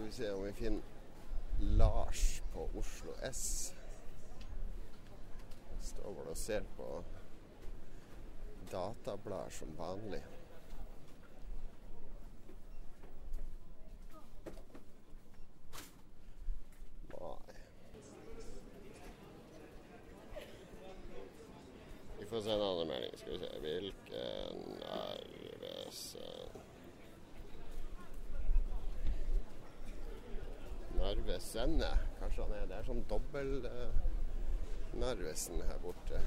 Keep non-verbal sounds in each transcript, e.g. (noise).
Skal vi se om vi finner Lars på Oslo S. Han står vel og ser på datablader som vanlig. Nei. Vi får se en annen melding. Skal vi se. Hvilken Narvesen Narvesenne. Kanskje han er der som dobbel Narvesen her borte.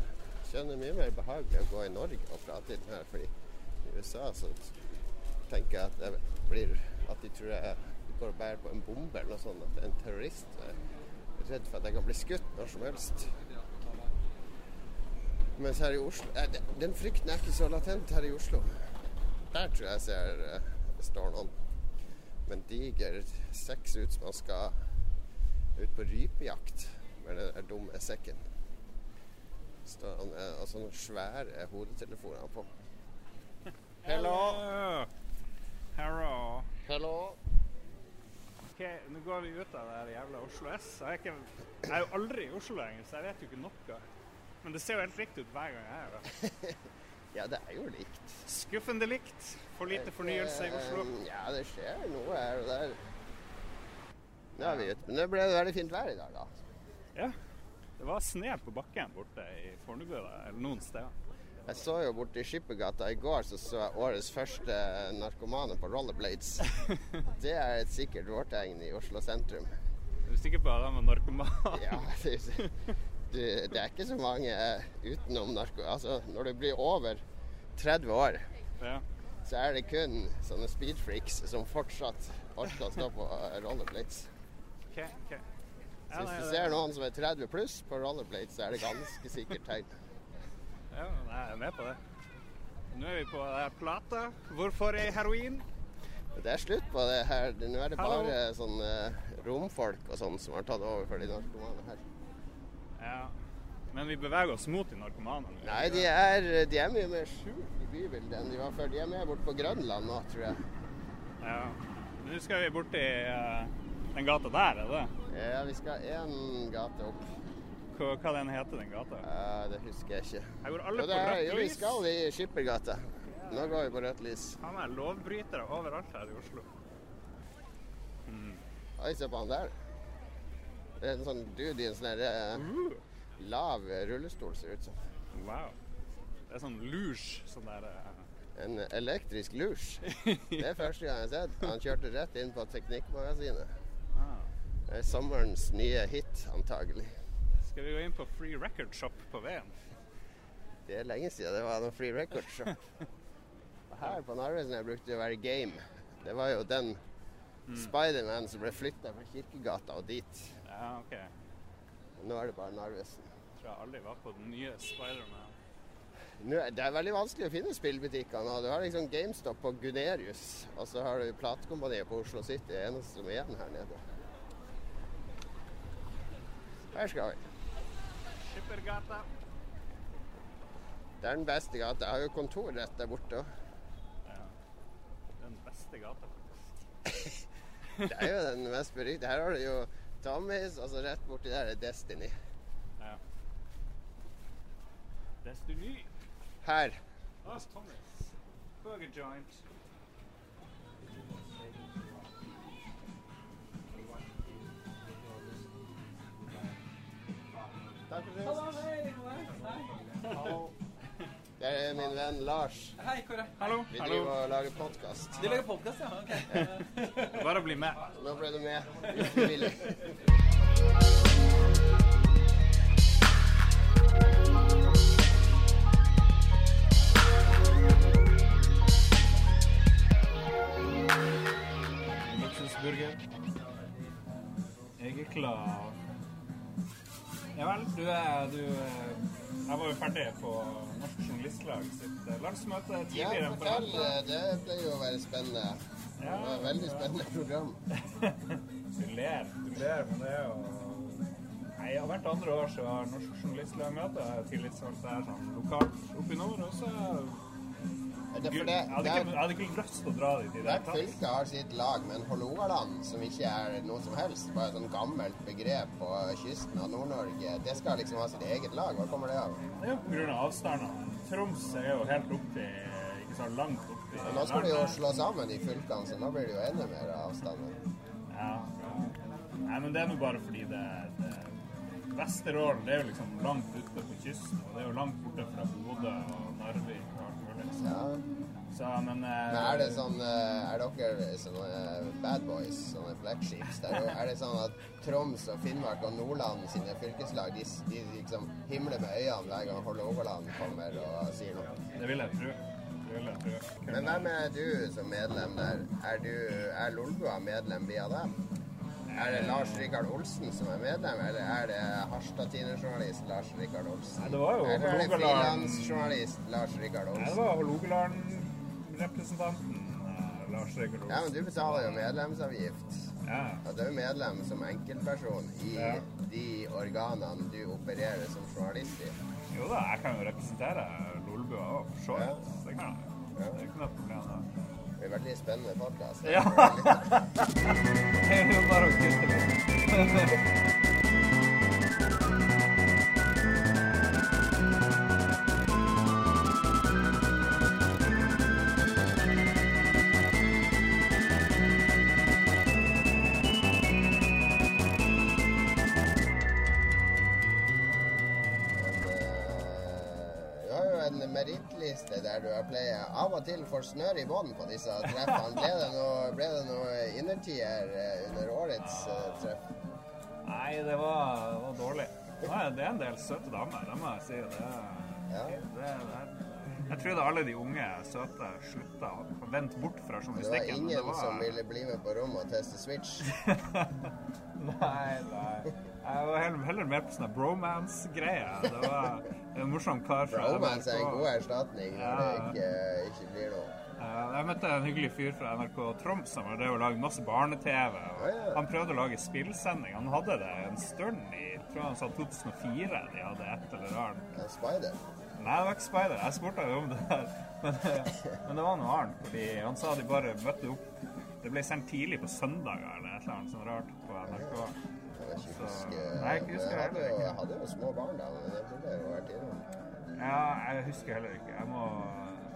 Kjenner mye mer behagelig å gå i Norge og prate i den her, fordi i USA så tenker jeg at det blir At de tror jeg går og bærer på en bombe eller noe sånt. At det er en terrorist. Jeg er redd for at jeg kan bli skutt når som helst. Mens her i Oslo Den frykten er ikke så latent her i Oslo. Der tror jeg jeg ser uh, står noen med en diger seks ut som han skal ut på rypejakt med den der dumme sekken. Står han er, og sånne svære hodetelefoner på. Hello. Hello. Hello. Ok, nå går vi ut av det jævla Oslo S. Jeg er, ikke, jeg er jo aldri i Oslo lenger, så jeg vet jo ikke noe. Men det ser jo helt likt ut hver gang jeg er her. (laughs) Ja, det er jo likt. Skuffende likt. For lite fornyelse i Oslo. Eh, Ja, det skjer noe her og der. Er vi ute. Men det ble veldig fint vær i dag, da. Ja. Det var sne på bakken borte i Fornebu, eller noen steder. Jeg så jo borte i Skippergata i går, så så jeg årets første narkomane på rollerblades. (laughs) Det er et sikkert vårtegn i Oslo sentrum. Er du sikker på at han var narkoman? Ja, det, du, det er ikke så mange utenom narko... Altså, når du blir over 30 år, Ja. så er det kun sånne speedfreaks som fortsatt orker å stå på eh, okay. ok. Så hvis du ser noen som er 30 pluss på rollerblades, så er det ganske sikkert tegn. (laughs) Ja, jeg er med på det. Nå er vi på eh, plata. Hvorfor er heroin? Det er slutt på det her. Nå er det Hallo. bare sånne romfolk og sånn som har tatt over for de narkomane her. Ja. Men vi beveger oss mot de narkomane. Nei, de er, de er mye mer skjult i bybildet enn de var før. De er mer borte på Grønland nå, tror jeg. Ja. Nå skal vi borti uh, den gata der, er det? Ja, vi skal én gate opp. Hva, hva den heter den gata? Ja, det husker jeg ikke. Her går alle Jo, på rødt jo, vi lys. skal i Skippergata. Nå går vi på rødt lys. Han er lovbrytere overalt her i Oslo. Oi, se på han der. Det er en sånn dude i en sånn eh, Uh, lav rullestol, ser det ut som. wow. Det er sånn luge, sånn der uh... En elektrisk lunsj. (laughs) Det er første gang jeg har sett. Han kjørte rett inn på Teknikkmagasinet. Ah. Det er sommerens nye hit, antagelig. Skal vi gå inn på Free Record Shop på veien? Det er lenge siden det var noen free record shop. Og her på Narvesen jeg brukte det å være game. Det var jo den Spiderman som ble flytta fra Kirkegata og dit. Ja, OK. Nå er det bare Narvesen. Tror jeg aldri var på den nye Spiderman. Det er veldig vanskelig å finne spillbutikker nå. Du har liksom GameStop på Gunerius, og så har du Platekompaniet på Oslo City, det eneste som er igjen her nede. Her skal vi. Skippergata. Det er den beste gata. Jeg har jo kontor rett der borte òg. Ja. Den beste gata, faktisk. Det er jo (laughs) den mest berykta. Her har du jo Tommys, og så rett borti der er Destiny. Ja. Destiny. Her. Burger joint. Takk for sist. Det er min venn Lars. Hei, er Hallo. Vi Hallo. driver og lager podkast. Du lager podkast, ja? Ok. Bare bli med. Nå ble du med. Ufrivillig. Luksusburger. Jeg er klar. Ja vel, du er du er- Jeg var jo ferdig på Norsk Journalistlag sitt eh, landsmøte Ja, tidligere Ja, fortell. Det pleier jo å være spennende. Det var et veldig spennende program. (laughs) Du ler, du ler, men det er jo Nei, Hvert andre år så har Norsk Journalistlag møte. tillitsvalgte er sånn lokalt oppe i nord. Og så Det det, jeg, hadde ikke, jeg hadde ikke lyst til å dra dit i det hele tatt. fylke har sitt lag, men Hålogaland, som ikke er noe som helst, bare et sånn gammelt begrep på kysten av Nord-Norge, det skal liksom ha sitt eget lag. Hva kommer det av? Det er jo grunn av avstandene. Troms er jo helt oppi Ikke så langt oppi nå skal de jo slå sammen de fylkene, så nå blir det jo enda mer avstander. Ja, ja. Nei, men det er nå bare fordi det, det Vesterålen det er jo liksom langt ute på kysten, og det er jo langt borte fra Bodø og Narvik Ja. så men, uh, Men er det sånn uh, Er dere sånne bad boys, sånne flagships? Der, er det sånn at Troms og Finnmark og Nordland sine fylkeslag de, de liksom himler med øynene hver gang Hålogaland kommer og sier noe? Det vil jeg tro. Vil jeg tro. Men hvem er du som medlem der? Er, du, er Lolbua medlem via deg? Er det Lars Rikard Olsen som er medlem, eller er det Harstad Tine-journalist Lars Rikard Olsen? Nei, det var jo eller er det frilansjournalist Lars Rikard Olsen? Nei, det var Hålogaland-representanten eh, Lars Rikard Olsen. Ja, men du betaler jo medlemsavgift. Ja. Og du er medlem som enkeltperson i Ja. de organene du opererer som journalist i. Jo da, jeg kan jo representere Lolbua òg, for så vidt. Det kan jeg. Det er ikke noe problem. da. Er en veldig spennende podkast. Ja. (laughs) Det er jo bare å kutte litt. (laughs) til for snør i bånn på disse treffene. Ble det noe, ble det noe innertier eh, under årets eh, treff? Nei, det var, var dårlig. Nei, det er en del søte damer, det må jeg si. Det, Ja. det, det, jeg trodde alle de unge, søte slutta å vente bort fra Det var ingen det ingen som ville bli med på rommet og teste Switch. (laughs) Nei, nei. Jeg var heller, heller mer på sånne bromance-greier. Det var en morsom kar fra Bromance er en god erstatning når det ikke, ikke blir noe. Jeg møtte en hyggelig fyr fra NRK Troms som har drevet og laget masse barne-TV. Oh, Ja, ja. Han prøvde å lage spillsending. Han hadde det en stund i jeg tror han sa 2004 de hadde et eller annet. En spider. Nei, det var ikke Spider. Jeg spurte jo om det der. Men, men det var noe annet. Fordi han sa de bare møtte opp Det ble sendt tidlig på søndager eller et eller annet sånt rart på NRK. Jeg ikke Så- Nei, jeg jeg hadde, jeg hadde jo små barn da, men det burde jo vært innom. Ja, jeg husker heller ikke. Jeg må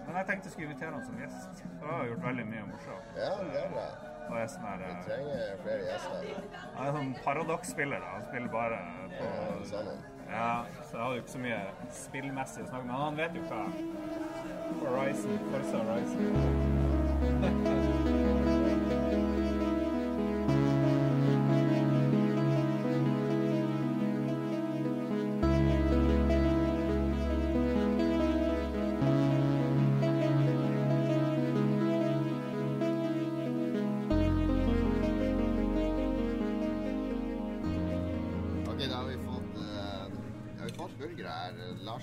Men jeg tenkte jeg skulle invitere han som gjest. For han har gjort veldig mye morsomt. Ja, det er det. Og er sånn her Vi eh, trenger flere gjester. Han er en sånn paradoksspiller. da. Han spiller bare på Ja, Sammen. Ja, så jeg hadde jo ikke så mye spillmessig å snakke med. Han vet jo hva Horizon, Forza Horizon. (laughs)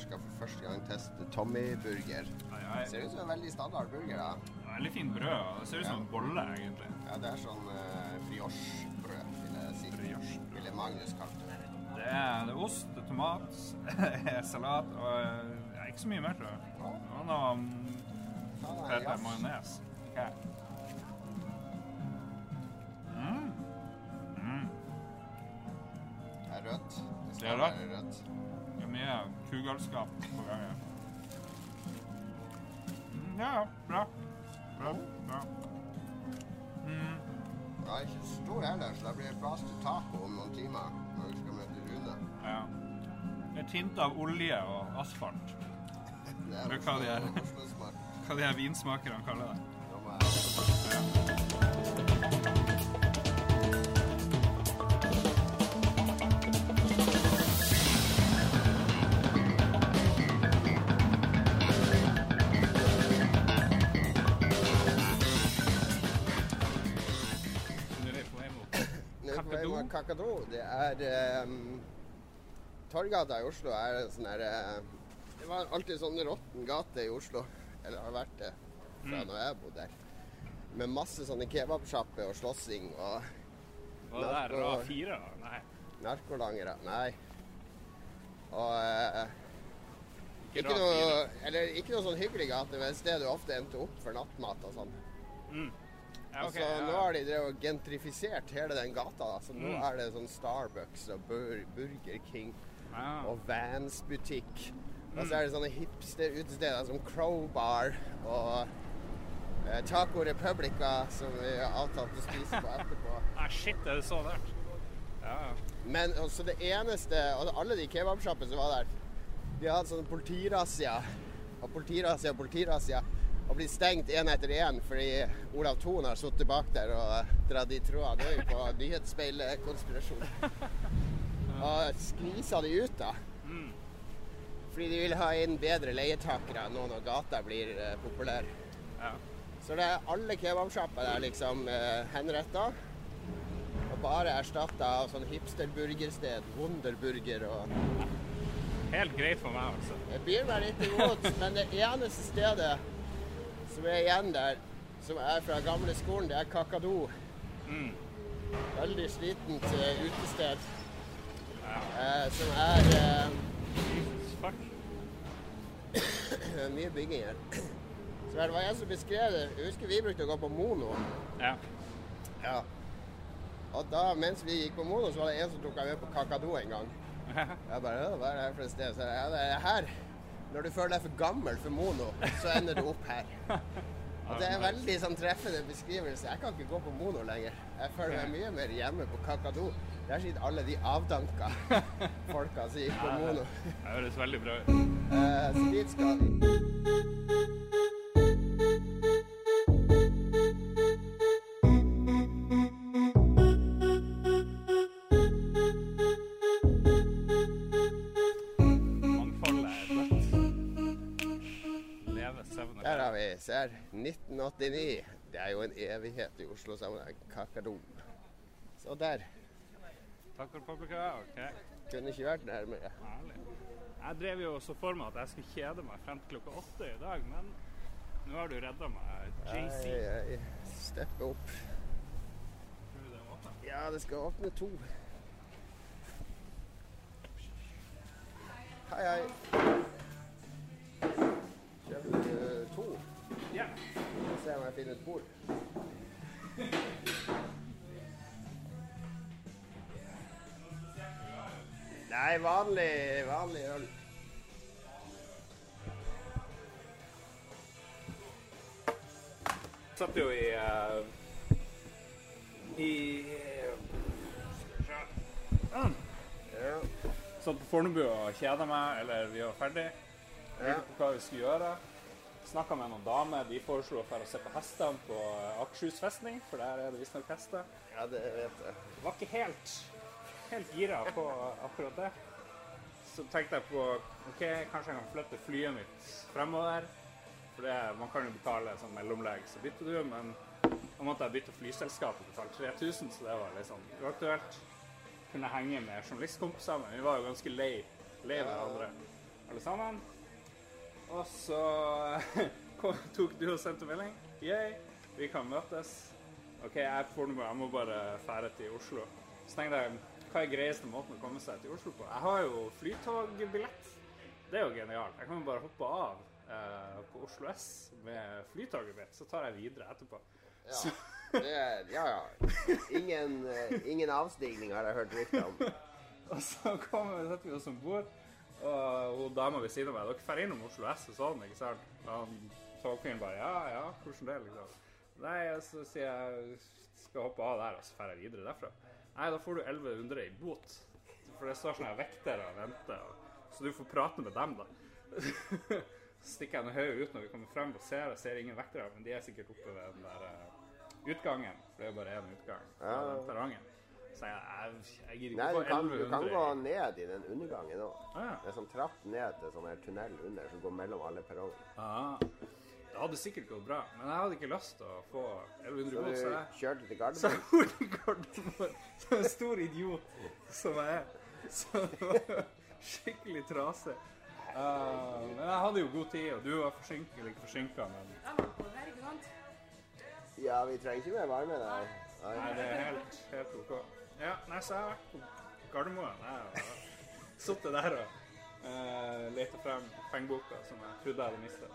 skal for første gang teste Tommy-burger. Ser ut som en veldig standard burger, da. Veldig fint brød. Det ser ut som en bolle, egentlig. Ja, det er sånn uh, brioche-brød, vil jeg si. Ville Magnus kalt det. Det er, det er ost, det er tomat, (laughs) salat og ja, ikke så mye mer, tror jeg. Og noe um, jafs. Majones. Okay. Mm. Mm. Det er rødt. Det Det er rødt. Mye kugalskap på gang. ja. Mm, Ja, ja. Bra. Bra. bra. Mm. Jeg er ikke så stor heller, så det blir plass til taco om noen timer når vi skal møte Rune. Ja. Et hint av olje og asfalt. (laughs) Det er hva de er. Her vinsmakerne kaller det. Nå Vi Kakadu. Det er um, Torgata i Oslo er en sånn herre eh, Det var alltid sånn råtten gate i Oslo. Eller har vært det fra Mm. når jeg bodde der. Med masse sånne kebabsjapper og slåssing og Hva det der? A4? Nei. narkolangere. Nei. Og eh, Ikke noe, eller, ikke noe sånn hyggelig gate, men et sted du ofte endte opp for nattmat og sånn. Mm. Ja, ok, altså. Nå har de drevet og gentrifisert hele den gata. Da. Så nå Mm. er det sånn Starbucks og Bur Burger King Ja. og Vans butikk. Og Mm. så er det sånne hipsterutesteder som Crowbar og eh, Taco Republica, som vi har avtalt å spise på etterpå. (laughs) Ah, shit, er det så nært? Ja, ja. Men også det eneste altså Alle de kebabsjappene som var der, de hadde sånn politirazzia. Og politirazzia og politirazzia. Og blir stengt én etter én fordi Olav Thon har sittet bak der og dratt i trådene. Det er jo på nyhetsspeilekonspirasjon. Og skvisa de ut, da. Mm. Fordi de vil ha inn bedre leietakere nå når gata blir eh, populær. ja. Så det er alle kebabsjapper er liksom eh, henretta. Og bare erstatta av sånn hipsterburgersted. Wunderburger og Helt greit for meg, altså. Jeg blir meg litt imot, men det eneste stedet som er igjen der, som er fra gamle skolen, det er Kakadu. Mm. Veldig slitent uh, utested. Ja. Uh, som er uh, (coughs) mye bygging her. Så det var en som beskrev det. Jeg husker vi brukte å gå på Mono. Ja. Ja. Og da, mens vi gikk på Mono, så var det en som tok meg med på Kakadu en gang. (laughs) Jeg bare Hva er det her for et sted? Så jeg, ja, det er her. Når du føler deg for gammel for Mono, så ender du opp her. (laughs) Og det er en veldig sånn treffende beskrivelse. Jeg kan ikke gå på Mono lenger. Jeg føler meg mye mer hjemme på Kakadu. Der sitter alle de avdanka (laughs) folka som gikk på Mono. Det høres veldig bra ut. Eh, så dit skal vi. Ser. 1989. Det er jo en evighet i Oslo-sammenheng. Kakadom. Så der. Takk for publikum. Ok, Kunne ikke vært nærmere. herlig. Jeg drev jo så for meg at jeg skulle kjede meg frem til klokka åtte i dag, men nå har du redda meg, JC. Ei, ei, Steppe opp. Tror du det er åpnet? Ja, det skal åpne to. Hei, hei. Kjøper du to? Ja. Skal se om jeg finner et bord. Nei, vanlig, vanlig øl. Satt jo i uh, I uh, Ja. Satt på Fornebu og kjeda meg, eller vi var ferdig. Ja. Lurte på hva vi skulle gjøre. Snakka med noen damer. De foreslo for å se på hestene på eh, Akershus festning, for der er det visstnok hester. ja, det vet jeg. Var ikke helt, helt gira på akkurat det. Så tenkte jeg på OK, kanskje jeg kan flytte flyet mitt fremover. For det, man kan jo betale sånn mellomlegg, så bytter du, men nå måtte jeg bytte flyselskap og betale 3000, så det var litt sånn uaktuelt. Kunne henge med journalistkompiser, men vi var jo ganske lei, lei hverandre alle sammen. Og så (laughs) tok du og sendte melding. Yay, vi kan møtes. OK, jeg jeg må bare fære til Oslo. Så tenkte jeg, hva er greieste måten å komme seg til Oslo på? Jeg har jo flytogbillett. Det er jo genialt. Jeg kan jo bare hoppe av eh, på Oslo S med flytogbillett, så tar jeg videre etterpå. Ja. Det ja, ja. Ingen, eh, ingen avstigning har jeg hørt rykter om. (laughs) Og så kommer vi, setter vi oss om bord, og hun dama ved siden av meg Dere drar innom Oslo S og sånn, ikke sant? Og togfyren bare Ja, ja, hvordan det, liksom? Nei, og så sier jeg skal hoppe av der, og så drar jeg videre derfra. Nei, da får du 1100 i bot. For det står sånne her vektere og venter, så du får prate med dem, da. (laughs) Så stikker jeg noe høyere ut når vi kommer frem og ser, og ser ingen vektere, men de er sikkert oppe ved den der eh, utgangen. For det er jo bare én utgang Ja. den perrongen. Så jeg, jeg, jeg Nei, ikke du kan, kan, du kan gå ned i den undergangen òg. Ah, ja. Det er sånn trapp ned til sånn her tunnel under som går mellom alle perrongene. Ah, det hadde sikkert gått bra, men jeg hadde ikke lyst til å få 1100 godt. så du kjørte til så jeg Gardermoen? til Gardermoen som en stor idiot som jeg er. Så det var skikkelig trasig. Uh, men jeg hadde jo god tid, og du var forsinket, eller ikke forsinka, men Jeg var på her, ikke sant? Ja, vi trenger ikke mer varme der. nei, Nei. det er helt, helt OK. Ja, nei, så jeg har vært på Gardermoen. Jeg har sittet der og Uh, Leta frem pengeboka som jeg trodde jeg hadde mista.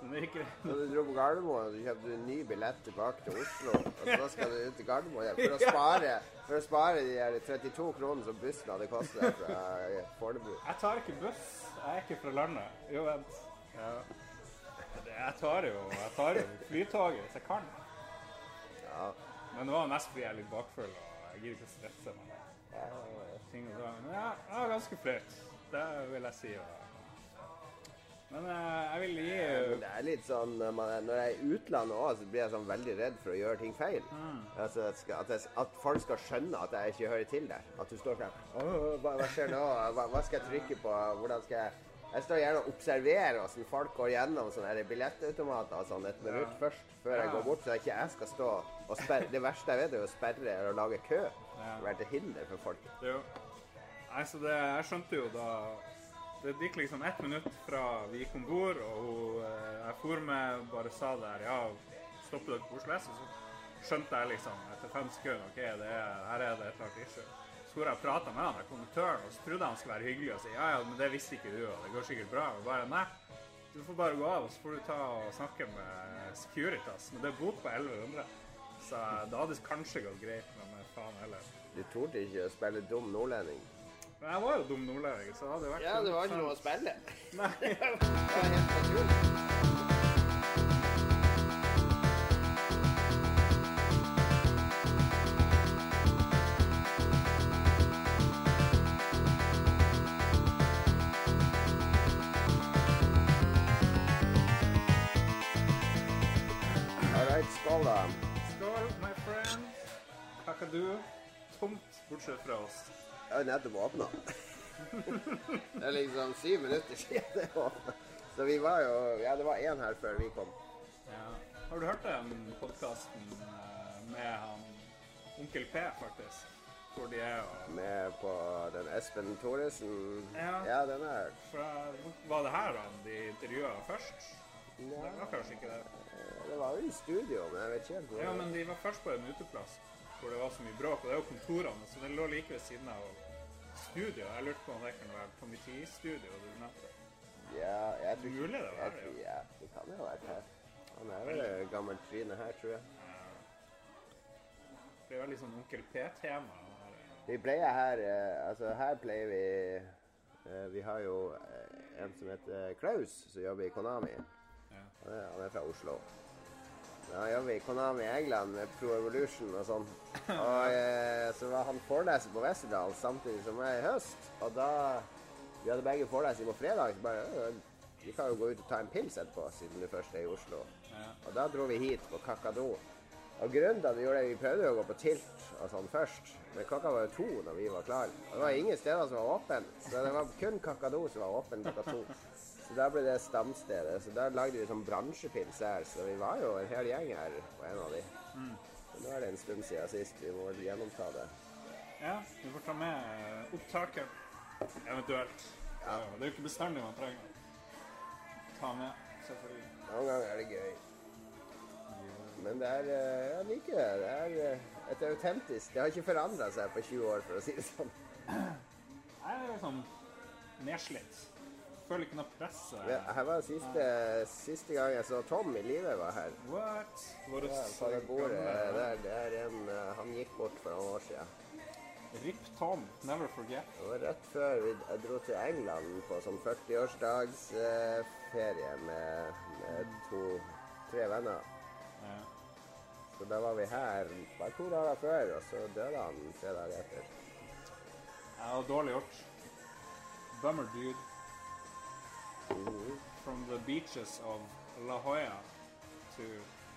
Men det ikke Så du dro på Gardermoen og du kjøpte en ny billett tilbake til Oslo, og så skal du ut til Gardermoen igjen for å (laughs) spare, for å spare de her 32 kronene som bussen hadde kostet fra eh, Fornebu. Jeg tar ikke buss. Jeg er ikke fra landet. Jo, vent. Ja. Jeg tar jo jeg tar jo flytoget hvis jeg kan. Ja. Men det var mest fordi jeg er litt bakfull og jeg gidder ikke å stresse meg. Ting og sånn. Men ja, det var ganske flaut. Det vil jeg si. Men eh, jeg vil gi det er litt sånn når, jeg er i utlandet òg, så blir jeg sånn veldig redd for å gjøre ting feil. Altså, at, jeg, at folk skal skjønne at jeg ikke hører til der. At du står sånn «Åh, hva, hva skjer nå? Hva, hva skal jeg trykke på? Hvordan skal jeg Jeg står gjerne og observerer hvordan folk går gjennom sånne billettautomater og sånn et minutt først, før jeg går bort, så ikke jeg skal stå og sperre. Det verste jeg vet, er å sperre eller lage kø. Være til hinder for folk. Jo. Nei, så det, jeg skjønte jo da Det gikk liksom ett minutt fra vi gikk om bord, og eh, jeg for med, bare sa der Ja, stopper dere på Oslo S? Og så skjønte jeg liksom etter fem sekunder OK, det er, her er det et annet issue. Så hvor jeg prata med han der konduktøren, og så trodde jeg han skulle være hyggelig og si ja, ja, men det visste ikke du, og det går sikkert bra. Og bare nei. Du får bare gå av, og så får du ta og snakke med Securitas. Men det er bot på 1100. Så det hadde kanskje gått greit, men faen heller. Du torde ikke å spille dum nordlending. Men jeg var jo dum nordlending, så det hadde vært Ja, det var ikke noe å spille. Nei. (laughs) Jeg har nettopp åpna. (laughs) Det er liksom syv minutter siden det åpna. Så vi var jo Ja, det var én her før vi kom. Ja. Har du hørt den podkasten med han Onkel P, faktisk? Hvor de er og Med på den Espen Thoresen. Ja. ja den er Fra- Var det her han de intervjua først? Det var kanskje ikke det. Det var jo i studio, men jeg vet ikke helt hvor. Ja, men de var først på en uteplass hvor det var så mye bråk. Og det er jo kontorene, så det lå like ved siden av studio. Jeg lurte på om det kunne være Tommy T-studio du nevnte. Ja, jeg tror Mulig det var tror- Ja, det kan jo ha vært her. Han er vel gammel tryne her, tror jeg. Det er veldig sånn Onkel P-tema. Vi pleier her eh, Altså, her pleier vi eh, Vi har jo eh, en som heter Klaus, som jobber i Konami. Ja. Han er fra Oslo. Men Han jobber i Konami i England med Pro Evolution og sånn. Og eh, så var han foreleser på Westerdal samtidig som jeg i høst. Og da Vi hadde begge forelesning på fredag. Så bare «Øh, Vi kan jo gå ut og ta en pils etterpå, siden du først er i Oslo. Ja. Og da dro vi hit på Kakado. Og grunnen til at vi gjorde det, vi prøvde jo å gå på tilt og sånn først, men klokka var jo to når vi var klare. Og det var ingen steder som var åpne, så det var kun Kakado som var åpen klokka to. Så da ble det stamstedet. Så da lagde vi sånn bransjepils her, så vi var jo en hel gjeng her på en av de. Så nå er det en stund siden sist. Vi må gjennomta det. Ja, vi får ta med eh, opptaket, eventuelt. Ja. Det er jo ikke bestandig man trenger å ta med, selvfølgelig. Noen ganger er det gøy. Men det er eh, Jeg liker det. Det er eh, et autentisk Det har ikke forandra seg på 20 år, for å si det sånn. Jeg er liksom nedslitt. Føler ikke noe press. Her var siste, siste gang jeg så Tom i live, var her. What? Var Ja, på det bordet der, det er en eh, Han gikk bort for noen år siden. Rip Tom, never forget. Det var rett før vi dro til England på sånn 40-årsdagsferie ferie med, med to-tre venner. Ja. Så da var vi her bare to dager før, og så døde han tre dager etter. Ja, det var dårlig gjort. Bummer dude. From the beaches of La Jolla to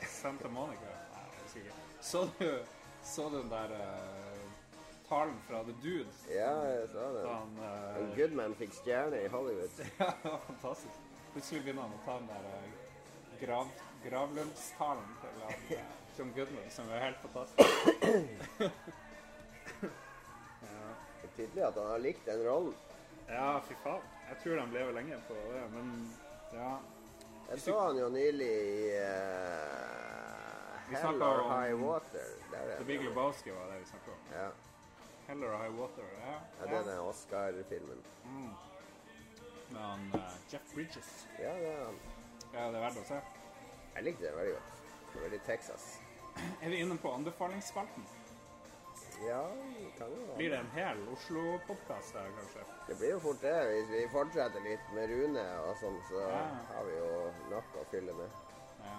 Santa Monica. Nei, jeg husker ikke. Så du, så du den der uh, talen fra The Dude? Ja, jeg sa det. Han uh, En Goodman fikk stjerne i Hollywood. (laughs) Ja, det var fantastisk. Plutselig begynner han å ta den der uh, grav, gravlønnstalen til han, (laughs) uh, John Goodman, som er helt fantastisk. Det er tydelig at han har likt den rollen. Ja, fy faen. Jeg tror de lever lenge på det, men ja. Jeg så han jo nylig i uh, Hell or om High Water. Der er The. Big Lebowski var det vi snakket om. Ja, Hell or High Water. Ja. ja den er Oscar-filmen. Mm. med han uh, Jeff Bridges. Ja, det er han. Ja, det er verdt å se. Jeg likte det veldig godt. Det var Veldig Texas. Er vi inne på anbefalingsspalten? Ja, det kan jo være. Blir det en hel Oslo-podkast her, kanskje? Det blir jo fort det. Hvis vi fortsetter litt med Rune og sånn, så Ja. har vi jo nok å fylle med. Ja.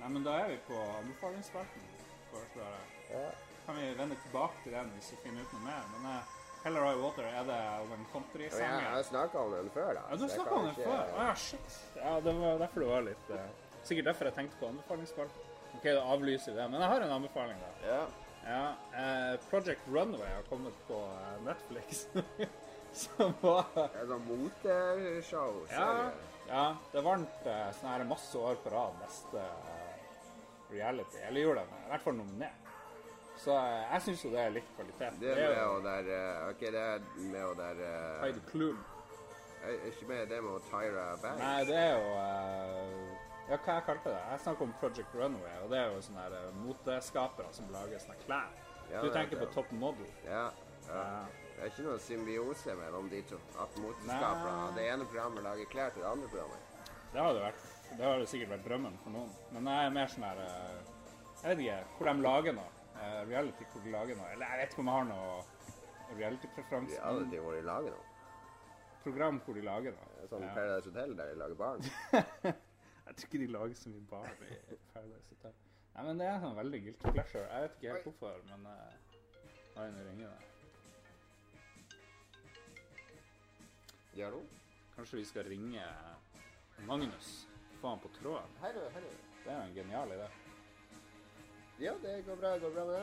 Nei, men da er vi på anbefalingsspalten, foreslår jeg. Ja. Kan vi vende tilbake til den hvis vi finner ut noe mer. Men eh, Heller Eye Water, er det om en Og jeg countrysanger? har snakka om den før, da. Ja, du snakka om den ikke- før. Å ja, shit. Ja, det var derfor det var litt uh... Sikkert derfor jeg tenkte på anbefalingsspalten. OK, da avlyser vi det. Men jeg har en anbefaling, da. Ja. Ja, eh, Project Runway har kommet på eh, Netflix. (laughs) Som var er det moteshow. ja, ja, det vant eh, sånn her masse år på rad beste eh, reality. Eller gjorde det, i hvert fall nominert. Så eh, jeg syns jo det er litt kvalitet. Det er med og der eh, OK, det er med og der eh, Heidi Klum. er Ikke med det med Tyra Banks? Nei, det er jo eh, Ja, hva jeg kalte det? Jeg snakker om Project Runway, og det er jo sånne her, eh, moteskapere som lager sånne klær. Ja, du er tenker det. på Top Model. Ja, ja. Det er ikke noen symbiose mellom de to. At moteskapere av Det ene programmet lager klær til det andre programmet. Det har det vært. Det har det sikkert vært drømmen for noen. Men jeg er mer sånn her eh, Jeg vet ikke hvor de lager noe. Eh, reality hvor de lager noe. Eller jeg vet ikke om jeg har noe reality-preferanse. Ting hvor de lager noe. Program hvor de lager noe. Sånn. Paradise Hotel der de lager barn. (laughs) Jeg tror ikke de lager så mye barn i Paradise Hotel. Nei, men det er sånn veldig guilty pleasure. Jeg vet ikke helt hvorfor, men uh, Oi, nå ringer deg. Hallo? Kanskje vi skal ringe Magnus? Få han på tråden? Hei du, hei du. Det er jo en genial idé. Ja, det går bra. Det går bra med det.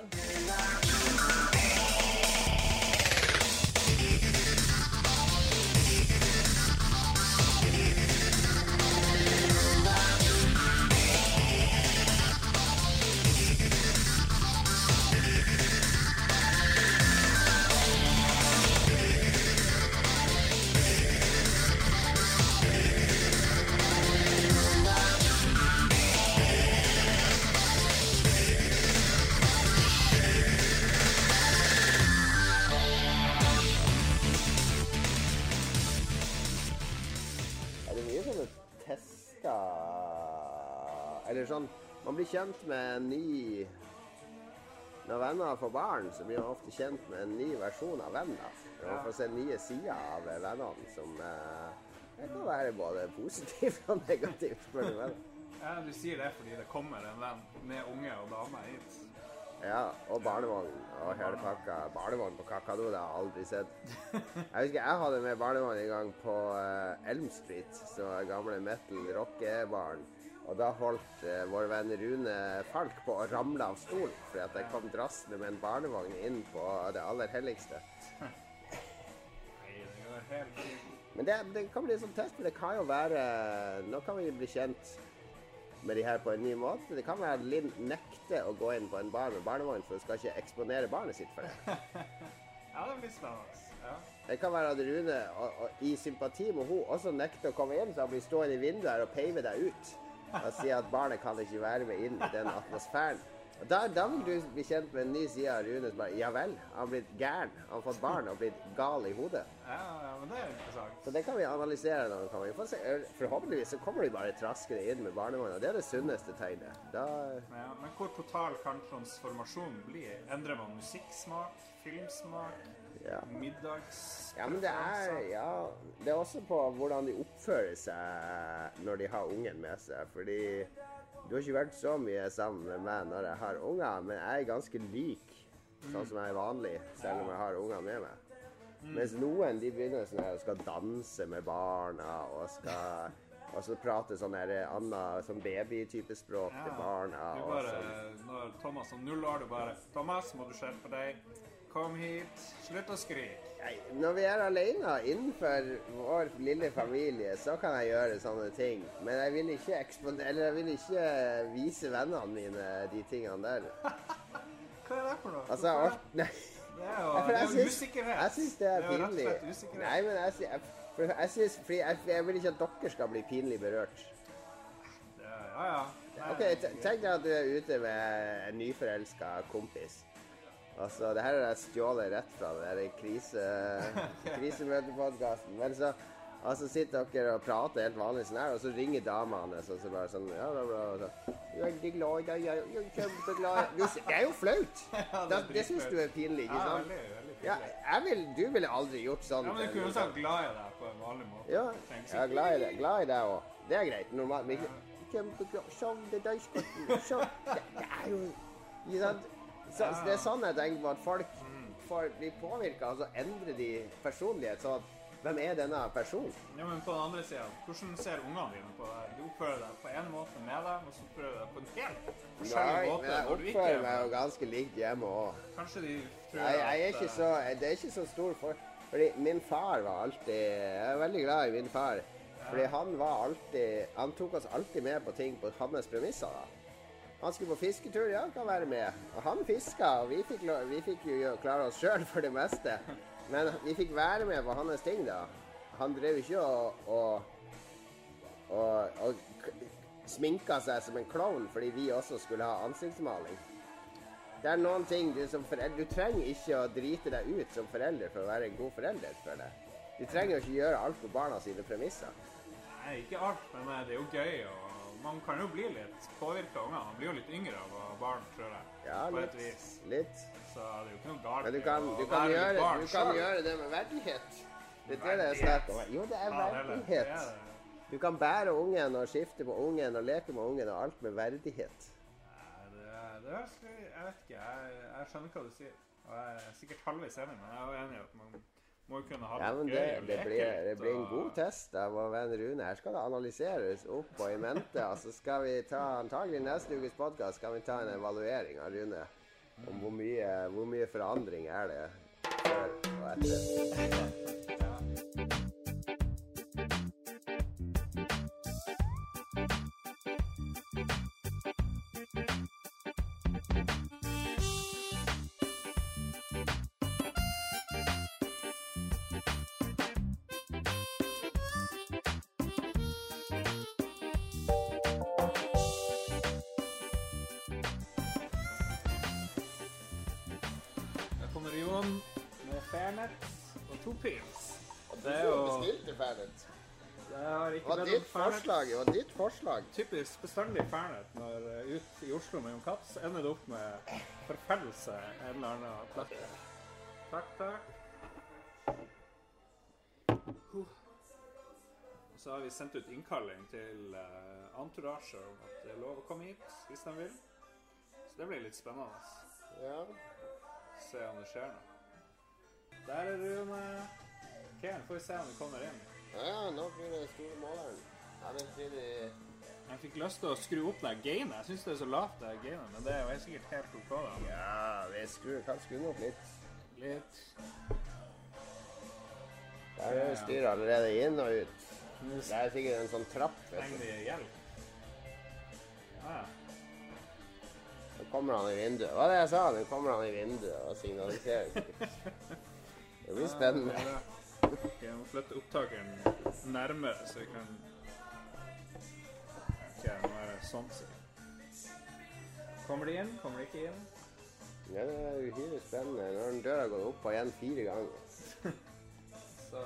Kjent med ny Når venner får barn, så blir man ofte kjent med en ny versjon av venner. Man får se nye sider av vennene som eh, kan være både positivt og negativt. spør du meg. Ja, Du sier det fordi det kommer en venn med unge og dame hit. Ja, og barnevogn og hele pakka. Barnevogn på Kakadu, det har jeg aldri sett. Jeg husker jeg hadde med barnevogn en gang på eh, Elm Street, som var gamle metal rockebaren. Og da holdt eh, vår venn Rune Falk på å ramle av stolen fordi at jeg kom drassende med en barnevogn inn på det aller helligste. Men det, det kan bli en sånn test, for det kan jo være Nå kan vi bli kjent med de her på en ny måte. Det kan være at Linn nekter å gå inn på en bar med barnevogn, for hun skal ikke eksponere barnet sitt for det. (laughs) Ja, det blir spennende. Ja. Det kan være at Rune og, og, i sympati med hun også nekter å komme inn, så han blir stående i vinduet her og peive deg ut. Og si at barnet kan ikke være med inn i den atmosfæren. Og da, da vil du bli kjent med en ny side av Rune som bare Ja vel, han har blitt gæren. Han har fått barn og blitt gal i hodet. Ja, ja, men det er interessant. Så det kan vi analysere når han kommer Forhåpentligvis så kommer de bare traskende inn med barnevogna. og det er det sunneste tegnet. Da Ja, men hvor total kan transformasjonen bli? Endrer man musikksmak, filmsmak, Ja. middags... Ja, men det er, ja, det er også på hvordan de oppfører seg når de har ungen med seg. Fordi du har ikke vært så mye sammen med meg når jeg har unger, men jeg er ganske lik sånn som jeg er vanlig, selv om jeg har unger med meg. Mens noen de begynner sånn her og skal danse med barna og skal og så prate sånn her anna sånn babytype språk til barna. Bare, sånn. når Thomas er null år, du bare Thomas, må du skjerpe deg. Kom hit. Slutt å skrike. Når vi er alene innenfor vår lille familie, så kan jeg gjøre sånne ting. Men jeg vil ikke, eller jeg vil ikke vise vennene mine de tingene der. (laughs) Hva er det for noe? Altså, nei, det er jo, det er jo usikkerhet. Jeg syns det er jo rett og pinlig. slett usikkerhet. Nei, men jeg, jeg, for jeg synes, Fordi jeg, jeg vil ikke at dere skal bli pinlig berørt. Er- Ja, ja. Nei, Ok, Tenk deg at du er ute med en nyforelska kompis. Altså, det her har jeg stjålet rett fra den der krise, (laughs) krisemøtepodkasten. Men så altså, sitter dere og prater helt vanlig sånn her, og så ringer dama hans og så bare sånn Ja, bla, bla, og så, veldig glad i deg. Jeg jeg er kjempeglad Du, Det er jo flaut. (laughs) Ja, Det, det syns du er pinlig, ikke Ja, sant? veldig, veldig Ja, jeg vil, du ville aldri gjort sånn. Ja, men du kunne jo sagt 'glad i deg' på en vanlig måte. Ja, er glad i deg. Glad i deg òg. Det er greit. Normalt. Kjempeglad Savner deg, skotten. Det, det er jo ikke sant? Så, så det er sånn jeg tenker på at folk får bli påvirka, og så endrer de personlighet. sånn at hvem er denne personen? Ja, men på den andre sida, hvordan ser ungene dine på det? Du oppfører deg på en måte med dem, og så oppfører du deg på en helt forskjellig Nei, måte men jeg oppfører er meg jo ganske likt hjemme òg. Kanskje de tror Nei, jeg er at, ikke eh, så, det er ikke så stor for Fordi min far var alltid Jeg er veldig glad i min far. Fordi han var alltid Han tok oss alltid med på ting på hans premisser. da. Han skulle på fisketur, ja, kan være med. Og han fiska, og vi fikk, vi fikk jo klare oss sjøl for det meste. Men vi fikk være med på hans ting, da. Han drev ikke og, og, og, og sminka seg som en klovn fordi vi også skulle ha ansiktsmaling. Det er noen ting du som forelder Du trenger ikke å drite deg ut som forelder for å være en god forelder, føler jeg. Du trenger jo ikke gjøre alt på barna sine premisser. Nei, ikke alt, men eh, det er jo gøy. og Man kan jo bli litt påvirka av ungene. Man blir jo litt yngre av barn, tror jeg. Ja, litt. litt. Så det er jo ikke noe galt Men du i kan, å du kan, være gjøre, barn du kan gjøre det med verdighet. Det er det jeg er snakk om. Jo, det er Ja, er verdighet. er. Du kan bære ungen og skifte på ungen og leke med ungen og alt med verdighet. Nei, det, det er, jeg vet ikke. Jeg, jeg skjønner hva du sier. Og jeg er sikkert halvveis enig, men jeg er jo enig i at man må jo kunne ha Ja, det gøy og det, blir, det blir en god test av vår venn Rune. Her skal det analyseres opp og i mente. Og så skal vi ta antagelig neste ukes podkast skal vi ta en evaluering av Rune. Om hvor mye, hvor mye forandring er det før og etter. Har ikke var ditt forslag. Var ditt forslag. Typisk bestandig Fairnet når uh, ut i Oslo med Jon Katz ender det opp med forfølgelse en eller annen plass. Takk, takk. Og så har vi sendt ut innkalling til uh, Entourage om at det er lov å komme hit hvis de vil. Så det blir litt spennende. Ja. Se om det skjer noe. Der er Rune. Ok, nå får vi se om vi kommer inn. Ja, ja, nå blir det store måleren. Ja, Jeg fikk lyst til å skru opp det gainet. Jeg syns det er så lavt, det gainet, men det er jo sikkert helt OK. da. Ja, vi skrur, kan skru den opp litt. Litt Der er styret allerede inn og ut. Det er sikkert en sånn trapp. trenger vi hjelp. Ja. Så kommer han i vinduet. Hva er det jeg sa? Nå kommer han i vinduet og signaliserer. (laughs) Det blir spennende. Er jeg må flytte opptakeren nærmere, så jeg kan Ok, nå er det sånn. Så. Kommer de inn? Kommer de ikke inn? Ja, det er uhyre spennende. Når den døra går opp og igjen fire ganger. (laughs) Så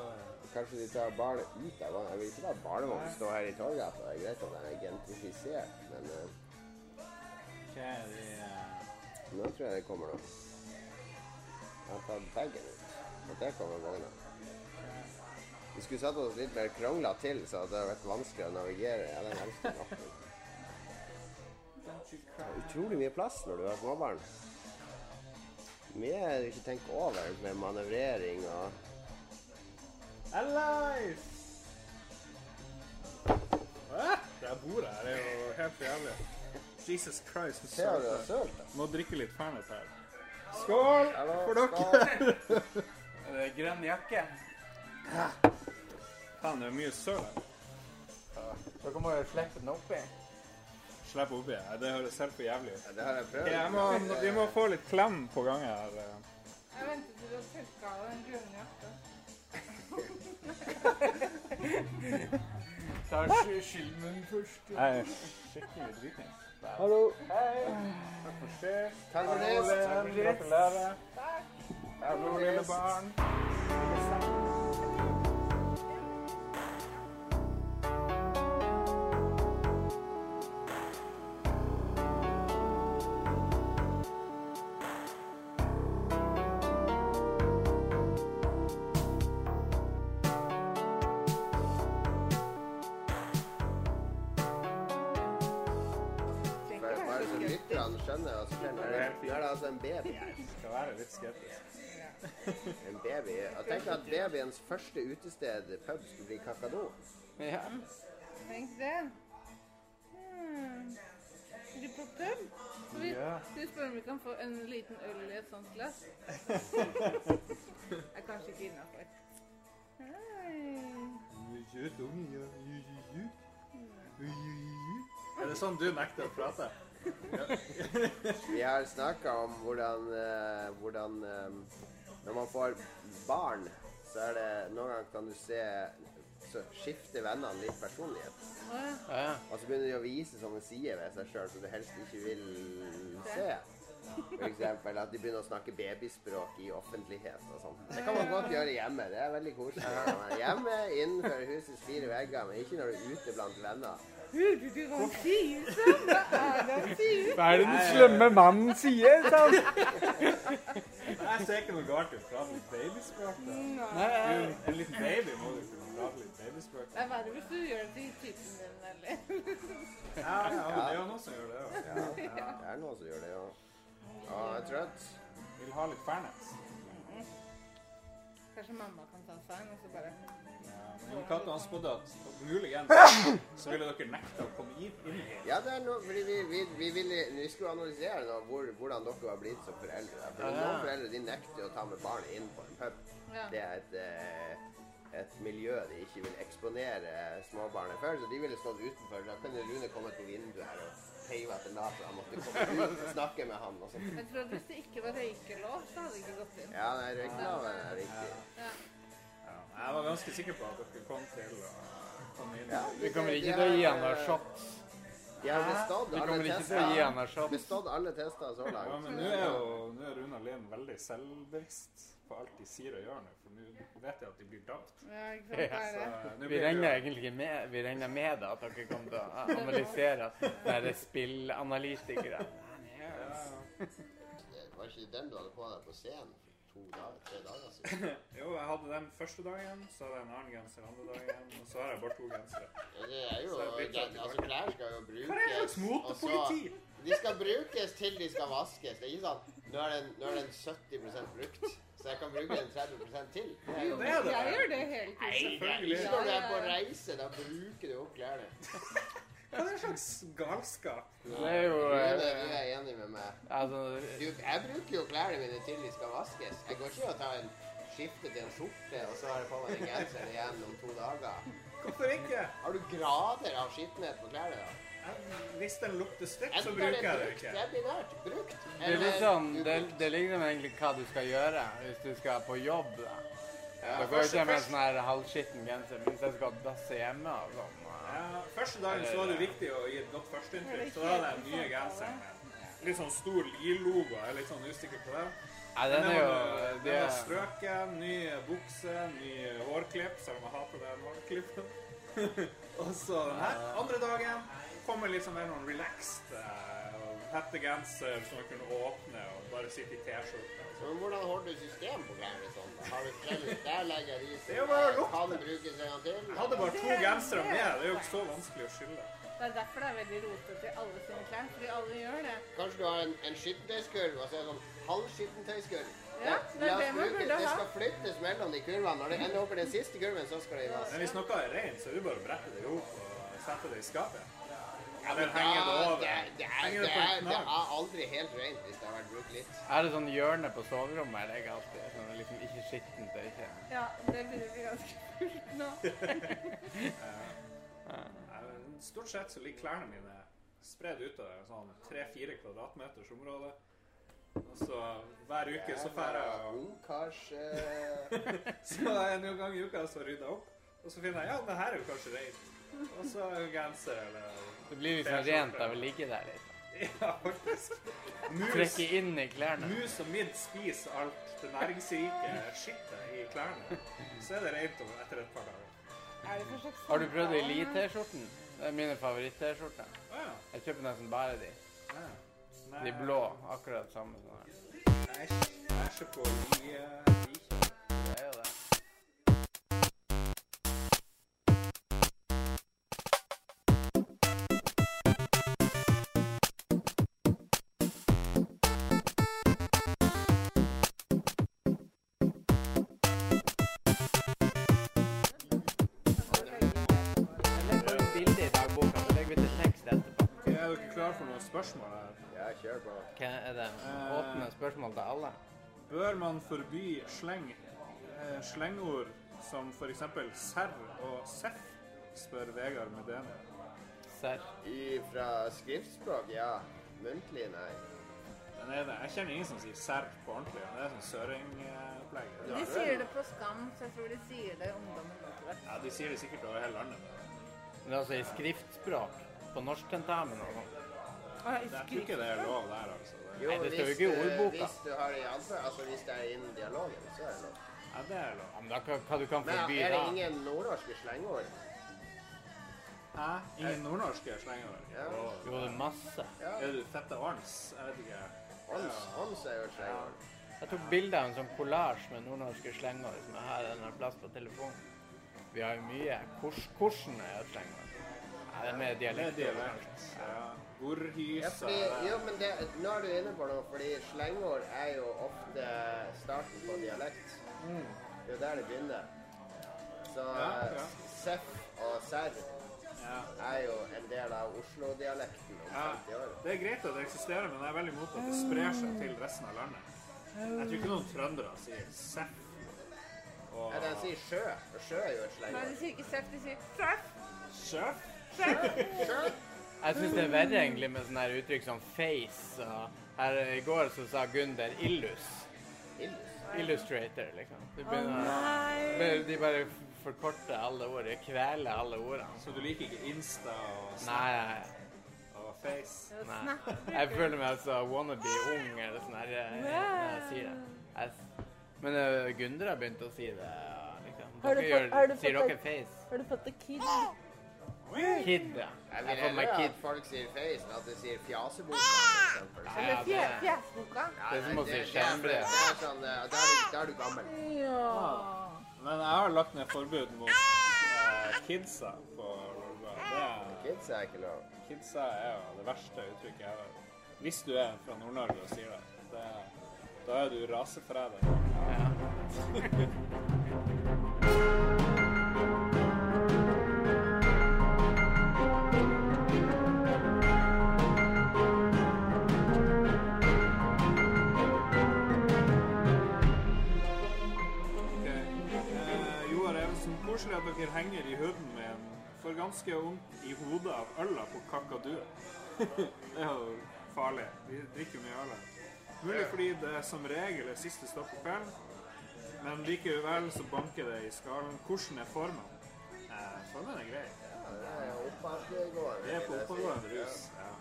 Kanskje de tar barnet ut av vannet. Jeg vil ikke la barnevognen stå her i Torgata. Det er greit at den er gentrifisert, men eh, Ok, de eh, nå tror jeg det kommer noe. Jeg har tatt bagen ut. Og der kommer vogna. Vi skulle satt oss litt mer krongla til, så det hadde vært vanskelig å navigere. i den eldste natten. Det er utrolig mye plass når du har småbarn. Mye du ikke tenker over med manøvrering og Alive! Hæ? Det bordet her er jo helt jævlig. Jesus Christ, så sølt. sølt, da. Må drikke litt Fernet her. Skål Hello, for dere! skål. (laughs) Er grønn jakke? Faen, det er mye søl her. Dere må jo slippe den oppi. Slippe oppi. Ja, Det høres helt for jævlig ut. Ja, det har jeg prøvd. Jeg må, vi må få litt klem på gang her. Jeg venter til du har tørka av den grønne jakka. (laughs) Ta sk- først. Jeg er skikkelig dritings. Hallo. Hei. Takk for sist. Takk for sist. Len. Gratulerer. Hallo, lille barn. lytterne skjønner og skjønner. Nå er det altså en baby her. Skal være litt skeptisk. En. Jeg tenkte at babyens første utested, pub, skulle bli kakado. Ja. Tenk det. Hmm. Er du på pub? Skal vi, Ja. skal vi spørre om vi kan få en liten øl i et sånt glass? (laughs) er kanskje ikke innafor. Er det sånn du nekter å prate? (laughs) Vi har snakka om hvordan, eh, hvordan eh, Når man får barn, så er det Noen ganger kan du se Så skifter vennene litt personlighet. Ja. Og så begynner de å vise sånne sider ved seg sjøl som du helst ikke vil se. Eksempel at de begynner å snakke babyspråk i offentlighet og sånn. Det kan man godt gjøre hjemme. Det er veldig koselig. Hjemme innenfor husets fire vegger, men ikke når du er ute blant venner. Hørte du hva han sier? Sam? Hva er det han (laughs) sier? Hva er det den slemme mannen sier? sa? Jeg ser ikke noe galt i å prate babyspråk. da. Nei. Nei, En liten baby må du kunne prate litt. Det er verre hvis du gjør det til typen din, eller? Ja, ja, det er jo noen som gjør det òg. Ja, det er noen som gjør det, ja. Ja, jeg er trøtt. Vil ha litt fernet. Kanskje mamma kan ta seg en, og så bare Ja, men Jon han spådde at muligens så ville dere nekte å komme inn hit. Ja, det er noe, fordi vi, vi, vi, ville, vi skulle analysere nå hvor, hvordan dere var blitt som foreldre. For Ja. noen foreldre de nekter å ta med barnet inn på en pub. Ja. Det er et, eh, et miljø de ikke vil eksponere småbarnet for, så de ville stått utenfor. Da kunne Rune kommet på vinduet her og peiva etter nato, Han måtte komme ut og snakke med han og sånt. Jeg tror at hvis det ikke var røykelov, så hadde det ikke gått inn. Ja, nei, røykeloven er viktig. Ja. Ja, jeg var ganske sikker på at dere kom til å komme inn. Ja, Vi kommer ikke til å gi han noe shots. shot. De har bestått Vi alle kommer ikke til å gi han tester. noe shot. Bestått alle tester så Ja, langt. men nå er jo Runa Lind veldig selvbevisst på alt de sier og gjør nå, for nå vet jeg at de blir dømt. Ja, ja. Så (laughs) er det. Vi regner egentlig ikke med, vi regner med det, at dere kommer til å analysere at spillanalytikere. ja, spillanalytikere. Var ikke den du hadde på deg på scenen for to dager, tre dager siden? (laughs) Jo, jeg hadde den første dagen, så hadde jeg en annen genser andre dagen, og så har jeg bare to gensere. Ja, det er jo Altså, klær skal jo Hva er det brukes slags motepoliti? og så- De skal brukes til de skal vaskes. Det er ikke sant? Nå er den, nå er den 70% brukt, så jeg kan bruke den 30 til. Jo Det er det. Jeg gjør det hele tiden. Selvfølgelig. Når du er på reise, da bruker du opp klærne. Hva er det slags galskap? Det er jo Du er, eh, du er enig med meg. Altså, Du, jeg bruker jo klærne mine til de skal vaskes. Jeg går ikke og tar en skifte til en skjorte, og så har jeg på meg den genseren igjen om to dager. Hvorfor ikke? Har du grader av skittenhet på klærne, da? Hvis den lukter stygt, så er bruker jeg det ikke. det er binært. Brukt. det er litt sånn, det, det ligner egentlig hva du skal gjøre hvis du skal på jobb. da. Ja, Da går jeg ikke med en sånn her halvskitten genser hvis jeg skal dasse hjemme og sånn. Ja, første dagen så var det viktig å gi et godt førsteinntrykk, så da hadde jeg den nye genseren med litt sånn stor LIL-logo. Jeg er litt sånn usikker på det. Ja, den er jo det Den er, strøken, ny bukse, ny hårklipp, selv om jeg hater den hårklippen. (laughs) og så den her. Andre dagen kommer litt sånn mer noen relaxed eh, hettegenser som man kunne åpne og bare sitte i T-skjorte. Men hvordan har du system på greiene sånn? Har du forskjellig (laughs) Der legger jeg Det er bare. Kan brukes en gang til. Jeg hadde bare to gensere med, det er jo ikke så vanskelig å skylde. Det er derfor det er veldig rotete i alle sine klær, fordi alle gjør det. Kanskje du har en, en skittentøyskurv, og så er det sånn halvskittentøyskurv. Ja, det er La oss det man burde ha. Det skal flyttes mellom de kurvene. Når det ender opp i den siste kurven, så skal det i vask. Men hvis noe er rent, så er det bare å brette det ihop og sette det i skapet. Ja, men henger det over. Det, det, Henger det, det på en det er aldri helt rent hvis det har vært brukt litt. er det sånn hjørne på soverommet jeg legger alltid? Sånn liksom ikke skittent ikke Ja, det begynner å bli ganske fullt nå. (laughs) Stort sett så ligger klærne mine spredd utover sånn tre-fire kvadratmeters område. Og så hver uke så drar jeg og Ungkars... eh, (laughs) Så en gang i uka så rydder jeg opp. Og så finner jeg ja, det her er jo kanskje reint. Og så genser eller Det blir liksom rent av å ligge der litt. Ja, faktisk. Mus, Trekke inn i klærne. mus og midd spiser alt det næringsrike skittet i klærne. Så er det rent om- etter et par dager. Er det slags Har du prøvd? Elite-T-skjorten? Det er mine favoritt-T-skjorter. Ah, ja. Jeg kjøper nesten bare de. Ah, Nei, De blå. Akkurat samme som her. Jeg er ikke- jeg kjøper ikke på for noen spørsmål her? Ja, kjør på. Hva er det? Eh. Åpne spørsmål til alle? Bør man forby sleng, eh, slengord som f.eks. serr og seff, spør Vegard Medeni. Serr. I, fra skriftspråk, ja. Muntlig, nei. Men er det, jeg kjenner ingen som sier serr på ordentlig. Det er sånn søringopplegg. De sier det på Skam, så jeg tror de sier det ungdommen. Ja, de sier det sikkert over hele landet. Men altså i skriftspråk. På norsktentamen og sånn. Jeg tror ikke det er lov der, altså. Det, Jo, Nei, det står jo ikke i ordboka. Hvis du har det i anfør, altså hvis det er innen dialogen, så er det lov. ja, det er lov. Men da, hva, hva du kan Men forby er det ingen nordnorske slengeord? Hæ? Ingen nordnorske slengeord? Ja. Jo, det er masse. Ja. Er du fette ons, Jeg vet ikke. Ons, ons er jo slengeord. Ja. Jeg tok bilde av en sånn kollasj med nordnorske slengord som jeg har en plass på telefonen. Vi har jo mye. Hvordan er det et slengord. Det er mer Det er dialekt. dialekt. Ja. Ja, fordi, jo, men det, nå er du inne på noe, fordi slengord er jo ofte starten på dialekt. Det er jo der det begynner. Så Ja, ja. seff og serr Ja. er jo en del av Oslo-dialekten om Ja, 50 år. det er greit at det eksisterer, men jeg er veldig imot at det sprer seg til resten av landet. Jeg tror ikke noen trøndere sier seff. Og Ja, de sier sjø, og sjø er jo et Nei, de sier ikke seff, de sier treff. sjøf. Sjø? Jeg syns det er verre egentlig med sånne her uttrykk som face. Og her I går så sa Gunder illus. Illus. Illustrator, liksom. De, begynner. De bare forkorter alle ord. de Kveler alle ordene. Så du liker ikke Insta og Snap og Face? nei. Jeg føler meg altså wannabe ung eller sånn her eh, når jeg sier det. Jeg, men uh, Gunder har begynt å si det. Liksom. Liksom. Har du Dere fått- har du gjør, sier dere face? Har du fått the kid? Kid, ja. Jeg vil heller kid. at folk sier face enn at de sier fjaseboka, for eksempel. Ja, Eller fje, det- fjesboka? Ja, Det er som å si det- det er- skjermbrev. Sånn, eh, da er du, da er du gammel. Ja. Men jeg har lagt ned forbud mot eh, kidsa på Rolva. Det Kids er ikke lov. kidsa er jo det verste uttrykket jeg har. Hvis du er fra Nord-Norge og sier det, det da er du raseforræder. (laughs) koselig at dere henger i huden med en for ganske vondt i hodet av øla på kakadue. (laughs) det er jo farlig. Vi drikker mye øl. her. Mulig fordi det som regel er siste stopp på kvelden, men likevel så banker det i skallen. Hvordan er formen? Eh, formen er grei. Ja, det er oppadgående. Er på rus. Ja.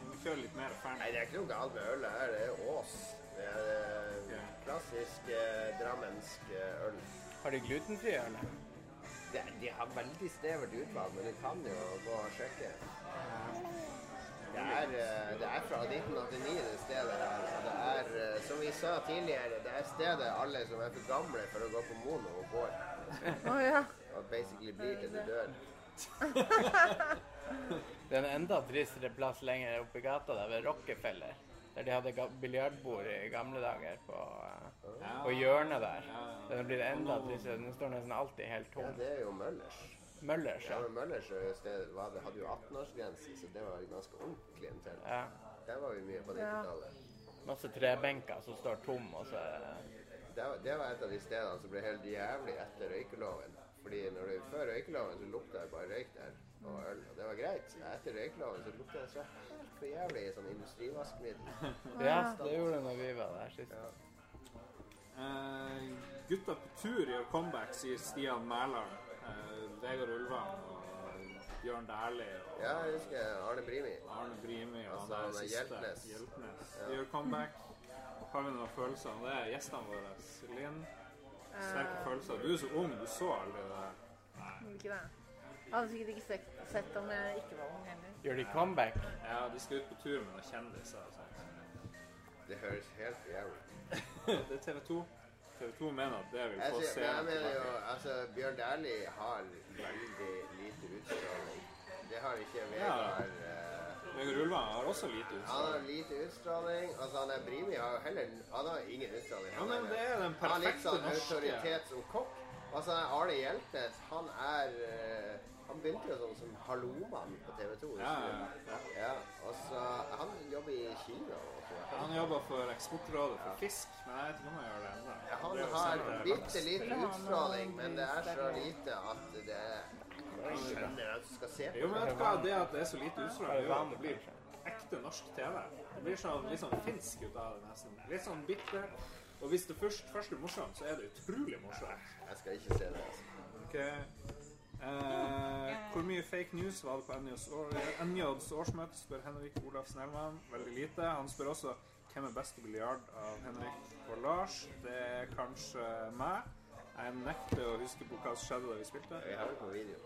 Vi må kjøre litt mer fern. Nei, det er ikke noe galt med ølet her. Det er Ås. Det er eh, klassisk eh, drammensk eh, øl. Har de glutenfri øl? Det, de har veldig snevert utvalg, men du kan jo gå og sjekke. Det er, eh, det er fra 1989 det stedet her. Det er, eh, som vi sa tidligere, det er stedet alle som er for gamle for å gå på mono og går. Oh, ja. Og basically blir til de dør. (laughs) Det er en enda tristere plass lenger oppe i gata, der ved Rockefeller. Der de hadde biljardbord i gamle dager på, eh, På hjørnet der. Ja, ja. Den blir enda tristere. Den står nesten alltid helt tom. Ja, det er jo Møllers. Møllers, Ja, ja. men Møllers er var, det hadde jo 18-årsgrense, så det var ganske ordentlig klientell. ja. Der var vi mye på 90-tallet. Masse trebenker som står tom, og så Det, var- det var et av de stedene som ble helt jævlig etter røykeloven. Fordi når du, før røykeloven så lukta det bare røyk der, og øl. Og det var greit. Etter røykeloven så lukta det så helt for jævlig i sånn industrivaskmiddel. Ja, det gjorde det når vi var der sist. Ja. Eh, gutta på tur gjør comeback, sier Stian Mæland. Eh, Vegard Ulvang og Bjørn Dæhlie ja, jeg husker Arne Brimi. Arne Brimi og Altså, han der er Hjeltnes. Hjeltnes. Ja. De gjør comeback. Har vi noen følelser? Det er gjestene våre. Linn, sterke følelser. Du er så ung, du så aldri det Nei. Ikke det. Jeg hadde sikkert ikke sett, sett om jeg ikke var ung heller. Gjør de comeback? Ja, de skal ut på tur med noen kjendiser. Det høres helt jævlig ut. Det er TV 2. TV 2 mener at det vil få få se men jeg mener jo, altså Bjørn Dæhlie har veldig lite utstråling. Det har ikke Vegard. eh, Vegard Ulvang har også lite utstråling. Han har lite utstråling. Altså, han er Brimi har jo heller Han har ingen utstråling. Ja, Han men det er den han har litt sånn norske autoritet som kokk. Altså, Arne Hjeltnes, han er eh, Han begynte jo sånn som Hallomann på TV 2. Ja, ja, ja. ja. Og så Han jobber i Kina. Han jobber for Eksportrådet for fisk, men jeg vet ikke om han gjør det ennå. Ja, Han Det har bitte noe utstråling, men det er så lite at det Jeg skjønner at du skal se Jo, men vet du hva, det at det er så lite utstråling, gjør at det blir ekte norsk TV. Det blir sånn litt sånn finsk ut av det, nesten. Litt sånn bitter. Og hvis det først, først er morsomt, så er det utrolig morsomt. Jeg skal ikke se det. altså. Ok. Eh, hvor mye fake news var det på NJs, år, NJs årsmøte, spør Henrik Olav Snellmann. Veldig lite. Han spør også hvem er best i biljard av Henrik og Lars. Det er kanskje meg. Jeg nekter å huske på hva som skjedde da vi spilte. Vi har det på video.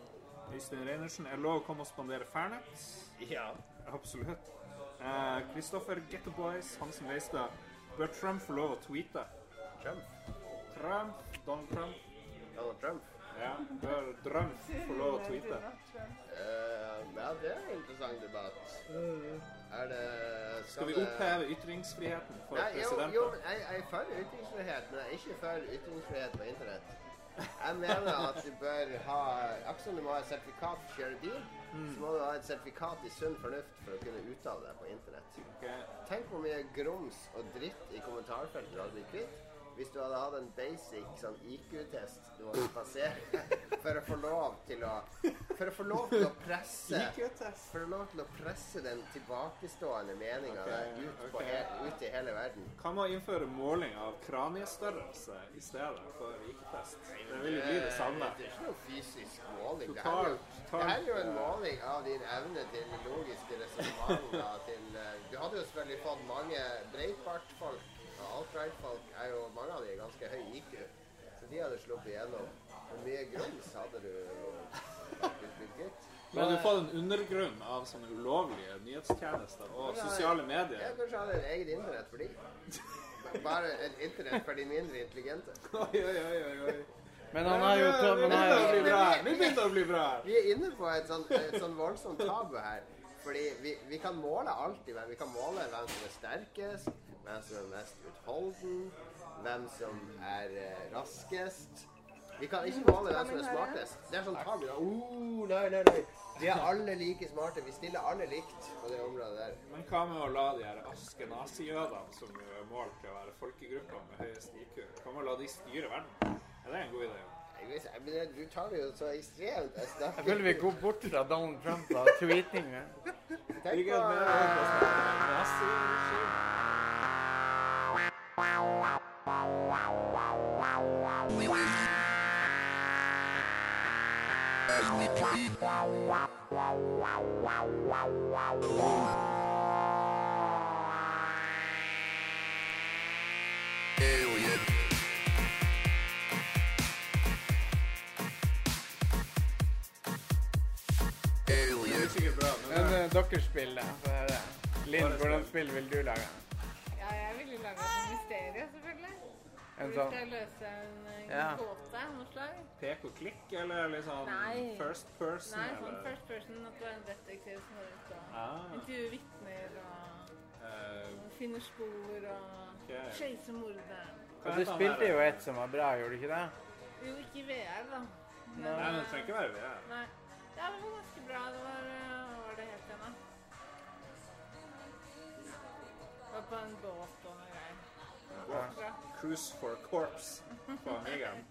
Øystein Reinertsen. Er lov å komme og spandere Fernet? Ja. Absolutt. Eh, Kristoffer Getto Boys, Hansen Leistad. Bør Trump få lov å tweete? Trump. Trump, Donald Trump. Donald Trump. Ja, bør Trump få lov å tweete? Uh, ja, det er en interessant debatt. Er det Skal vi oppheve ytringsfriheten for Nei, jo, presidenten? jo, men jeg, jeg er for ytringsfrihet, men jeg er ikke for ytringsfrihet på internett. Jeg mener at du bør ha Akkurat som du må ha et sertifikat for å kjøre bil, så må du ha et sertifikat i sunn fornuft for å kunne uttale deg på internett. Okay. Tenk hvor mye grums og dritt i kommentarfeltet du hadde blitt kvitt hvis du hadde hatt en basic sånn IQ-test du måtte passere (laughs) for å få lov til å For å få lov til å presse. For å få lov til å presse den tilbakestående meninga okay, ut, okay. ut i hele verden. Kan man innføre måling av kraniestørrelse i stedet for IQ-test? Det vil jo bli det samme. Det er ikke noe fysisk måling. Det her er det her er jo en måling av din evne til logiske resonnementer. til, eh, Du hadde jo selvfølgelig fått mange Breitbart-folk og alt-right-folk er jo mange av de er ganske høy IQ. Så de hadde sluppet igjennom. Hvor mye grums hadde du kvitt? Men hadde du fått en undergrunn av sånne ulovlige nyhetstjenester og sosiale medier. Jeg kanskje hadde en egen internett for de. (laughs) Bare et internett for de mindre intelligente. Oi, oi, oi, oi. Men han er jo men han begynner å bli bra her. Nå begynner å bli bra her. Vi er inne på et sånn, et sånn voldsomt tabu her. Fordi vi, vi kan måle alltid hvem. Vi kan måle hvem som er sterkest, hvem som er mest utholden, hvem som er eh, raskest. Vi kan ikke måle hvem som er smartest. Det er sånn tall. Oh, nei, nei, nei. Vi er alle like smarte. Vi stiller alle likt på det området der. Men hva med å la de her askenazijødene, som jo er målt til å være folkegruppa med høyest IQ, hva med å la de styre verden? Er det en god idé? Men Du tar det jo så ekstremt. Jeg føler vi går bort fra Donald Trump og tweetinga. Tenk på sånn naziregime. Det er sikkert bra, men uh, dere spiller. Linn, hvordan spill vil du lage? Ja, jeg ville laga et mysterium, selvfølgelig. En Vi sånn skal løse en Ja. gåte av noe slag. pek og klikk, eller liksom sånn Nei. first person? Nei, sånn eller? first person, at du er en detektiv som går ut og Ah, intervjuer vitner og uh. og finner spor og Ok. chaser morderen. du spilte jo et som var bra, gjorde du ikke det? Jo, ikke i VR, da. Nei, men det trenger ikke være VR. Nei. Ja, det var ganske bra. Det var eh, var det helt igjen, var på en båt og noe greier. Ja. Cruise for Corps på Amigaen.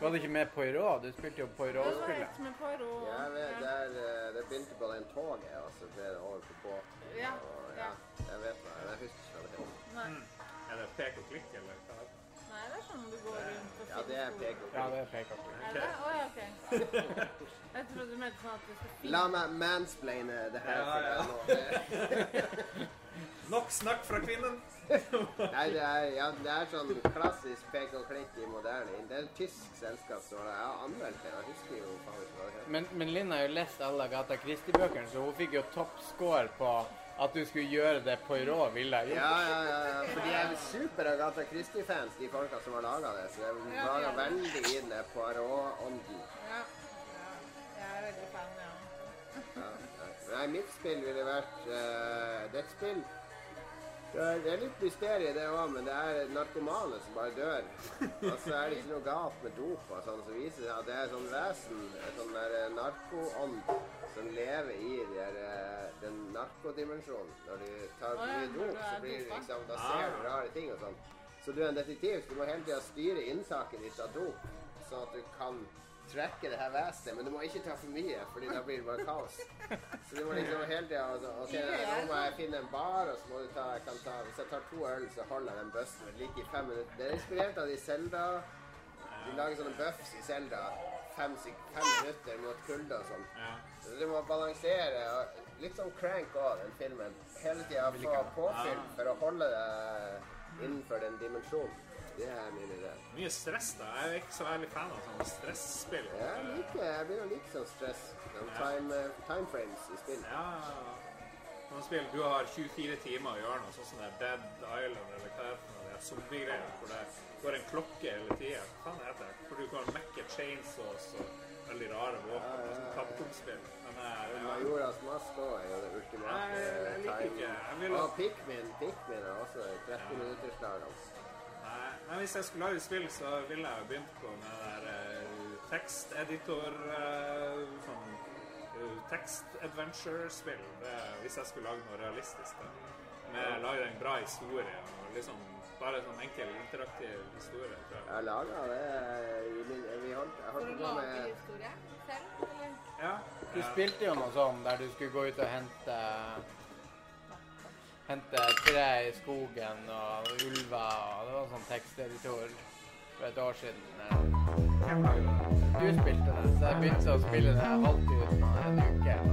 Var du ikke med Poirot? Du spilte jo Poirot-spillet. Jeg vet, der, eh, det begynte på den toget, og så ble det over på båt. Ja, Og, ja. Jeg vet hva, jeg husker ikke hva det heter. Er det pek og klikk, eller sånn du går rundt og Ja, det er spor. pek og Ja, det er. Er det? Å ja, OK. Jeg trodde du mente sånn at du skal finne La meg mansplaine det her Ja, for ja. deg nå. (laughs) Nok snakk fra kvinnen! (laughs) Nei, det er, ja, det er sånn klassisk pek og klikk i moderne. Det er et tysk selskap som har har anmeldt det. Jeg husker jo faen ikke hva det heter. Men, men Linn har jo lest alle Gata Christie-bøkene, så hun fikk jo toppscore på at du skulle gjøre det Poirot ville jeg Ja, gjort. ja, ja, ja. For de er super Agatha Christie-fans, de folka som har laga det. Så de Ja, laga ja. veldig i den der Poirot-ånden. Ja. ja. Jeg er veldig fan, ja. Ja, ja. Nei, mitt spill ville vært uh, Det et spill Det er, det er litt mysterium, det òg, men det er narkomane som bare dør. Og så er det ikke noe galt med dop og sånn, så viser det seg at det er sånn vesen, en sånn narkoånd, som lever i de der, eh, den narkodimensjonen. Når du tar ja, mye når dop, så blir det liksom, da ser du rare ting og sånn. Så du er en detektiv, du må hele tida styre inntaket ditt av dop, sånn at du kan trekke det her vesenet. Men du må ikke ta for mye, fordi da blir det bare kaos. Så du må liksom hele tida altså, OK, nå må jeg finne en bar, og så må du ta, jeg kan ta Hvis jeg tar to øl, så holder jeg den bøssen ved like i fem minutter. Det er inspirert av de Selda. De lager sånne buffs i Selda. Fem, fem minutter mot kulde og sånn. Ja. Så du må balansere. og Litt sånn crank òg, den filmen. Hele tida få påfyll for å holde det innenfor den dimensjonen. Det er min idé. Mye stress, da. Jeg er ikke så veldig fan av sånne stresspill. Jeg liker, jeg begynner å like sånn stress. Sånn time, eh, time frames i spill. Ja. Spill du har 24 timer å gjøre noe sånn som det er Dead Island eller hva det er for noe, det er zombiegreier hvor det går en klokke hele tida. Hva faen heter det? Hvor du kan mekke chainsaws og veldig rare våpen. Ja, ja, Sånn ja. Men eh. Majoras Mask òg er jo det ultimate Nei, jeg liker time. ikke. Vil Og Pikmin, Pikmin er også 30 minutters lag. Altså. Nei, nei, hvis jeg skulle lage spill, så ville jeg begynt på med det der eh, teksteditor eh, Sånn eh, tekst-adventure-spill. Hvis jeg skulle lage noe realistisk. da. Med lage en bra historie og liksom bare sånn enkel, interaktiv historie. tror jeg. Jeg har laga det i min vi holdt, Jeg holdt på lage med historie selv, eller? Ja. Du spilte jo noe sånn der du skulle gå ut og hente Hente tre i skogen og ulver og Det var sånn teksteditor for et år siden. Det? Du spilte det, så jeg begynte å spille det halvt ut nå en uke. (laughs)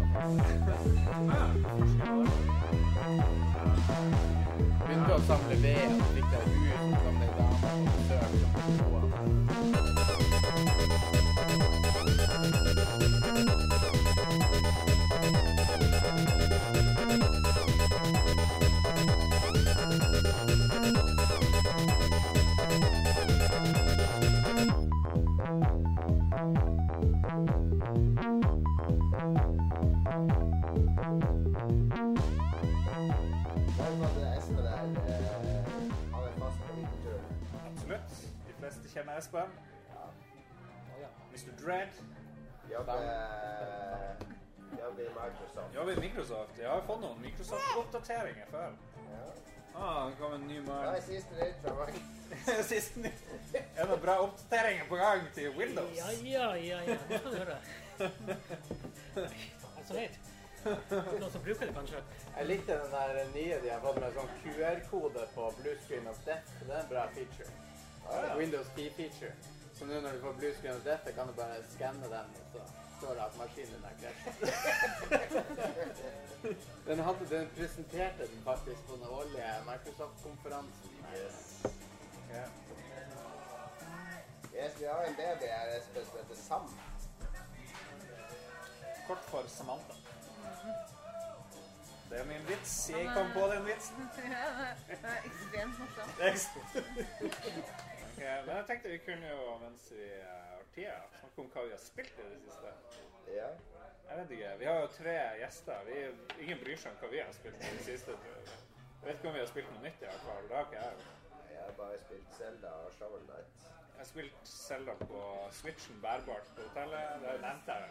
Begynte å samle ved fikk det hus som samle damer på besøk. på gode. Absolutt. De fleste kjenner Espen. Mr. Dread. Jobber i Microsoft. Jobber i Microsoft. Jeg har fått noen Microsoft-oppdateringer før. Ja. Ah, det kom en ny mann. Det (laughs) er siste nytt fra meg. siste nytt. Er det noen bra oppdateringer på gang til Windows? Ja, ja, ja, ja. Det skal du høre. Altså, vet. Noen som bruker det, kanskje. Jeg likte den der nye de har fått med sånn QR-kode på Blue Screen of Death. Det er en bra feature. Windows 10-feature. Så nå når du får Blue Screen of Death, kan du bare skanne den, og så står det at maskinen er krasjet. (laughs) (laughs) den, hadde, den presenterte den faktisk på den årlige Microsoft-konferansen. Ja. Yes, vi har en baby her, Espen, som heter Sam. Kort for Samantha. Det er min vits. Jeg kom på den vitsen. (laughs) Ja, det er ekstremt morsomt. Ok, men jeg tenkte vi kunne jo, mens vi har tida, snakke om hva vi har spilt i det siste. Ja. Jeg vet ikke. Vi har jo tre gjester. Vi, ingen bryr seg om hva vi har spilt i det siste. jeg. Vet ikke om vi har spilt noe nytt i hvert fall. Det har ikke jeg. Jeg har bare spilt Zelda og Shovel Knight. Jeg har spilt Zelda på Switchen bærbart på hotellet. Det nevnte jeg.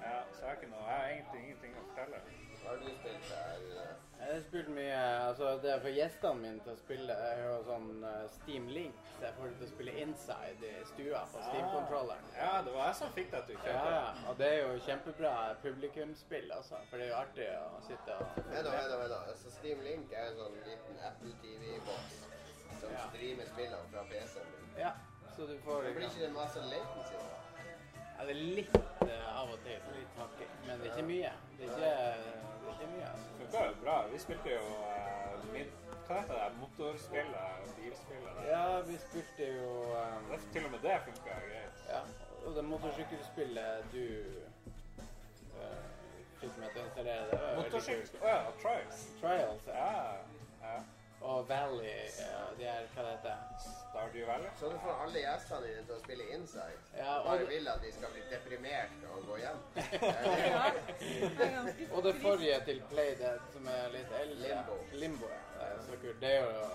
Ja, så jeg har, ikke noe, jeg har egentlig ingenting å fortelle. Hva har du spilt her? Jeg har spilt mye altså Det å få gjestene mine til å spille Jeg har jo sånn eh, Steam Link, så jeg får dem til å spille inside i stua på Steam-kontrolleren. Ja, det var jeg som fikk deg til å Ja, kjøpe ja. det. Og det er jo kjempebra publikumsspill, altså. For det er jo artig å sitte og Vent da, vent da. vent da. Altså, Steam Link er en sånn liten Apple TV-boks som Ja. streamer spillene fra PC-en din. Ja, så du får Men Blir ikke det masse latency da? Ja, det er litt uh, av og til. Litt hakking. Men det er ikke mye. Det er ikke, det er ikke mye, altså. Funka jo bra. Vi spilte jo eh, min, Hva heter det? Motorspillet? Bilspillet? Ja, vi spilte jo um, Det, til og med det funka greit. Ja, og det motorsykkelspillet du uh, fikk meg til å installere, det var veldig Motorsykkel... Å ja, Trials. Trials, ja. Ja. Og Valley, ja, de er hva det heter Stardew Valley? Så du får alle gjestene dine til å spille inside. Ja, og bare vil at de skal bli deprimert og gå hjem. (laughs) Og det forrige til Playdead, som er litt eldre Limbo. Limbo, ja. Det er så kult. Det er jo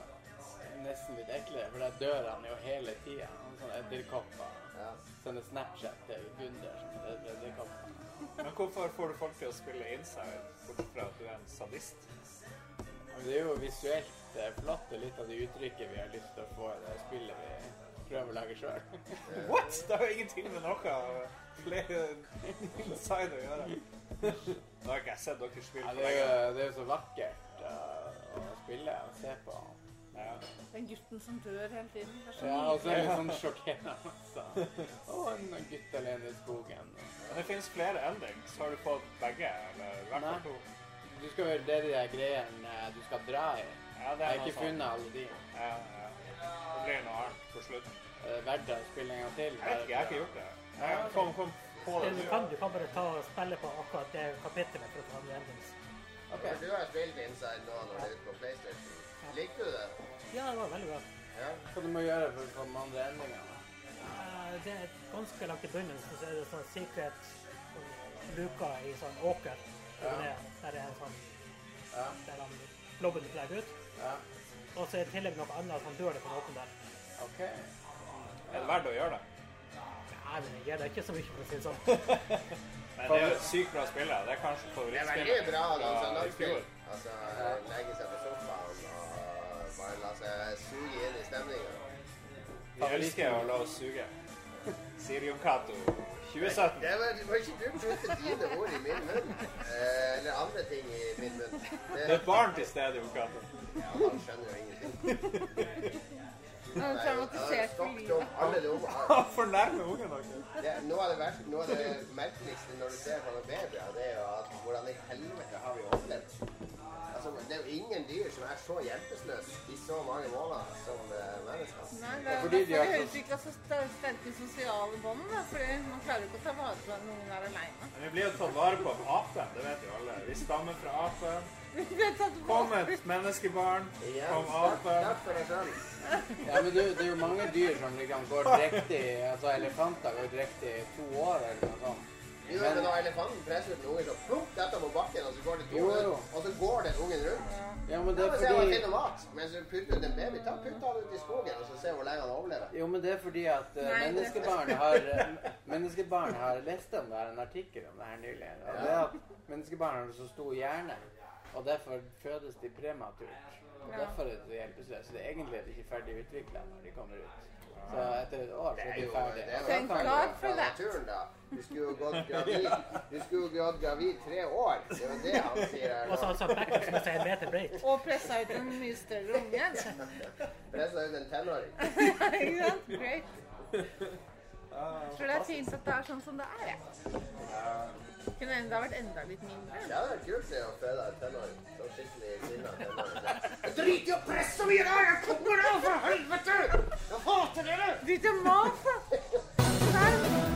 nesten litt eklere, for der dør han jo hele tida. Sånne edderkopper. Ja. Sender Snapchat til Gunder som er edderkopper. Men hvorfor får du folk til å spille inside, bortsett fra at du er en sadist? Men det er jo visuelt eh, flott, og litt av det uttrykket vi har lyst til å få i det spillet vi prøver å lage sjøl. (laughs) What?! Det har jo ingenting med noe flere inside å gjøre. Nå har ikke jeg sett dere spille Ja, på det, er lenge. jo, det er jo så vakkert eh, å spille og se på. Ja. Den gutten som dør hele tiden. Det er så Ja, og så er det litt sånn sjokkerende. Så. Å, en gutt alene i skogen. Men det finnes flere endings. Har du fått begge? Eller i hvert fall Nei. to? Du skal høre det de der greiene eh, du skal dra i. Ja, det er Jeg har ikke sånt. funnet alle de. Ja, ja. Det blir noe annet på slutten. Er det verdt å spille en gang til? Jeg vet ikke, jeg har ikke gjort det. Jeg kom, kom på det. Du kan, du kan bare ta og spille på akkurat det kapittelet for å få andre endings. Ok. Du har spilt inside nå når du er ute på PlayStation. Likte du det? Ja, det var veldig bra. Ja. Hva du må gjøre for å få de andre endringene? Uh, Det er ganske langt i bunnen, så er det sånn secret luker i sånn åker. Ja. Der er en sånn Ja, der han blobben legger ut. ja. Og så er det tillegg noe annet han dør det på å åpne der. OK. Er det verdt å gjøre det? Nei, men jeg gir deg ikke så mye, for å si det sånn. (laughs) Men det er jo et sykt bra spill. Det er kanskje Det er veldig bra i fjor. Altså, legge seg på sofaen og bare la seg suge inn i stemninga. Vi elsker å la oss suge. Sirium Cato 2017. Det var, det var ikke du putte dine ord i min munn. Eh, eller andre ting i min munn. Det er et barn til stede, Jon Cato. ja, han skjønner jo ingenting. Han er traumatisert for livet. Han fornærmer ungen deres. Det, noe, av det verste, noe av det merkeligste når du ser på noen babyer, det er jo at hvordan i helvete har vi overlevd? Det er jo ingen dyr som er så hjelpeløse i så mange måneder som eh, mennesker. Nei, det er fordi de har de så- utvikla så sta- sterke sosiale bånd. da, Fordi man klarer ikke å ta vare på noen der aleine. Men vi blir jo tatt vare på av apen, det vet jo alle. Vi stammer fra apen. (laughs) Kom et menneskebarn. Kom apen. Ja, men det, det er jo mange dyr som liksom går drektig Altså elefanter går drektig i to år eller noe sånt. Jo, men når elefanten presser ut en unge, så plump dette på bakken, og så går det to Jo, og så går den ungen rundt. Ja, men det er fordi... se finner mat. Mens du putter ut en baby, ta putt han ut i skogen, og så se hvor lenge han overlever. Jo, men det er fordi at uh, menneskebarn har eh, (laughs) Menneskebarn har lest om det her, en artikkel om det her nylig. Og det at menneskebarn har så stor hjerne, og derfor fødes de prematurt. Og derfor er de så hjelpeløse. Det er egentlig er de ikke ferdig utvikla når de kommer ut. Så etter et år så blir er er de det er jo du- for fra naturen, da. Du skulle jo gått gravid Du skulle jo gått gravid tre år. Det er jo det han sier her Og så altså bekken som er en meter breit. (laughs) Og pressa ut en mye større unge. (laughs) Pressa ut en tenåring. (laughs) Ikke sant? Great. Jeg tror det er fint at det er sånn som det er. jeg. Kunne enda vært enda litt mindre. Det hadde vært kult det å føde en tenåring. Så skikkelig sinna tenåring. (laughs) Drit i å presse meg i dag! Jeg kommer av, for helvete! Jeg hater dere! Drit i å da! (laughs)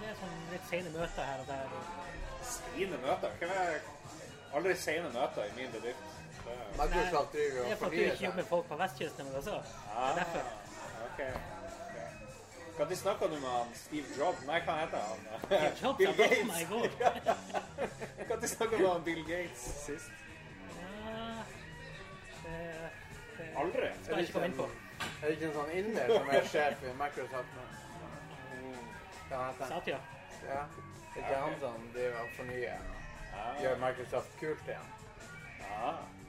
det er sånn litt sene møter her og der. Sine møter? Hvem er Aldri sene møter i min bedrift. Det er- driver Det er for at du ikke jobber med folk på vestkysten, men. Det er derfor. Ok. ok. Når snakka du med han Steve Jobs? Nei, hva heter han? Jobs, Bill Gates. går. Når snakka du med han Bill Gates sist? Ja, det Aldri. skal jeg ikke komme inn på. Er det ikke en sånn inder som er sjef i Microsoft nå? Hva heter han? Satya. Ja. Det er ikke han som driver og fornyer og gjør Microsoft kult igjen.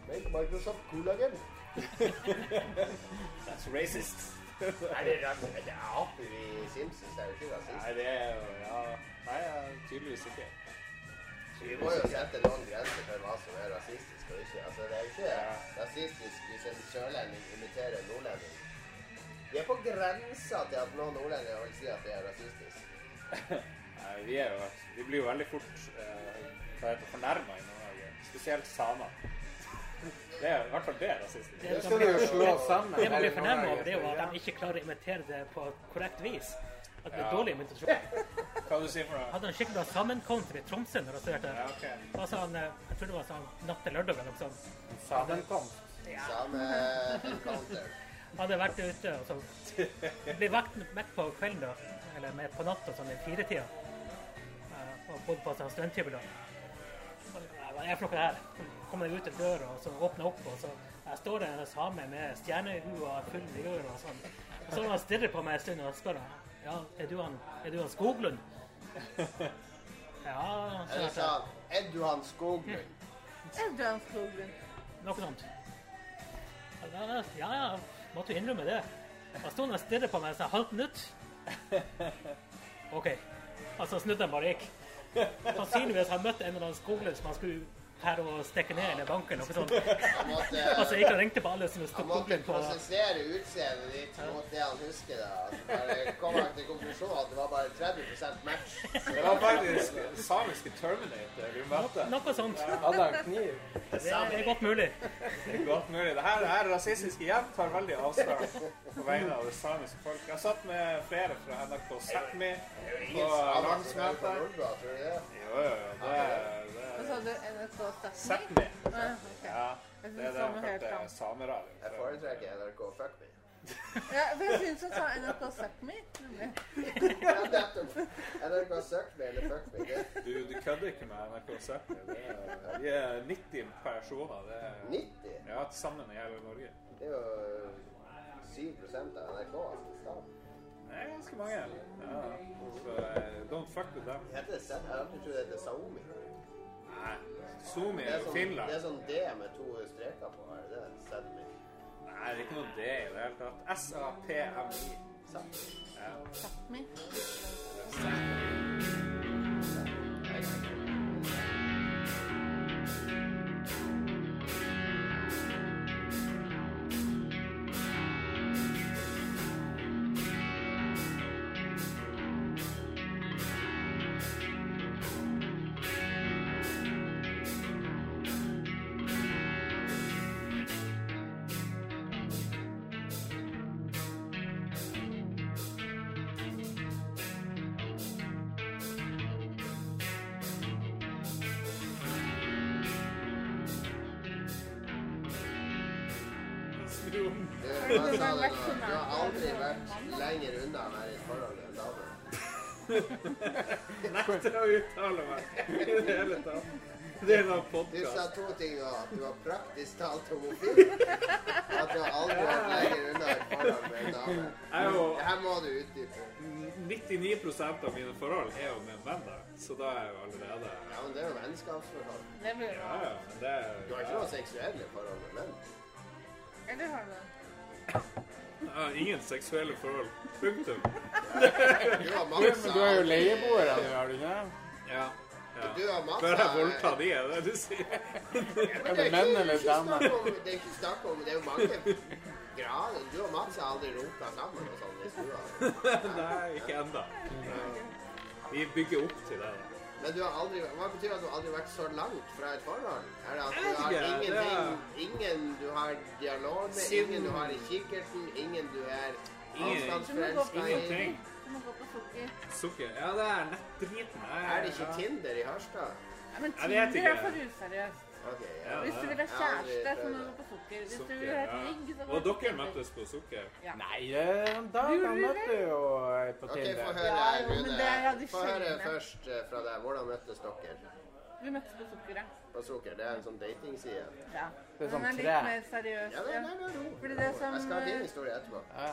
Make Microsoft cool again. (laughs) that's racist. Er det rart? Det er aper i Simpsons, det er jo ikke rasist. Nei, det er jo Ja. Nei, ja, tydeligvis ikke. Vi må jo sette noen grenser for hva som er rasistisk og ikke. Altså, det er jo ikke rasistisk hvis en sørlending imiterer en nordlending. Vi er på grensa til at noen nordlendinger vil si at det er rasistisk. (laughs) Nei, vi, er jo, vi blir jo veldig fort eh, det, fornærma i Nord-Norge. Spesielt samer. (laughs) Det er i hvert fall det rasistisk. Det skal vi jo slå sammen. Det man hele blir fornærma Nord-Norge. over, det er jo at de ikke klarer å imitere det på korrekt vis. At det ja. dårlig imitasjon. Hva du sier for noe? hadde en skikkelig sammenkomst i Tromsø når jeg studerte. Ja, okay. Han, eh, jeg tror det var sånn natt til lørdag eller noe sånt. Sammenkomst. Samme encounter. Hadde vært ute og så ble vakten midt på kvelden da, eller med på natta sånn i firetida. Eh, Og bodde på sånn studenthybel Hva er det for noe her? Kom jeg ut til døra og så åpna opp, og så jeg står det en same med stjernehua full i øret og sånn. Og så han stirrer på meg en stund og spør han, ja, er du han, er du han Skoglund? Ja, så Eller sa han Skoglund. Edvard Skoglund. noe sånt. Ja, ja, ja, måtte jo innrømme det. Han sto han og stirret på meg et halvt minutt. OK. Altså snudde han bare og gikk. Sannsynligvis har han møtt en eller annen Skoglund som han skulle her og stikke ned eller banke eller noe sånt. Måtte, (laughs) Altså han ringte på alle som han sto måtte skolen på. prosessere utseendet ditt mot det han husker. da. Altså, bare kom han til konklusjonen at det var bare 30% match. Det var faktisk samiske Terminator du møtte. Noe sånt. Hadde han kniv? Det er godt mulig. Det er godt mulig. Det her, det her rasistiske igjen tar veldig avstand på vegne av det samiske folk. Jeg har satt med flere fra NRK Sápmi på landsmøte. Det? Jo, jo, jo. Det er, det Hva sa du? NRK Fuck Me? Ah. Ja, det er det de kalte sameradio. Jeg foretrekker NRK Fuck Me. (laughs) Ja, for jeg syns han sa NRK Suck Me. Ja, nettopp. NRK Suck Me eller Fuck Me. Det Du, du kødder ikke med NRK Suck Me. De er 90 personer. Det er, 90. ja, sammen i hele Norge. Det er jo 7 av NRK. Altså. Det er ganske mange. Ja. Så eh, don't fuck with them. Heter det Sed? Jeg har alltid trodd det heter Saomi. Nei. Zoomi Det er jo sånn, det er sånn D med to streker på. Er det det? Sedmi. Nei, det er ikke noe D i det hele tatt. S-A-P-M-I. Ja. Sápmi. Aldri vært lenger unna å være i et forhold til en dame. (laughs) Nekter å uttale meg i det hele tatt. Det er en Du sa podkast. to ting nå. At du var praktisk talt homofil. Og at du har aldri vært lenger unna et forhold med en dame. Jeg er jo Det her må du utdype. 99% av mine forhold er jo med menn, da. Så da er jeg jo allerede Ja, men det er jo vennskapsforhold. Det blir Ja, bra. ja. Men det er Du har ikke noe seksuelle forhold med menn. Eller har du det? Jeg har ingen seksuelle forhold. Punktum. Du har Du, men du er jo leieboer, nå, har du ikke? Ja. ja. Du har Bør jeg voldta de, er det du sier? Men Er det menn eller damer? Det er ikke snakk om Det er jo mange grader. Du og Mats har aldri runka sammen og sånn i stua. (laughs) Nei, ikke ennå. Vi bygger opp til det. da. Men du har aldri Hva betyr at du aldri har vært så langt fra et forhold? Er det at du har ingenting Ingen du har dialog med, ingen du har i kikkerten, ingen du er avstandsforelska i? Du må gå på sukker. Sukker. Ja, det er nettdriten. Er det ikke ja. Tinder i Harstad? Ja, men Tinder er for useriøst. Okay, ja. Hvis du vil ha kjæreste, så må du gå på sukker. Hvis du Sukker, vil ha et ja. ligg, så går Og du på dere møttes på sukker? Ja. Nei, da Lurer. Du møtte jo på Tinder. Ok, få høre, Ja, jo, det Rune. Få høre først eh, fra deg. Hvordan møttes dere Vi møttes på sukkeret. på Sukker? Det er en sånn datingside. Ja. Det er Den sånn er litt tre. mer seriøs. Ja, nei, nei, nei, nei. Fordi det som Jeg skal ha din historie etterpå. Ja.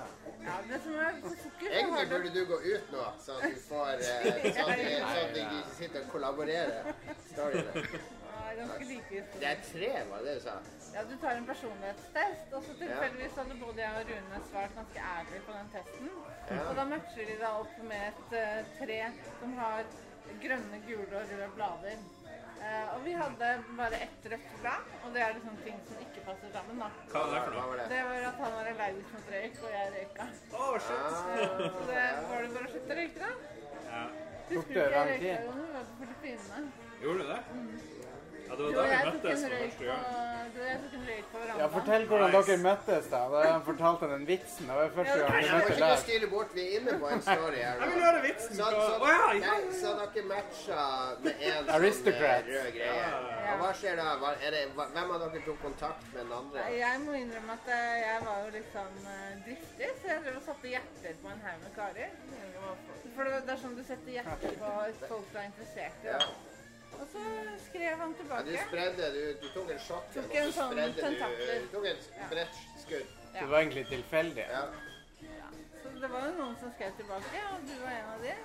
Ja, det som er på sukker, så har Egentlig du burde du gå ut nå, så at du får eh, (laughs) Sånn at du- sånn at ikke sitter og kollaborerer. Storyene. Ja, ganske like Det historier. er tre, var det det du sa? Ja, du tar en personlighetstest, og så tilfeldigvis hadde både jeg og Rune svart ganske ærlig på den testen. Ja. Og da matcher de da opp med et eh, tre som har grønne, gule og røde blader. Eh, og vi hadde bare ett rødt blad, og det er liksom ting som ikke passer sammen. da. Hva var det for noe? det? Det var at han var allergisk mot røyk, og jeg røyka. Oh, shit! Eh, Så det var det bare å slutte å røyke, da. Ja. Husker Tok du ikke lang jeg røyka tid? Gjorde du det? Ja, det var da vi møttes for første gang. du og jeg tok en røyk på hverandre. Ja, fortell hvordan Nice. dere møttes, da. Da han fortalte den vitsen. Det var første gang vi jeg må møtte ikke der. stille bort. Vi er inne på en story her (laughs) Jeg vil høre vitsen! Så, så, Å ja! nei, så dere matcha med en sånn Aristocrat. eh, rød greie. Og hva skjer da? Hva, er det, hva, hvem av dere tok kontakt med den andre? Jeg må innrømme at eh, jeg var jo litt eh, driftig, så jeg drev og satte hjerter på en haug med karer. For det det er sånn du setter hjerter på folk du er interessert i. Ja. da. Og så skrev han tilbake. Ja, du spredde, du, du tok en shot, Tok en så sånn spredde du tentakler. Du tok et bredt skudd. Det var egentlig tilfeldig. Ja. Så det var jo noen som skrev tilbake, og du var en av de.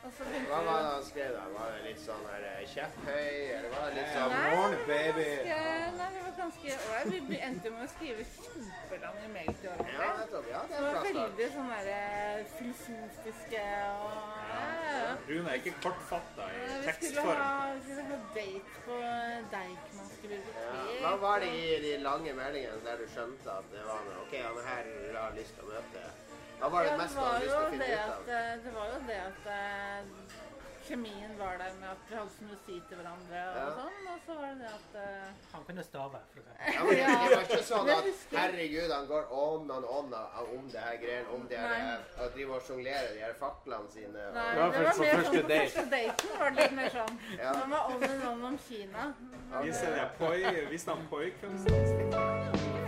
Hva var det han skrev da? Var det litt sånn her eh, kjepphøy, eller var det litt sånn Nei, Morning, baby. ganske- Nei, det var ganske ålreit. Vi endte jo med å skrive kjempelange mail til Ja, hverandre. nettopp. Ja, det Det er var plass da. veldig sånn derre filosofiske og ja, ja. Rune er ikke kortfatta i tekstform. Ja, vi skulle ha date på Deichman. Ja. Hva var det i de lange meldingene der du skjønte at det var noe? OK, han er her har lyst til å møte. Hva var det Ja, mest det du hadde lyst til å finne ut av? eh, det var jo det at eh, kjemien var der med at vi hadde så mye å si til hverandre og Ja. sånn. Og så var det det at uh, Han kunne stave, for eksempel. Ja, men det det var ikke sånn at herregud, han går on and on om det her greiene, om det her Nei. eh, Å drive og sjonglere de her faklene sine. og- Nei, Det var det var først på mer første sånn på date. første daten var det litt mer sånn. Ja. Han var on and on om Kina. Hvis det poi, viste han poi-kunstene sine?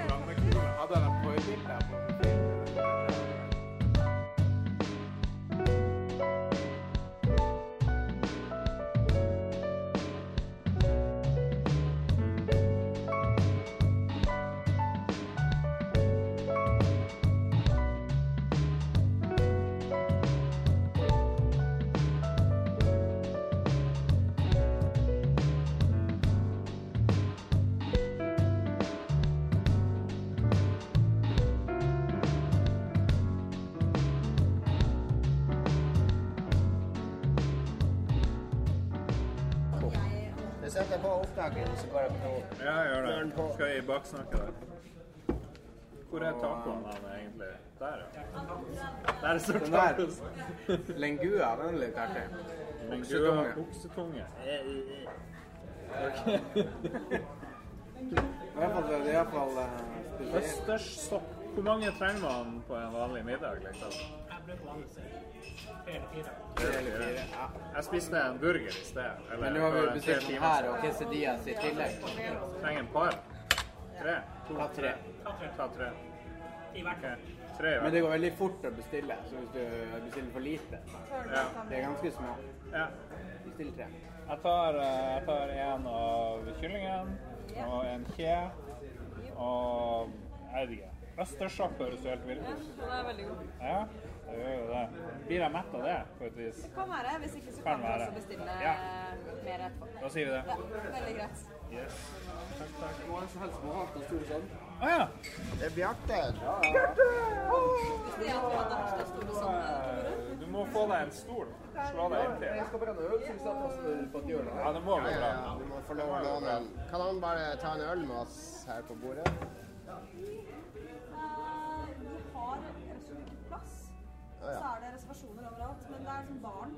Flammekule. Hadde han et poi-bilde Ja, gjør det. Skal jeg baksnakke deg? Hvor er tacoen han egentlig? Der, ja. Der står Den der. tacos. Lengua, den er litt artig. Lengua oksetunge. (laughs) I hvert fall, det er iallfall spesielt. Østerssopp. Hvor mange trenger man på en vanlig middag, liksom? Jeg bruker vanligvis tre. Ja. Jeg spiste en burger i sted. Eller Men nå har vi bestilt den her og quesadillas i tillegg. Trenger en par? Tre? Tre. Ta tre. Ta tre. I hvert fall. Tre, i Men det går veldig fort å bestille, så hvis du bestiller for lite Ja. Det er ganske små. Ja. Bestill tre. Jeg tar, eh, jeg tar en av kyllingen og en kje og jeg vet ikke. Østersopp høres jo helt vilt ut. Den er veldig god. Ja, det gjør jo det. Blir jeg mett av det, på et vis? Det Kan være. Hvis ikke så Kan kan vi være. også bestille Ja. mer etterpå. Da sier vi det. Ja, veldig greit. Yes. Takk, takk. Må helst små og store sånn. Å ja. Det er Bjarte. Hvis er det store sånn. Eh, Du må få deg en stol. Slå deg inntil. skal brenne øl, så vi setter oss på et hjørne Ja, det må bli bra. Du må få lov å låne en. Kan han bare ta en øl med oss her på bordet? Ja. Så er det reservasjoner overalt. Men det er som barn.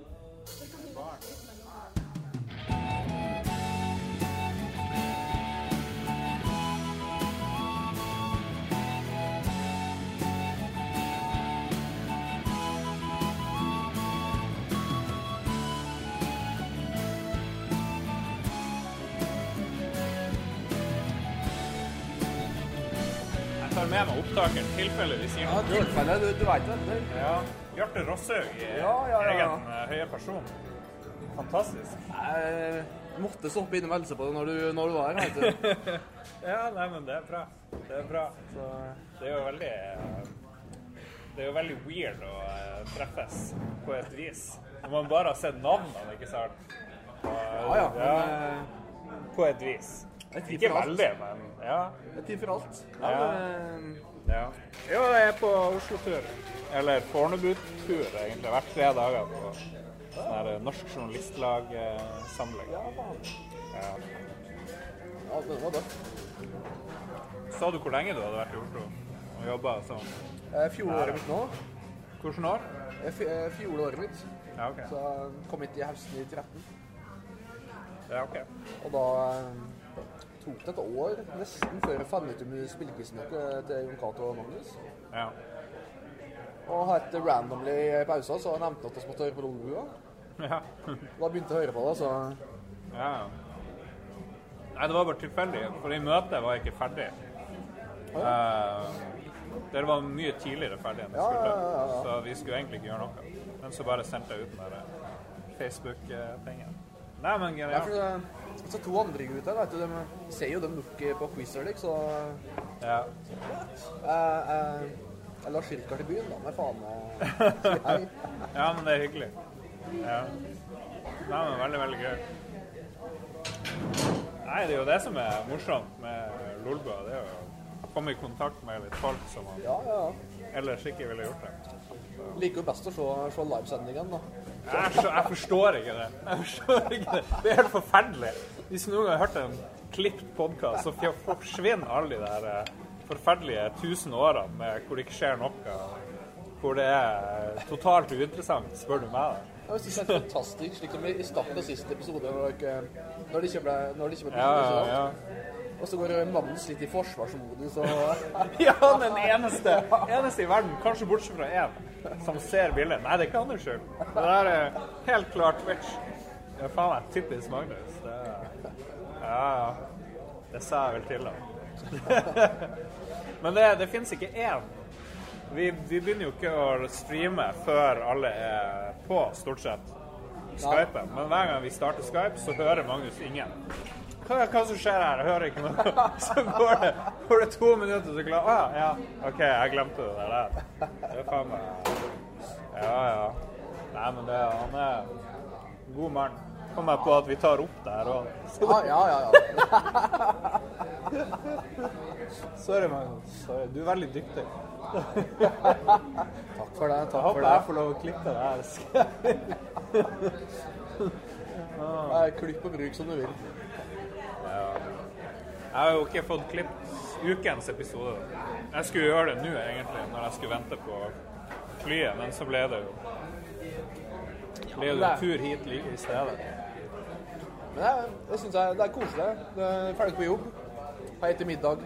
Det kan bli barn. Med meg opptakeren tilfelle vi sier noe ja, tilfelle. Du, du vet det. Ja. Bjarte Rosshaug i Ja, ja, ja. egen uh, høye person. Fantastisk. Jeg måtte stoppe innmeldelse på det når du, når du var her. vet du. (laughs) Ja, nei, men det er bra. Det er bra. Så det er jo veldig eh, Det er jo veldig weird å eh, treffes på et vis. Når man bare har sett navnene, ikke sant? Og, Ja, ja. Men, ja, på et vis. Det tipper Ikke veldig, men ja. Det er tid for alt. Ja, Ja. det. Jo, jeg er på Oslo-tur. Eller Fornebu-tur, egentlig. Hvert tre dager på Sånn eh, Norsk Journalistlag-samling. Ja, faen. Ja. Ja, den var det. Sa du hvor lenge du hadde vært i Oslo og jobba sånn? Eh, Fjoråret mitt nå. Hvilket år? Eh, eh, Fjoråret mitt. Ja, OK. Så jeg kom hit i høsten i 13. Ja, ok. Og da eh, tok det et år nesten før jeg fant ut om spillequizen til Jon Cato og Magnus. Ja. Og helt randomly i pausen så nevnte han at vi måtte høre på Lolbua. Ja. Da begynte jeg å høre på det, så ja. Nei, det var bare tilfeldig, for i møtet var jeg ikke ferdig. Eh, dere var mye tidligere ferdig enn jeg Ja, skulle, ja, ja, ja. så vi skulle egentlig ikke gjøre noe. Men så bare sendte jeg ut den der Facebook-tingen. Nei, men Ja, genialt. Så to andre gutter, vet du, de ser jo dem nok på quizer, liksom, så Ja. Eh, eh, jeg la Schirka til byen, da, med faen meg hei. (laughs) ja, men det er hyggelig. Ja. Nei, men veldig, veldig gøy. Nei, det er jo det som er morsomt med Lolbua. Det er jo å komme i kontakt med litt folk som man Ja, ja, ellers ikke ville gjort det. Liker jo best å se, se livesendingen, da. Jeg, så, jeg forstår ikke det. Jeg forstår ikke det. Det er helt forferdelig. Hvis noen har hørt en klippet podkast, så forsvinner alle de der eh, forferdelige tusen årene med hvor det ikke skjer noe. Hvor det er eh, totalt uinteressant, spør du meg. da. Jeg synes det er fantastisk, slik som i starten av siste episode, når, dere, når det ikke ble, når det ikke ble Ja, ja, ja. Og så går Magnus litt i forsvarsmodus, og (laughs) Ja, den eneste, eneste i verden, kanskje bortsett fra én, som ser bildet. Nei, det er ikke hans skyld. Det der er helt klart Twitch. Det er faen meg typisk Magnus. Ja, ja. Det sa jeg vel til da. (laughs) Men det, det fins ikke én. Vi, vi begynner jo ikke å streame før alle er på, stort sett. Skype. Men hver gang vi starter Skype, så hører Magnus ingen. Hva, hva som skjer her? Jeg hører ikke noe. (laughs) Så går det, går det to minutter, så klarer Å ja, ja. OK, jeg glemte det der. Det er faen meg Ja, ja. Nei, men det, han er en god mann. Kom jeg på at vi tar opp det her òg. (laughs) Ja, ja, ja. ja. (laughs) Sorry, Magnus. Sorry. Du er veldig dyktig. (laughs) Takk for det. Jeg Takk håper for jeg det. får lov å klippe det her. Nei, Klipp og bruk som du vil. Ja. Jeg har jo ikke fått klippet ukens episode. Jeg skulle gjøre det nå, egentlig, når jeg skulle vente på flyet, men så ble det jo ble jo en tur hit i stedet. Men jeg, jeg synes jeg, det er koselig. Det er ferdig på jobb. Har etter middag.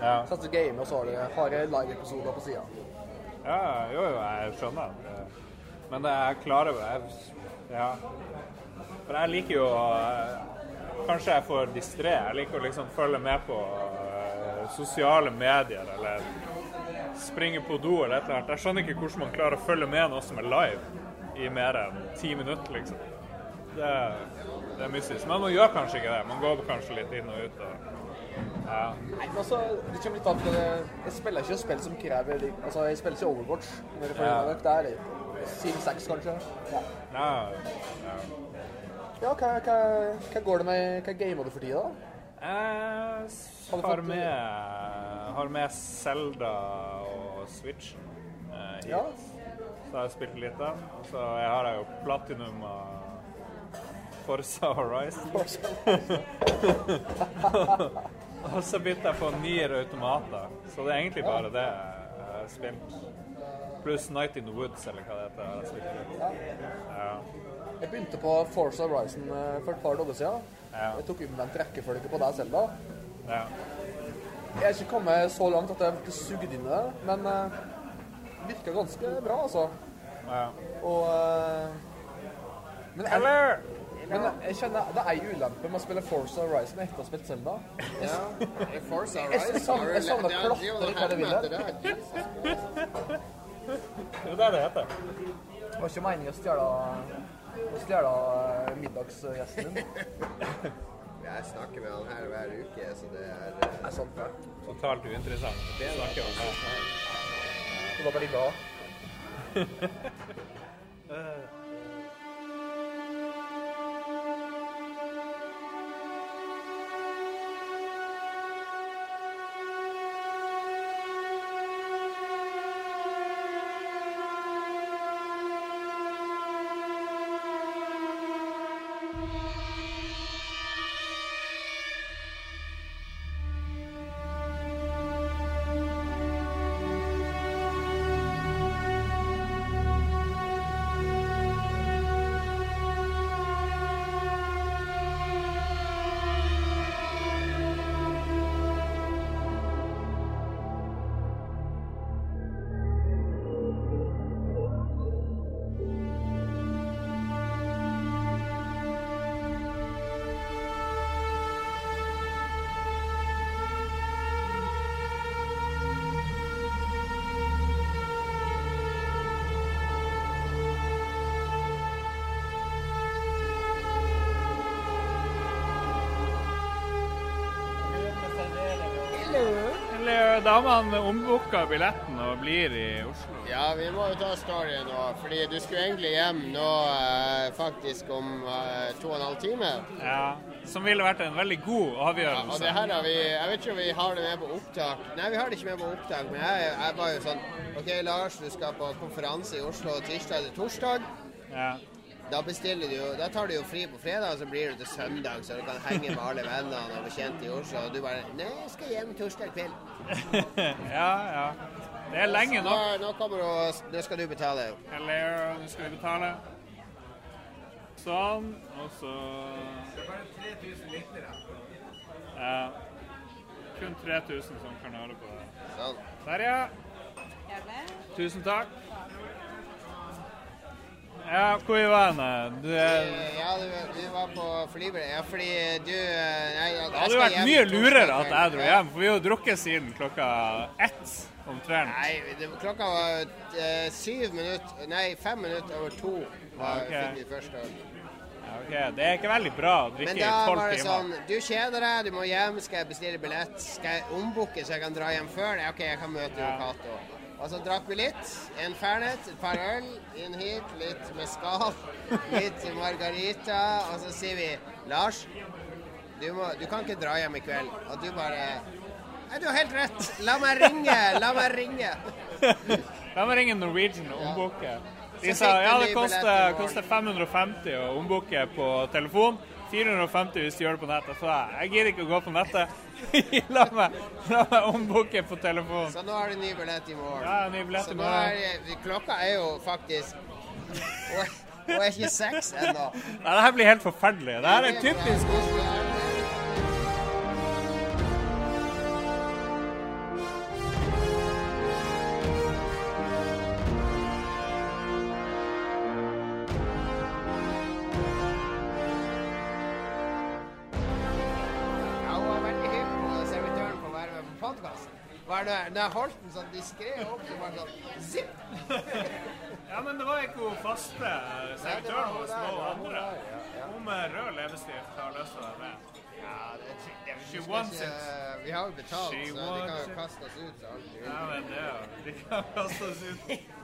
Ja. Setter game, og så har jeg, har jeg live-episoder på sida. Ja, jo, jo, jeg skjønner. Men det er klar over jeg, Ja. For jeg liker jo å- Kanskje jeg for distré. Jeg liker å liksom følge med på eh, sosiale medier eller springe på do eller et eller annet. Jeg skjønner ikke hvordan man klarer å følge med noe som er live i mer enn ti minutter, liksom. Det, det er mystisk. Men man gjør kanskje ikke det. Man går kanskje litt inn og ut. Og, ja. Nei, men altså, det kommer litt an på. Jeg spiller ikke spill som krever Altså, jeg spiller ikke Overwatch. Når jeg får Ja. ja. Det er litt Sim 6, kanskje. Ja. Ja, ja. Ja, hva, hva, hva går det med Hva gamer du for tida? da? Jeg Har du har med, har med Zelda og Switch eh, hit. Ja. Så har jeg spilt litt av. Så jeg har jo Platinum og Forza Horizon. (laughs) og så begynte jeg på Nier automater, Så det er egentlig bare det jeg har spilt. Pluss Night in the Woods, eller hva det heter. Ja. Jeg begynte på Forza Horizon eh, for et par dager siden. Ja. Jeg tok omvendt rekkefølge på deg selv da. ja. Jeg er ikke kommet så langt at jeg ble sugd inn i det, men uh, virker ganske bra, altså. ja. Og uh, men, Eller men jeg kjenner det er en ulempe med å spille Forza Horizon etter å ha spilt Zelda. Ja. Forza Jeg- jeg Horizon. savner- jeg savner er- er klatre, noe hva det vil her. det. er det det heter. Det var ikke meningen å stjele å stjele eh, middagsgjesten din. (laughs) Jeg snakker med han her hver uke, så det er eh, Det er sant, det. Totalt uinteressant. Det snakker om det. da var bare glad. (laughs) damene ombooka billetten og blir i Oslo. Ja, vi må jo ta storyen nå, fordi du skulle egentlig hjem nå eh, faktisk om eh, to og en halv time. Ja, som ville vært en veldig god Ja, og avgjørelse. det her har vi Jeg vet ikke om vi har det med på opptak. Nei, vi har det ikke med på opptak, men jeg, jeg var jo sånn OK, Lars, du skal på konferanse i Oslo tirsdag eller torsdag. Ja. Da bestiller du jo Da tar du jo fri på fredag, og så blir det til søndag, så du kan henge med alle vennene og bekjente i Oslo. Og du bare Nei, jeg skal hjem torsdag kveld. (laughs) ja, ja. Det er lenge Nå, Nå, nå kommer du og Nå skal du betale. Eller nå skal vi betale. Sånn, og så Det er bare 3000 liter her. Ja. Kun 3000 som kan høre på det. Sånn. Der, ja. Tusen takk. Ja, hvor i var han? Du er Ja, du, du var på flybillett. Ja, fordi du eh, Nei, jeg, Det hadde vært mye lurere at jeg dro hjem, for vi har jo drukket siden klokka ett omtrent. Nei, det, klokka var uh, syv minutter Nei, fem minutter over to var, Ok. fikk vi første øl. Ja, ok, Det er ikke veldig bra å drikke tolv timer. Men da var det sånn Du kjeder deg, du må hjem. Skal jeg bestille billett? Skal jeg ombooke så jeg kan dra hjem før? OK, jeg kan møte ja. Cato. Og så drakk vi litt. En fernet, et par øl inn hit. Litt mescal, litt margarita. Og så sier vi Lars, du, må, du kan ikke dra hjem i kveld. Og du bare Nei, du har helt rett. La meg ringe. La meg ringe. La meg ringe Norwegian og ombooke. De sa ja, det koster, billett i morgen. koster 550 å ombooke på telefon. 450 hvis du gjør det på nettet. Så jeg, jeg gidder ikke å gå på nettet. (laughs) la meg, la meg ombooke på telefonen. Så nå har du ny billett i morgen. Ja, ny billett Så i morgen. er det- Klokka er jo faktisk Hun er- er ikke seks ennå. Nei, det her blir helt forferdelig. Det her er typisk Ja, podkasten. Når jeg holdt den sånn diskré opp, så bare sånn zipp! (laughs) Ja, men det var ikke hun faste servitøren vår som var andre. Hun med rød leppestift har lyst til å være med. Ja, det, det, She wants ikke- it. Vi har jo betalt, She så de kan jo kaste oss ut. Ja, men det jo De kan kaste oss ut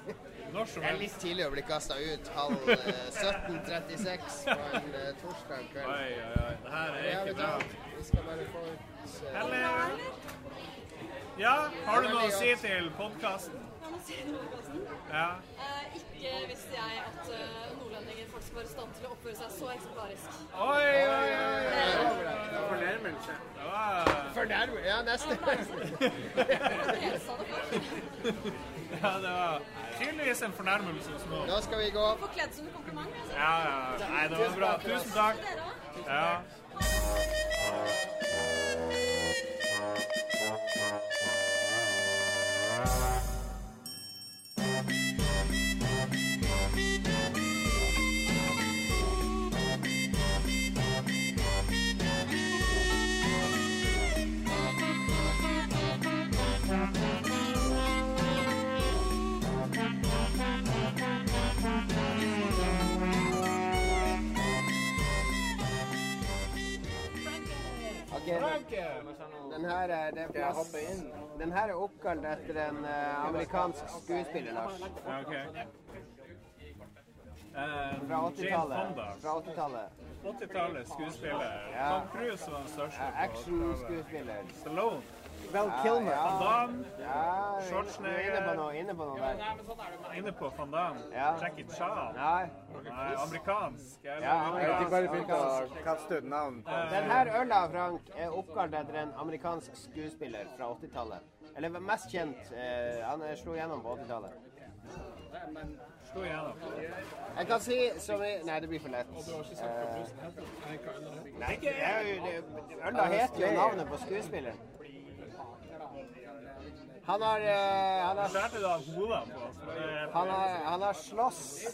når som Det er litt tidlig å bli kasta ut halv eh, 17.36 på en eh, torsdag kveld. Oi, oi, oi. Det her er ikke bra. Vi skal bare få ut uh, Eller Ja, har du noe å si til podkasten? Ja. Eh, ikke visste jeg at uh, nordlendinger faktisk var i stand til å oppføre seg så eksemplarisk. Oi, oi, oi. Fornærmelse. Det var Fornærmet. Ja, nesten. Ja, det var tydeligvis en fornærmelse hos noen. Nå skal vi gå. Forkledd som en kompliment. Altså. Ja, ja. Nei, det var bra. Tusen takk. Tusen takk. Ja. Den her er, det er plass. Den her er oppkalt etter en eh, amerikansk skuespiller, Lars. Ja, OK. Eh, Fra 80-tallet. Fra 80-tallet. 80-tallet skuespiller. Ja. Tom Cruise var den største. på 80-tallet. Action-skuespiller. Stallone. Val Kilmer. ja. Van Damme. Ja, du er Schwarzenegger. inne på noe, inne på noe der. Inne på Van Damme. Ja. Jackie Chan. Nei. Nei, amerikansk. Ja, Jeg vet ikke bare amerikansk. Kast kaste ut navn. på Den her øla, Frank, er oppkalt etter en amerikansk skuespiller fra 80-tallet. Eller mest kjent. Eh, han eh, slo gjennom på 80-tallet. Slo igjennom. Jeg kan si som i Nei, det blir for lett. Eh, nei, det er jo, det, øla heter jo navnet på skuespilleren. Han har, eh, han har er- Han har, han har slåss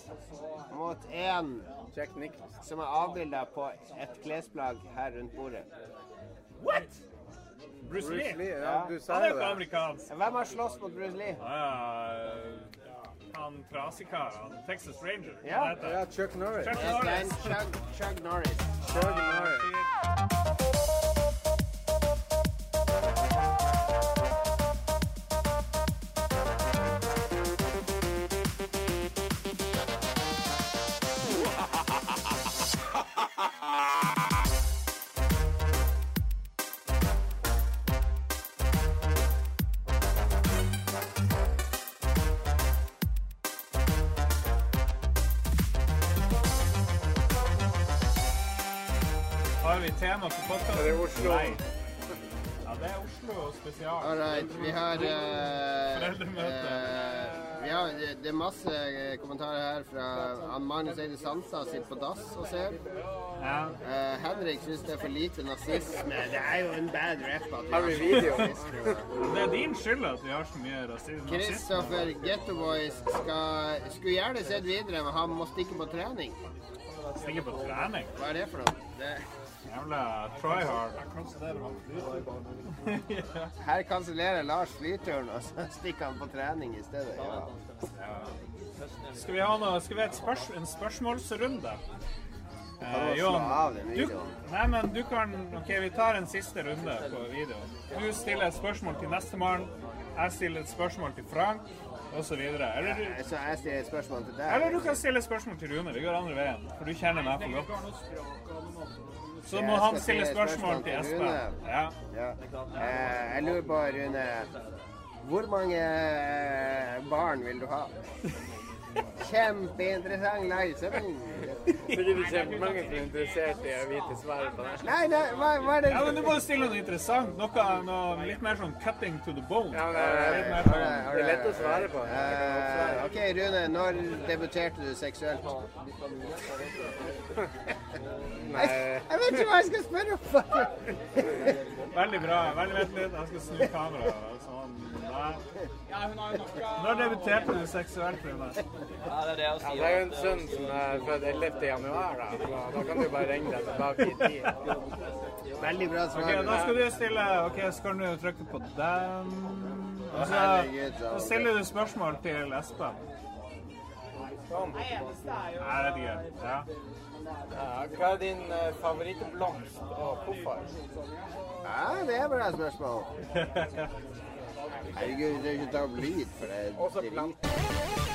mot en som er avbilda på et klesplagg her rundt bordet. What? Bruce Bruce Lee? Lee, ja, du sa Han er jo ikke amerikansk. Hvem har slåss mot Bruce Lee? Ja, ja, han trasikaren. Texas Ranger. Ja. Ja. Chuck Norris. Chuck Norris. Chuck, Chug Norris. Chuck Norris. Det er masse eh, kommentarer her fra han Magnus Eide Sansa sitter på dass og ser. Ja. Uh, Henrik syns det er for lite nazisme. Det er jo en bad rap. at Har vi så video? Det er din skyld at vi har så mye rasisme. Kristoffer Getto Boys skal, skulle gjerne sett videre, men han må stikke på trening. Stikke på trening. Hva er det for noe? Det, Jævla try hard. (laughs) her kansellerer Lars flyturen, og så stikker han på trening i stedet. Ja. Skal vi ha noe, skal vi ha et spørs, en spørsmålsrunde? Eh, Jon, du, nei, men du kan OK, vi tar en siste runde på videoen. Du stiller et spørsmål til nestemann. Jeg stiller et spørsmål til Frank, osv. Eller, du- Så jeg stiller et spørsmål til deg. eller du kan stille et spørsmål til Rune. Vi går andre veien, for du kjenner meg for godt. Så må han stille spørsmål til Espen. Ja. Ja. Eh, jeg lurer på, Rune Hvor mange eh, barn vil du ha? Kjempeinteressant livesending. Fordi det er mange som er interessert i å vite svaret på det. Nei, nei, hva, hva er det ja, men du må jo stille noe interessant. Noe, noe litt mer sånn cutting to the bone. Ja, men det er- sånn- Det er lett å svare på. Uh, OK, Rune. Når debuterte du seksuelt? (laughs) Nei, Jeg vet ikke hva jeg skal spørre om! Veldig bra. Veldig Vent litt, jeg skal snu kameraet. Sånn. Der. Når debuterte du seksuelt, Rune? ja, det er jo en sønn som er født 11. januar, da. Så da kan du bare ringe deg tilbake i tid. Veldig bra Ok, Okay, Da skal du stille Ok, skal du trykke på den. Og så, så- så stiller du spørsmål til Espen. Sånn. det er ikke. Ja. Ja, hva er din eh, favorittblomst, og hvorfor? Ja, det er et bra spørsmål. (laughs) Herregud, det er ikke ta opp lyd, for det er drit.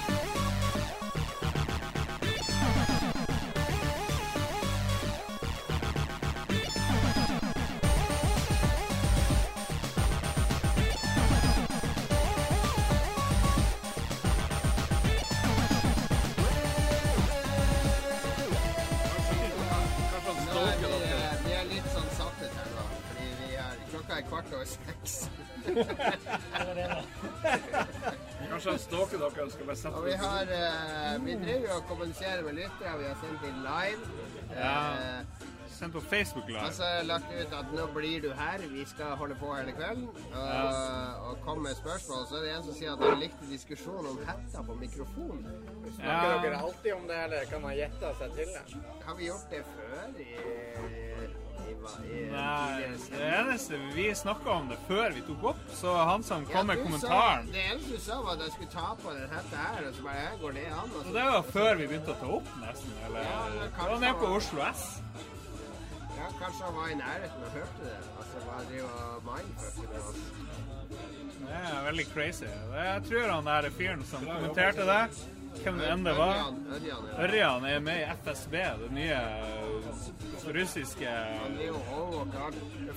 Kanskje han stalker dere og skal bare sette Og vi har uh, Vi driver og kommuniserer med lyttere. Vi har sendt inn live. Ja. Eh, Sendt på Facebook og Live. så har jeg lagt ut at nå blir du her. Vi skal holde på hele kvelden og, og komme med spørsmål. Så er det en som sier at han likte diskusjonen om hetta på mikrofonen. Snakker Ja. dere alltid om det, eller kan man gjette seg til det? Har vi gjort det før i, i Nei, det eneste vi snakka om det før vi tok opp, så han som kom med kommentaren det eneste du sa, var at jeg skulle ta på den hetta her, og så bare jeg Går det an? Og det var før vi begynte å ta opp, nesten. Eller Ja, Det var nede på. Oslo S. ja, kanskje han var i nærheten og hørte det. Altså, hva driver og mindfucker med oss? Det er veldig crazy. Jeg tror han der fyren som kommenterte det, hvem det enn det var Ørjan, er med i FSB, det nye uh, russiske.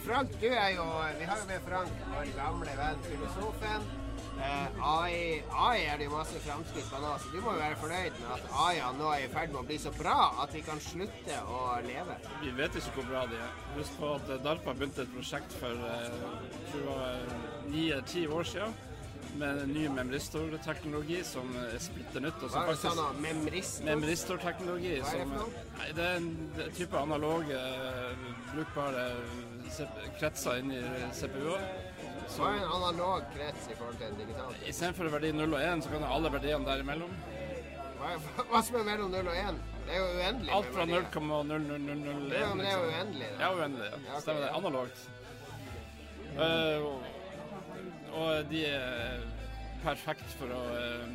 Frank, du er jo Vi har jo med Frank, vår gamle venn, filosofen. Eh, AI, AI er det jo masse framskritt på nå, så du må jo være fornøyd med at AI nå er i ferd med å bli så bra at vi kan slutte å leve. Vi vet ikke hvor bra de er. Husk på at DARPA begynte et prosjekt for eh, jeg tror det var ni-ti år siden med ny memristorteknologi som er splitter nytt. og som det sånn faktisk-? Memristor? Memristorteknologi Hva er det som for noe? Nei, Det er en type analoge, eh, brukbare kretser inni CPU-er. Hva er en analog krets i forhold til en digital? Istedenfor verdi 0 og 1, så kan du ha alle verdiene derimellom. Hva, (laughs) hva som er mellom 0 og 1? Det er jo uendelig. Alt fra verdier. 0,00001. Ja, men det er jo uendelig. Da. Ja, uendelig. Ja. Stemmer det. Analogt. Eh, og, de er perfekt for å eh,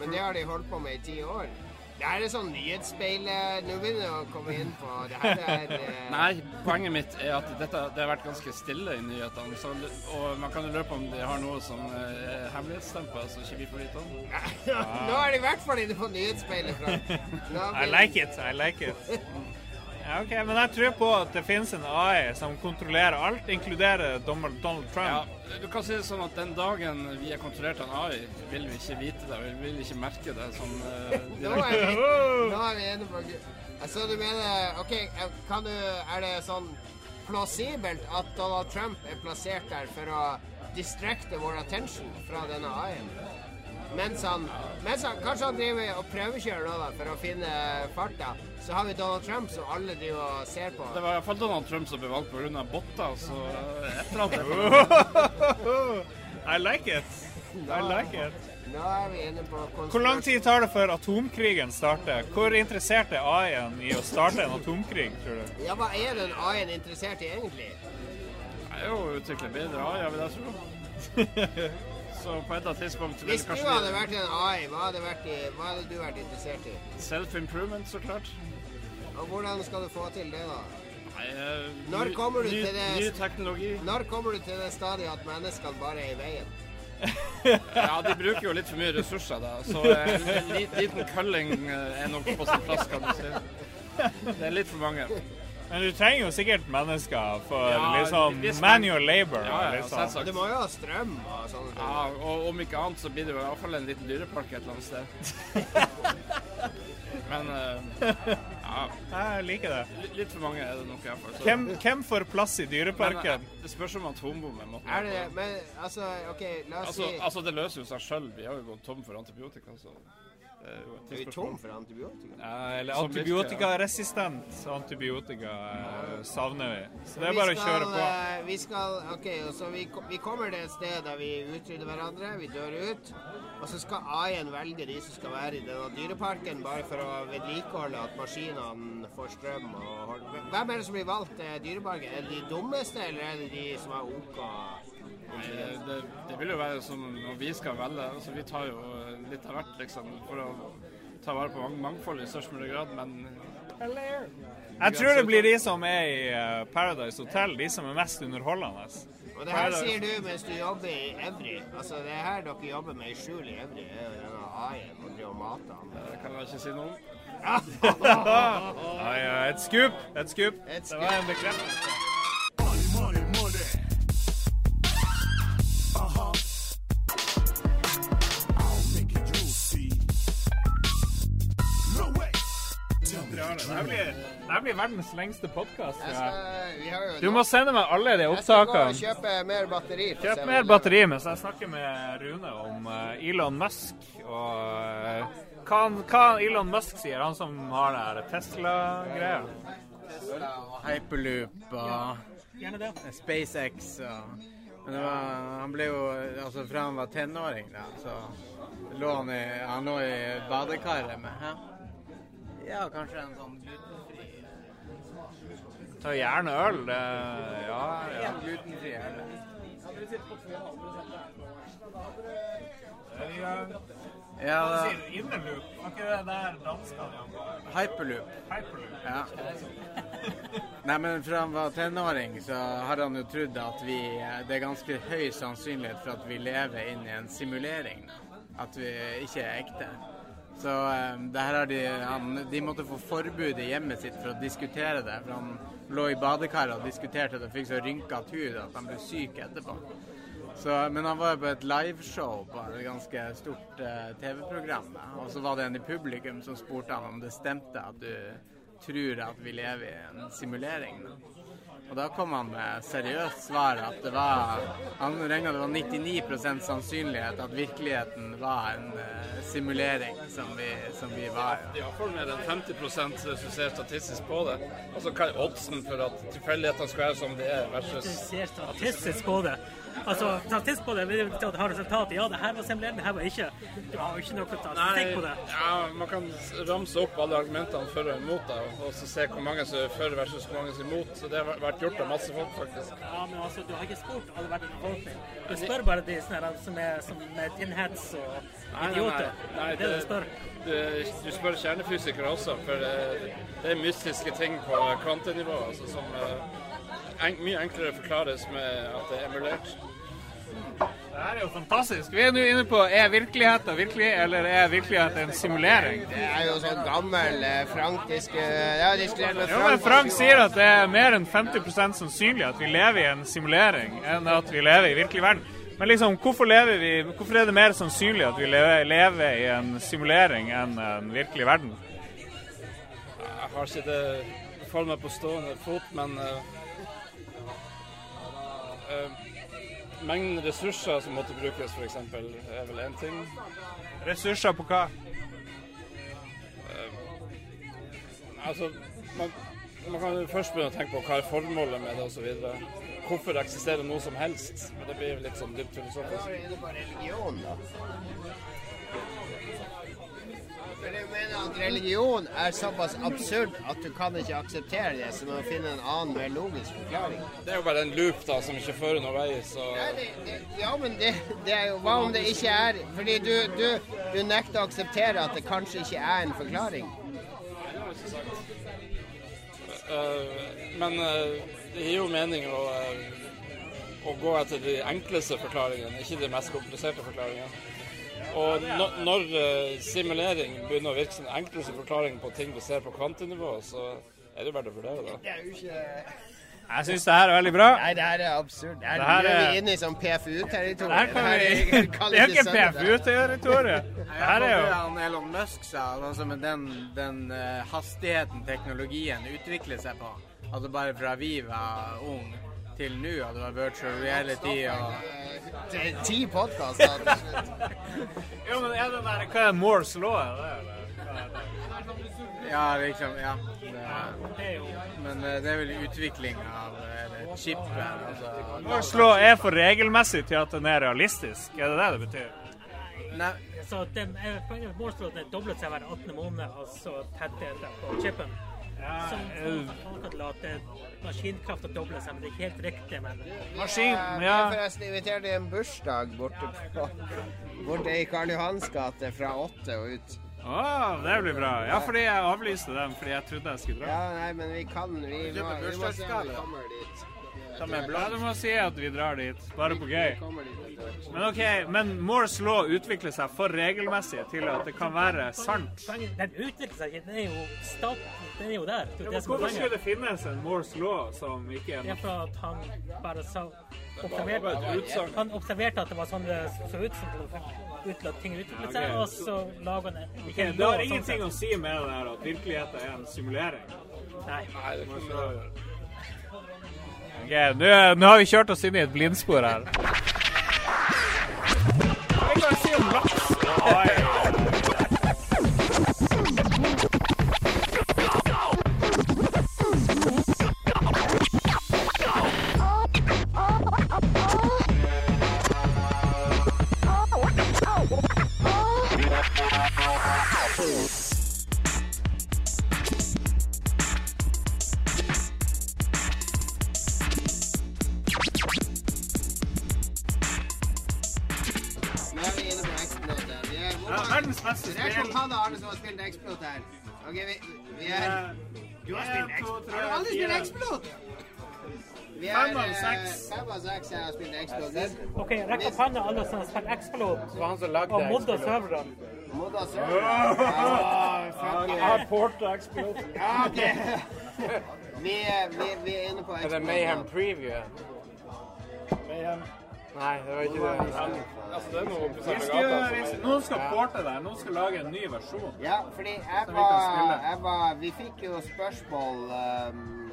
Men det har de holdt på med i ti år. Det her er sånn nyhetsspeil eh, Nå begynner du å komme inn på Det her er eh, (laughs) Nei, poenget mitt er at dette, det har vært ganske stille i nyhetene. Så, og man kan jo lure på om de har noe som er hemmelighetsstempel, som ikke vi får vite om. (laughs) Nå er de i hvert fall inne på nyhetsspeilet. (laughs) I like it, I like it. Ja, ok, Men jeg tror på at det finnes en AI som kontrollerer alt, inkluderer Donald, Trump. Ja, du kan si det sånn at den dagen vi er kontrollert av en AI, vil vi ikke vite det, vi vil ikke merke det som (laughs) uh, Nå er vi, direkte. nå er vi inne på Altså, du mener OK, kan du Er det sånn plausibelt at Donald Trump er plassert der for å distracte vår attention fra denne AI-en? Mens han, mens han Kanskje han driver og prøvekjører nå, da, for å finne farta. Så har vi Donald Trump som alle driver og ser på. Det var iallfall Donald Trump som ble valgt pga. botter, så et eller annet (laughs) I like it. I like it. Nå er vi inne på Hvor lang tid tar det før atomkrigen starter? Hvor interessert er AI-en i å starte en atomkrig, tror du? Ja, hva er den AI-en interessert i egentlig? Det er jo å utvikle bedre AI, vil jeg tro. (laughs) Så på et eller annet tidspunkt Hvis du kanskje hadde vært en AI, hva hadde, vært i, hva hadde du vært interessert i? Self-improvement, så klart. Og hvordan skal du få til det, da? Nei, uh, Når ny- kommer du ny, til det Ny teknologi. Når kommer du til det stadiet at menneskene bare er i veien? (laughs) Ja, de bruker jo litt for mye ressurser, da. Så eh, en liten culling eh, er nok på sin plass, kan du si. Det er litt for mange. Men du trenger jo sikkert mennesker for Ja, liksom hvis- manual labor. Ja, ja, liksom. selvsagt. Du må jo ha strøm og sånne ting. Ja, og om ikke annet så blir det jo fall en liten dyrepark et eller annet sted. (laughs) Men uh, ja, Jeg liker det. li- litt for mange er det nok iallfall. Hvem, hvem får plass i dyreparken? Men, Det spørs om atombomben måtte Er det det? Men altså, OK, la oss Altså, si altså, det løser jo seg sjøl. Vi har jo gått tom for antibiotika, så er et Er vi tom for antibiotika? Ja, eller antibiotikaresistent antibiotika eh, savner vi. Så det er bare bare å kjøre på. eh, Vi skal OK, så vi, vi kommer til et sted der vi utrydder hverandre, vi dør ut. Og så skal AI-en velge de som skal være i denne dyreparken, bare for å vedlikeholde at maskinene får strøm. Og Hvem er det som blir valgt til dyreparken? Er det de dummeste, eller er det de som er OK? Det, det, vil jo være som når vi skal velge. Altså, vi tar jo litt av hvert, liksom, for å ta vare på mangfoldet mangfold i størst mulig grad, men Jeg tror det blir de som er i eh, Paradise Hotel, de som er mest underholdende. Og det her sier du mens du jobber i Evry. Altså, det her dere jobber med i skjul i Evry, er jo denne AI-en og driver og mater han. det kan jeg ikke si noe om. (laughs) Ja, ja, et skup! Et skup. Det var en bekreftelse. Det her blir, verdens lengste podkast. Du må sende meg alle de opptakene. Jeg skal gå og kjøpe mer batteri. Kjøp mer batteri mens jeg snakker med Rune om eh, Elon Musk og eh, hva, hva Elon Musk sier, han som har det Tesla-greia. Tesla og Hyperloop og. SpaceX og Men det var, han ble jo Altså fra han var tenåring, da, så lå han i, han lå i badekaret med Hæ? Ja, kanskje en sånn glutenfri Ta gjerne øl. Det, ja, ja. En glutenfri øl. Ja, sier Innerloop, var ikke det der danskene? Hyperloop. Hyperloop. Ja. (laughs) Nei, men fra han var tenåring, så har han jo trodd at vi Det er ganske høy sannsynlighet for at vi lever inn i en simulering. At vi ikke er ekte. Så um, det her har de han, De måtte få forbud i hjemmet sitt for å diskutere det. For han lå i badekaret og diskuterte det og fikk så rynkete hud at han ble syk etterpå. Så, men han var jo på et liveshow på et ganske stort uh, TV-program. Og så var det en i publikum som spurte han om det stemte at du tror at vi lever i en simulering. Da. Og da kom han med seriøst svar at det var Han regna det var 99% sannsynlighet at virkeligheten var en uh, simulering som vi, som vi var. Ja. Iallfall mer enn 50 hvis du ser statistisk på det. Altså hva er oddsen for at tilfeldighetene skal være som de er, Du ser statistisk på det. Altså, statistisk på det vil du ha at det har resultat. Ja, det her var simulert, det her var ikke. Du har jo ikke noe statistikk på det. ja, man kan ramse opp alle argumentene for og imot, da, og så se hvor mange som er for versus hvor mange som er imot. Så det har vært gjort av masse folk, faktisk. Ja, men altså, du har ikke spurt alle verdens befolkning. Du spør bare de sånne som er som er tinheads og idioter. nei, nei, nei, det er det du spør. Du, du spør kjernefysikere også, for det, det er mystiske ting på kvantenivå altså, som eh, en, mye enklere forklares med at det er emulert. Det her er jo fantastisk. Vi er nå inne på er virkeligheten virkelig, eller er virkeligheten en simulering? Det er jo sånn gammel eh, frankisk eh, med Jo, men Frank sier at det er mer enn 50% sannsynlig at vi lever i en simulering, enn at vi lever i virkelig verden. Men liksom, hvorfor, lever vi, hvorfor er det mer sannsynlig at vi lever, lever i en simulering enn en virkelig verden? Jeg har ikke det for meg på stående fot, men eh, Mengden ressurser som måtte brukes, f.eks., er vel én ting. Ressurser på hva? Eh, altså, man, man kan først begynne å tenke på hva er formålet med det osv. Hvorfor eksisterer noe som helst? Men det blir litt sånn dypt filosofisk. er det bare på religion, da. Mener at religion er såpass absurd at du kan ikke akseptere det, så du må finne en annen, mer logisk forklaring. Det er jo bare en loop da, som ikke fører noen vei, så Ja, det, det, ja men det, det er jo Hva om det ikke er Fordi du, du, du nekter å akseptere at det kanskje ikke er en forklaring. Uh, Men uh, det gir jo mening å, uh, å gå etter de enkleste forklaringene, ikke de mest kompliserte forklaringene. Og når eh, simulering begynner å virke som den enkleste forklaringen på ting du ser på kvantenivå, så er det verdt å vurdere det. Det er jo ikke Jeg syns det her er veldig bra. Nei, det her er absurd. Her Det her er er- vi inne i sånn PFU-territorium. Det kan vi Det er ikke PFU-territorium. Det her er jo han Elon Musk sa, altså med den, den eh, hastigheten teknologien utvikler seg på, altså bare fra vi var ung til nå, hadde vært virtual reality og Det er ti podkaster. (laughs) Jo, men er det der Hva er Moores law? Ja, liksom, ja. Det, men eh, det er vel utvikling av chipet. altså. Moores law er for regelmessig til at den er realistisk. Er det det det betyr? Nei, Så den er poenget med doblet seg hver 18. måned, altså tettheten på chipen. Som folk til at eh, maskinkrafta dobler seg, men det er ikke helt riktig. Men Maskin, Vi ja. er forresten invitert i en bursdag borte, på, borte i Karl Johans gate fra åtte og ut. Å, det blir bra. Ja, fordi jeg avlyste dem fordi jeg trodde jeg skulle dra. Ja, nei, men vi kan Vi må, Kjøper vi må se om vi kommer dit. Ja, du må si at vi drar dit, bare på gøy. Vi. Men OK, men Moores law utvikler seg for regelmessig til at det kan være sant. den utvikler seg ikke. Den er jo stat, den er jo der. Det er Ja, jo det er hvorfor skulle det finnes en Moores law som ikke Det er er for at han bare sa observerte. Han observerte at det var sånn det så ut som ut til at ting utviklet seg, og så laga han en okay, Det har sånn ingenting å si med det der at virkeligheten er en simulering. Nei. Nei, det kan nå, nå har vi kjørt oss inn i et blindspor her. Hva kan jeg si om laks? Som Hanne Arne som har spilt Explode her. Ok, vi, vi er Du har spilt En, to, Explode? tre, Har du aldri spilt fire. Explode? Vi Fem av eh, seks. Fem av seks jeg har spilt Explode. OK, rekk opp hånda alle som har spilt Explode Det var han som lagde og modda Explode. serverne. Modda server. Port og explode. Ja, ok. Vi, er- vi, vi er inne på Er Explode. det Mayhem Preview? Mayhem. Nei, det var ikke det. Altså, det er noe Vi skal, gata. vi, Altså. noen skal porte der. Noen skal lage en ny versjon. Ja, fordi jeg var, jeg var Vi fikk jo spørsmål um,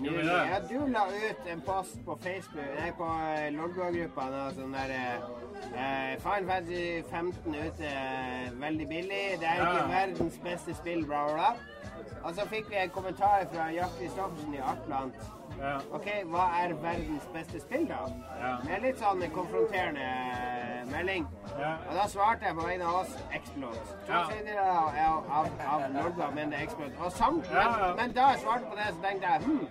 Nylig. Ja, du la ut en post på Facebook Nei, på eh, Lolbua-gruppa. Sånn der eh, Final Fantasy 15 ute, eh, veldig billig. Det er ikke Ja. verdens beste spill, bla, bla, bla. Og så fikk vi en kommentar fra Jack Kristoffersen i Atlant. Ja. OK, hva er verdens beste spill, da? Ja. Med litt sånn konfronterende melding. Ja. Og da svarte jeg på vegne av oss Explode. To Ja. tredjedeler av, av, av, Lolbua mener Explode. Og samt, men, men da jeg svarte på det, så tenkte jeg hm,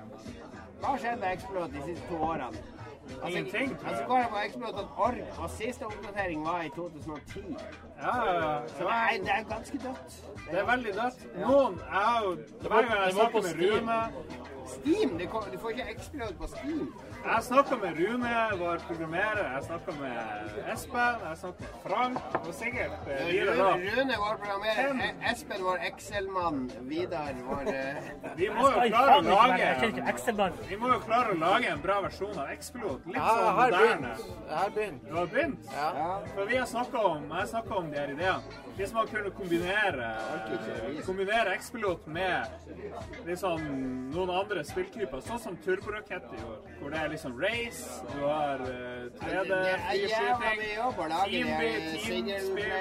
hva har skjedd med Explode de siste to årene? Altså, Ingenting. Altså går jeg på explode.org, og siste oppdatering var i 2010. Ja, ja, ja. Så det er, det er ganske dødt. Det er veldig dødt. Noen jeg har jo Hver gang jeg det var på snakker med. Rune Steam, det kom, du får ikke Explode på Steam. Jeg snakka med Rune, vår programmerer. Jeg snakka med Espen. Jeg snakka med Frank. Og sikkert eh, videre da. Rune, vår programmerer, E- Espen vår Excel-mann, Vidar vår eh, (laughs) Vi må jo klare å lage. Vi må jo klare å lage en bra versjon av X-pilot. Litt Ja, sånn moderne. Jeg har begynt. Du har begynt? Ja. For vi har snakka om Jeg snakka om de her ideene. Hvis man kunne kombinere, kombinere X-Pilot med liksom noen andre spilltyper, sånn som Turboraketti gjorde, hvor det er liksom race, du har uh, 3D, Det er jævla friskyting, teambeat, teamspill.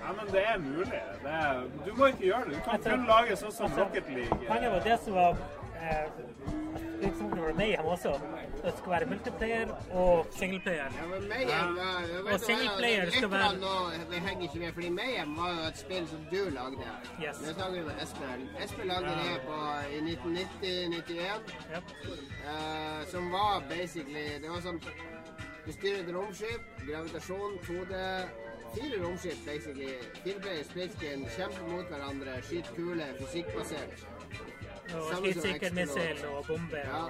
Ja, men det er mulig. Det er, du må ikke gjøre det. Du kan kun lage sånn som Rocket League. Poenget var det som var eh, Virksomheten var Mayhem også. Det skulle være multiplayer og singleplayer. Ja, men Mayhem ja. Og singleplayer skal være Det henger ikke med, fordi Mayhem var jo et spill som du lagde. Yes. Det snakker vi med Espen. Espen lagde Ja. det på, i 1990-91. Uh, som var basically Det var sånn Du styrer et romskip, gravitasjon, 2D Fire romskip, basically. Fireplayer splitscreen, kjemper mot hverandre, skyter kuler, fysikkbasert. Og Samme som skytsikkermissil og bombe. Ja,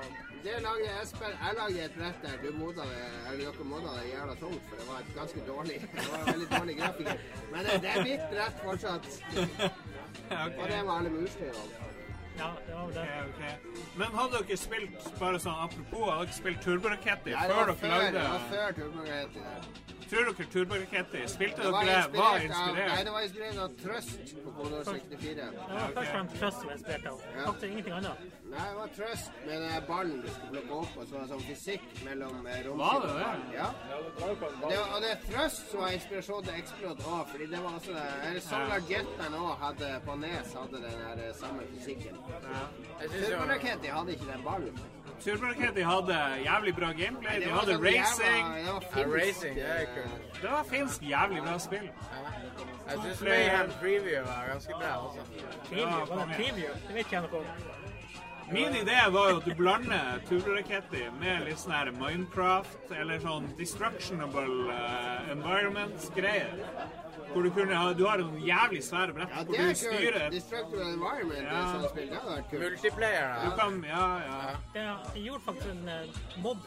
det lagde Espen. Jeg lagde et brett der du moda det, eller dere moda det jævla tungt, for det var et ganske dårlig Det var veldig dårlig grafikk. Men det, det er mitt brett fortsatt. (laughs) Og det var alle mursteinene. Ja, det var det. Okay, okay. Men hadde dere spilt, bare sånn apropos, hadde dere spilt Turboraketti ja, før dere lagde det var før Turboraketti der. Tror dere Turboraketti Spilte Det var inspirert, var inspirert av, nei, det var inspirert av Trøst på Commodore 64. Det var først og fremst Trøst som var inspirert av. Ja. Faktisk ingenting annet. Nei, det var Trøst med den ballen du skulle plukke opp, og så var det sånn fysikk mellom eh, romskip Var det og det? ball. Ja. Og det, og det er Trøst som var inspirasjon til Explode òg, fordi det var også det eller Solar Jetman òg hadde på Nes hadde den der eh, samme fysikken. Ja. Turboraketti hadde ikke den ballen. Turboraketti hadde jævlig bra gameplay. De hadde sånn racing. det var Ja, finsk, racing, det. Det var finsk jævlig bra spill. Jeg syns Mayhem Preview var ganske bra også. Preview, det vet ikke jeg noe om. Min idé var jo at du blander Turboraketti med litt sånn her Minecraft eller sånn Destructionable uh, Environments-greier. Hvor du kunne ha Du har en jævlig svære brett Ja, hvor du er styrer Destructive Environment Ja. det sånn spill. Det hadde vært kult. Multiplayer, Du kan Ja, ja. Det- Jeg gjorde faktisk en mobb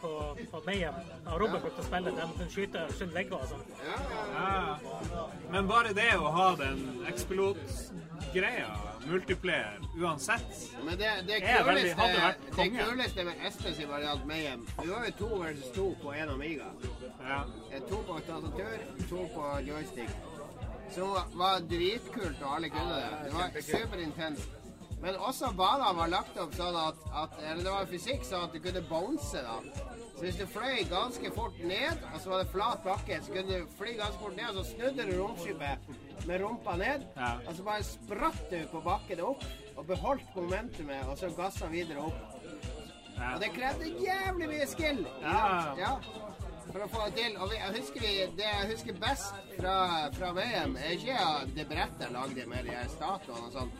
på, på Mayhem Robert brukte å spille, der man kunne skyte skjønne vegger og sånn. Ja. Men bare det å ha den X-pilot-greia, multiplayer, uansett Men det, det, kuleste, det kuleste med Espen sin variant Mayhem Du var jo to versus to på én Amiga. Ja. To på tastatur, to på joystick. Så det var dritkult, og alle kunne det. Det var superintenst. Men også banene var lagt opp sånn at, at Eller det var fysikk sånn at du kunne bounce, da. Så hvis du fløy ganske fort ned, og så var det flat bakke, så kunne du fly ganske fort ned, og så snudde du romskipet med rumpa ned, Ja. og så bare spratt du på bakken opp, og beholdt momentumet, og så gassa videre opp. Ja. Og det krevde jævlig mye skill. Ja. ja. For å få det til. Og vi, jeg husker vi, det jeg husker best fra, fra VM, er ikke det brettet jeg lagde med de statuene og sånn.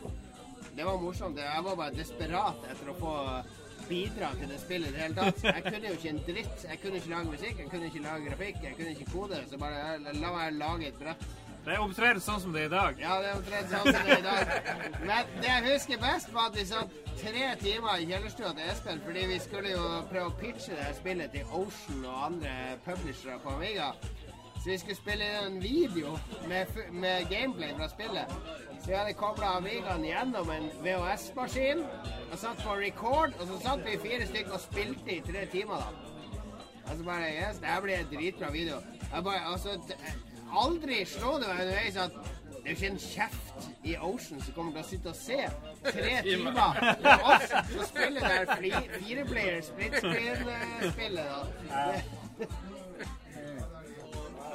Det var morsomt. Jeg var bare desperat etter å få bidra til det spillet i det hele tatt. Jeg kunne jo ikke en dritt. Jeg kunne ikke lage musikk, jeg kunne ikke lage grafikk, jeg kunne ikke kode. Så bare la meg lage et brett. Det er omtrent sånn som det er i dag. Ja, det er omtrent sånn som det er i dag. Men det jeg husker best, var at vi satt tre timer i kjellerstua til Espen, fordi vi skulle jo prøve å pitche det spillet til Ocean og andre publishere på Amiga. Så vi skulle spille en video med, med gameplay fra spillet. Så vi hadde kobla Amigaen gjennom en VHS-maskin og satt på record, og så satt vi fire stykker og spilte i tre timer, da. Altså bare, yes, det her blir en dritbra video. Jeg bare, altså, aldri slå det meg underveis at det er jo ikke en kjeft i Ocean som kommer til å sitte og se tre (laughs) timer med oss som spiller der fire player, fireplayer split screen-spillet. da. (laughs)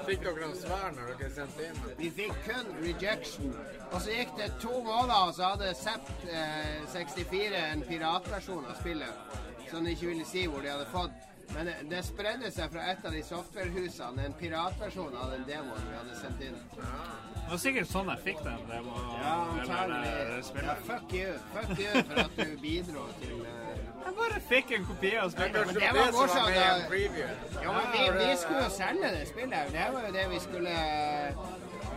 Fikk dere noen svar når dere sendte inn? Vi fikk kun rejection. Og så gikk det to måneder, og så hadde Sept eh, 64 en piratversjon av spillet. Som de ikke ville si hvor de hadde fått. Men det, det spredde seg fra et av de softwarehusene, en piratversjon av den demoen vi hadde sendt inn. Det var sikkert sånn jeg fikk den. demoen. Ja, antagelig. Ja, fuck you. Fuck you for at du bidro til uh... Jeg bare fikk en kopi av spillet. Men det var morsomt. da. Ja, men vi, vi skulle jo selge det spillet. Det var jo det vi skulle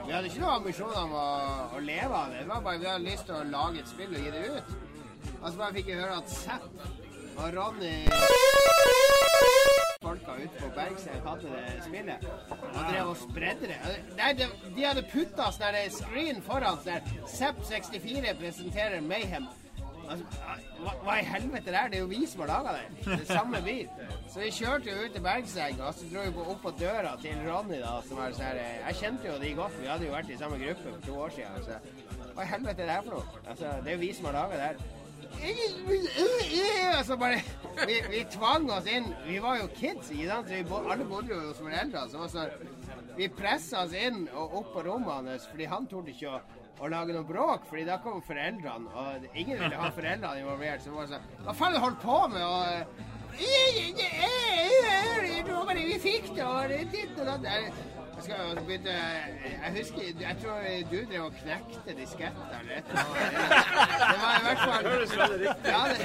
Vi hadde ikke noen ambisjoner om å, å leve av det. Det var bare Vi hadde lyst til å lage et spill og gi det ut. Og så bare fikk vi høre at Zapp og Ronny Folka ute på Bergset hadde det spillet. Og drev og spredde det. Det. De hadde putta sånn screen foran der Zapp 64 presenterer Mayhem. Altså, hva, hva i helvete det er? Det er jo vi som har laga. Det er samme bil. Så vi kjørte jo ut til Bergseng, og så dro vi opp på døra til Ronny, da, som er sånn Jeg kjente jo de godt, vi hadde jo vært i samme gruppe for to år siden. Så hva i helvete er det her for noe? Altså, det er jo vi som har laga det her. Altså bare vi, vi tvang oss inn. Vi var jo kids, ikke sant? Så alle bodde jo hos foreldrene. Så sånn, vi pressa oss inn og opp på rommet hans, fordi han torde ikke å, å lage noe bråk. fordi da kom foreldrene, og ingen ville ha foreldrene involvert. Så det var sånn Hva faen holdt på med? Og, vi fikk det, og det ditt og datt. Jeg, skal begynne Jeg husker Jeg tror du drev og knekte disketter eller et. Det var i hvert fall ja, det,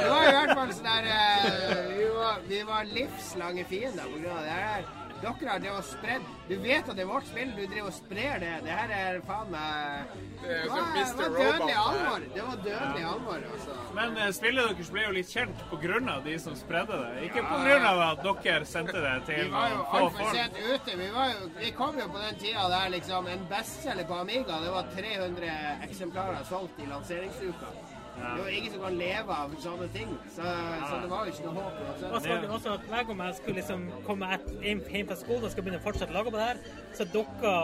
det var i hvert fall sånn der eh, vi, var, vi var livslange fiender på grunn av det her. Dere har drevet og spredd Du vet at det er vårt spill, du driver og sprer det. Det her er faen meg Det var, det var dødelig det alvor. Det var dødelig alvor, altså. Men eh, spillet deres ble jo litt kjent pga. de som spredde det. Ikke pga. at dere sendte det Vi til var jo få altfor folk. sent ute. Vi, var jo, vi kom jo på den tida der liksom en bestselger på Amiga det var 300 eksemplarer solgt i lanseringsuka. Det var ingen som kan leve av sånne ting. Så, så det var jo ikke noe håp. Og så var det også at hver gang jeg skulle liksom komme et, hjem, fra skolen og skulle begynne å fortsette å lage på det her, så dukka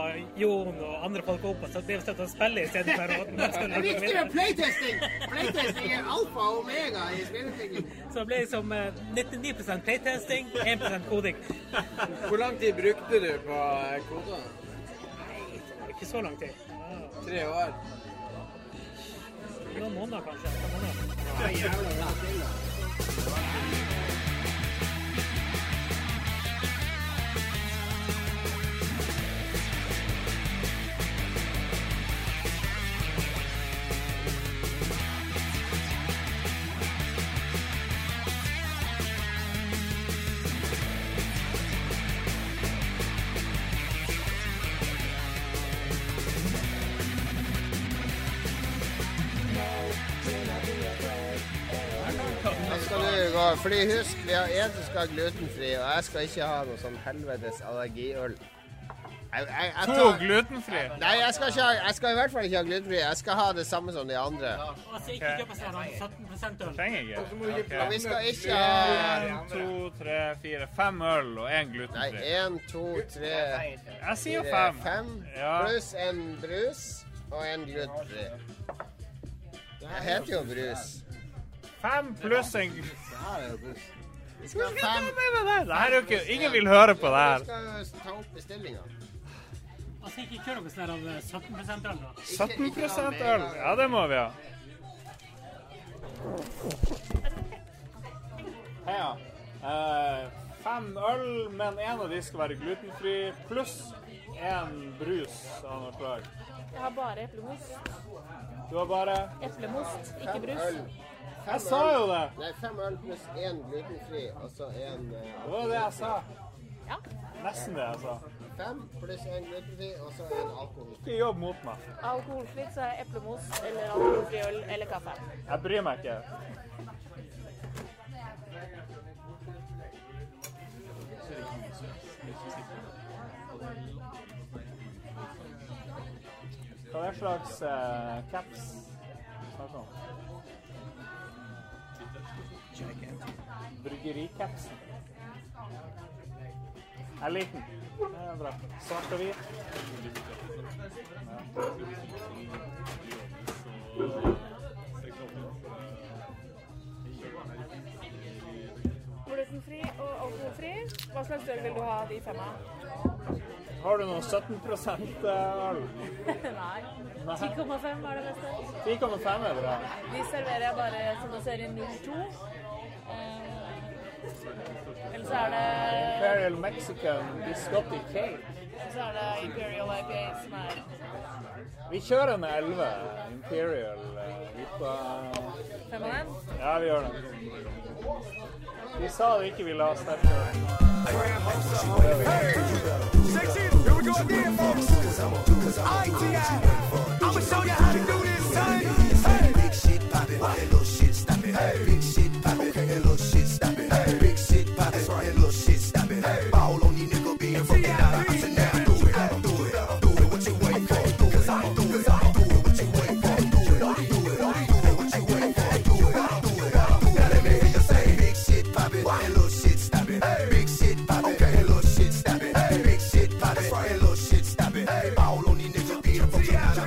Jon og andre folk opp, og så ble vi å spille istedenfor at (laughs) Det skulle er viktig med playtesting! Playtesting er alfa og omega i spillutvikling. Så det ble liksom eh, 99% playtesting, 1% koding. Hvor lang tid brukte du på eh, kodene? Ikke så lang tid. Tre år? Noen måneder, kanskje. Et par måneder. Ja, jævla bra spill, da. Gå, fordi husk, vi har en som skal ha glutenfri, og jeg skal ikke ha noe sånn helvetes allergiøl. Jeg, jeg, jeg To glutenfri. Nei, jeg skal, ikke ha, jeg skal i hvert fall ikke ha glutenfri. Jeg skal ha det samme som de andre. Seg sånn 17 øl. Trenger ikke. Og vi skal ikke ha En, to, tre, fire, fem øl og én Nei, glutenfri. én, to, tre Jeg sier fem. Fem pluss en brus og en glutenfri. Det heter jo brus. Fem pluss en Vi skal ha fem. Det her er jo ikke Ingen vil høre på det Vi her. skal jo ta opp bestillinga. Altså, ikke kjør noe sånn av 17 øl, da. 17 øl. Ja, det må vi ha. Heia. Eh, fem øl, men en av de skal være glutenfri, pluss en brus av noe slag. Jeg har bare eplemost. Du har bare Eplemost, ikke Fem brus. Jeg sa jo det! Nei, fem øl pluss én glutenfri, og så en eh, Det var det jeg sa. Ja. Nesten det jeg sa. Fem pluss én glutenfri, og så én alkoholfri. Ikke jobb mot meg. Alkoholfri så er det eplemost eller alkoholfri øl eller kaffe. Jeg bryr meg ikke. Hva er det slags eh, caps snakker om? Bryggericapsen. Jeg liker den. Det er bra. Svart og hvit. Glutenfri og alkoholfri. Hva slags øl vil du ha de fem av? Har du noe 17% øl? (laughs) Nei. 10,5 er det beste. 10,5 er bra. De serverer jeg bare som du ser i 02. Eller så er det Imperial Mexican Biscotti Cake. så er det Imperial IPA som er Vi kjører med 11 Imperial IPA. fem av dem. Ja, vi gjør det. De sa de ikke ville ha sterk øl. Here we go again, folks. ITI. I'ma show you how to do this, son. Hey. Big shit poppin', little shit stop it. Hey. do it, do it, do it. What you wait for? Do it, do it, do it. What you wait for? Do it, do it, do it. What you wait for? Do it, do it, do it. Let me hear you say big shit pop and little shit stop. Big shit pop and little shit stop. Big shit pop and little shit stop it. Ball on you nigga being fucking out.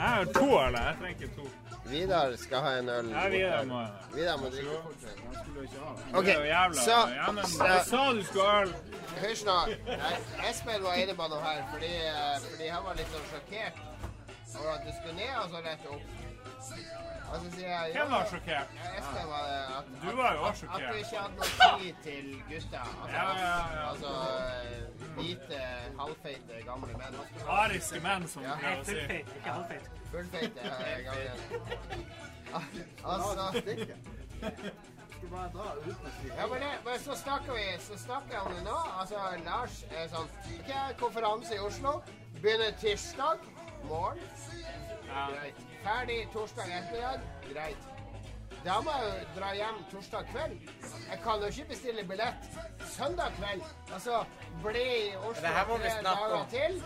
I do it. Jeg trenger to. Vidar skal ha en øl. Ja, Vidar må Vidar må drikke fortere. OK, så Ja, jeg sa du skulle ha øl. Hysj nå. Nei, Espen var inne på noe her, fordi, eh, fordi han var litt sånn sjokkert over at du skulle ned og så rett opp. Jeg Hvem var sjokkert? Ja, Espen var det. At, Du var jo også sjokkert. At du ikke hadde noe tid til gutta. Altså, Ja, ja, ja. altså eh, hvite, halvfeite, gamle menn. Ariske menn, som Ja. pleier å si. Fullfeite, ikke halvfeite. Fullfeite gamle Altså bare dra uten å si Ja, men, det, men så snakker vi så snakker om det nå. Altså, Lars er sånn Ikke konferanse i Oslo. Begynner tirsdag morgen. Greit. Ferdig torsdag ettermiddag. Greit. Da må jeg jo dra hjem torsdag kveld. Jeg kan jo ikke bestille billett søndag kveld. Altså bli i Oslo tre dager til.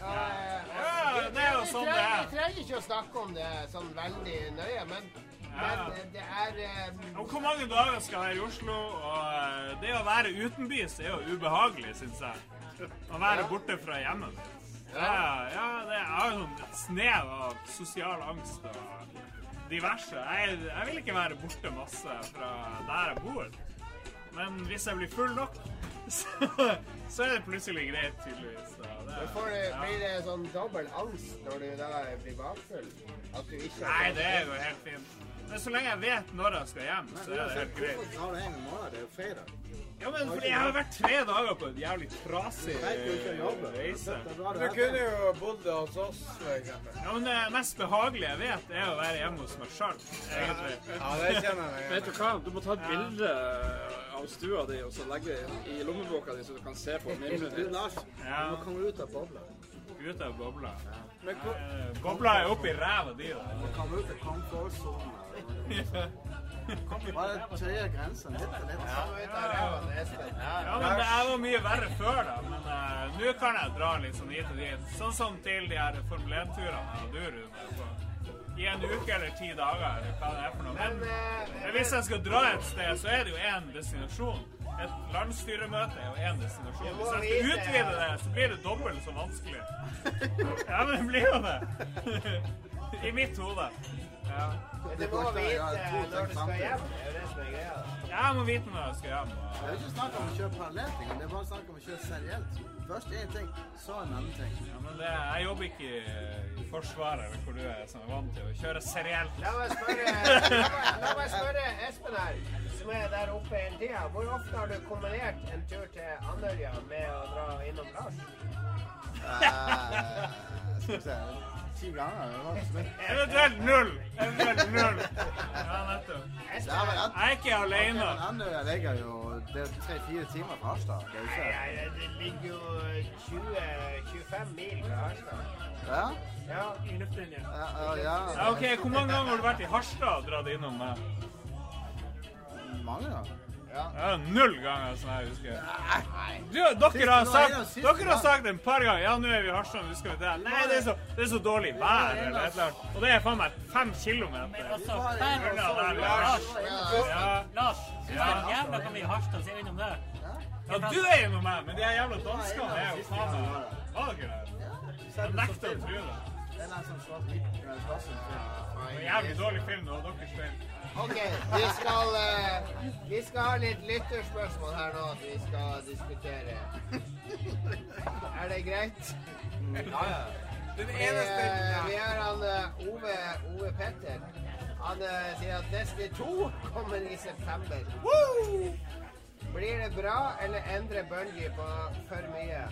Ja, Ja, det er jo vi sånn det er. Vi trenger ikke å snakke om det sånn veldig nøye, men, men det er um... Hvor mange dager skal jeg i Oslo? Og eh, det å være utenbys er jo ubehagelig, syns jeg. Å være borte fra hjemmet. Ja, ja det er jo sånn snev av sosial angst og diverse. Jeg, jeg vil ikke være borte masse fra der jeg bor. Men hvis jeg blir full nok, (laughs) så, så er det plutselig greit, tydeligvis. Men får du, ja. Blir det sånn dobbel angst når du da blir bakfull? At du ikke Nei, det er jo helt fint. Men så lenge jeg vet når jeg skal hjem, så er det helt greit. Hvorfor har du en måned? Det er jo fredag. Ja, men fordi jeg har vært tre dager på en jævlig trasig Du reise. Du kunne jo bodd hos oss, eksempel. Ja, men det mest behagelige jeg vet, er å være hjemme hos meg sjøl, egentlig. Ja, det kjenner jeg Vet du hva? Du må ta et bilde av stua di og så legge det i lommeboka di, så du kan se på minnet Du, ditt. Lars, Ja. du må komme ut av bobla. Ut av bobla. Eh, Bobla er oppi ræva di, da. Du må komme ut av komfortsonen. (laughs) Bare tøye grensen litt og litt. Ja, men det er jo mye verre før, da. Men uh, nå kan jeg dra litt sånn hit og dit. Sånn som til de her Formel 1-turene og du, Rune. I en uke eller ti dager, eller hva det er for noe. Men, men hvis jeg skal dra et sted, så er det jo én destinasjon. Et landsstyremøte er jo én destinasjon. Hvis jeg skal utvide det, så blir det dobbelt så vanskelig. Ja, men det blir jo det. (laughs) I mitt hode. Ja. Du må vite når du skal hjem. Det er jo det som er greia. Jeg må vite når jeg skal hjem. Det er ikke snakk om å kjøre parallelt. Det er bare snakk om å kjøre serielt. Først én ting, så en annen ting. Ja, men det, jeg jobber ikke i, i Forsvaret, eller hvor du er, som er vant til å kjøre serielt. La meg spørre, la meg, la meg spørre Espen her, som er der oppe hele tida. Hvor ofte har du kombinert en tur til Andørja med å dra innom Lars? Eh, skal vi se Ti ganger? Eventuelt null. Eventuelt null. Ja, nettopp. Jeg er ikke alene. Andøya ligger jo Det er tre-fire timer fra Harstad. Det jo Nei, det ligger jo 20-25 mil fra Harstad. Ja? Ja. I luftlinje. Ja, ja, ja. Ja, OK, hvor mange ganger har du vært i Harstad og dratt innom meg? Mange ganger. Ja, null ganger, som jeg husker. Du, dere, har sagt, dere har sagt en par ganger Ja, nå er vi i Harstad, husker vi det? Nei, det er, så, det er så dårlig vær, eller et eller annet. Og det er faen meg fem kilometer. Altså, vi er. Lars, Ja. Lars, du er jævla hva mye Harstad vi innom det? Ja, du er innom meg, men de her jævla danskene er jo faen meg Var dere der? Jeg nekter å tro det. Det er sånn svart-hvitt eh, klasse. Det var en jævlig dårlig film, var deres feil. OK, vi skal, uh, vi skal ha litt lytterspørsmål her nå at vi skal diskutere. Er det greit? Ja, ja. Den eneste eh, vi har han eh, Ove, Ove Petter. Han sier at Destiny 2 kommer i september. Blir det bra, eller endrer Bungie på for mye?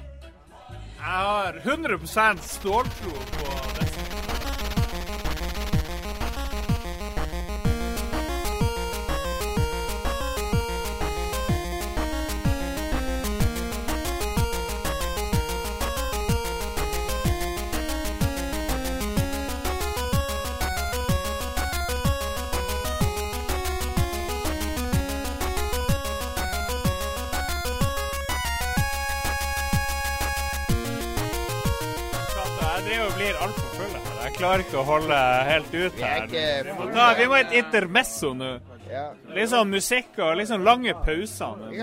Jeg har 100% ståltro på Destiny. Ikke å holde helt ut er her. Vi må, ha et intermesso nå. Ja. Litt sånn musikk og litt sånn lange pauser. Vi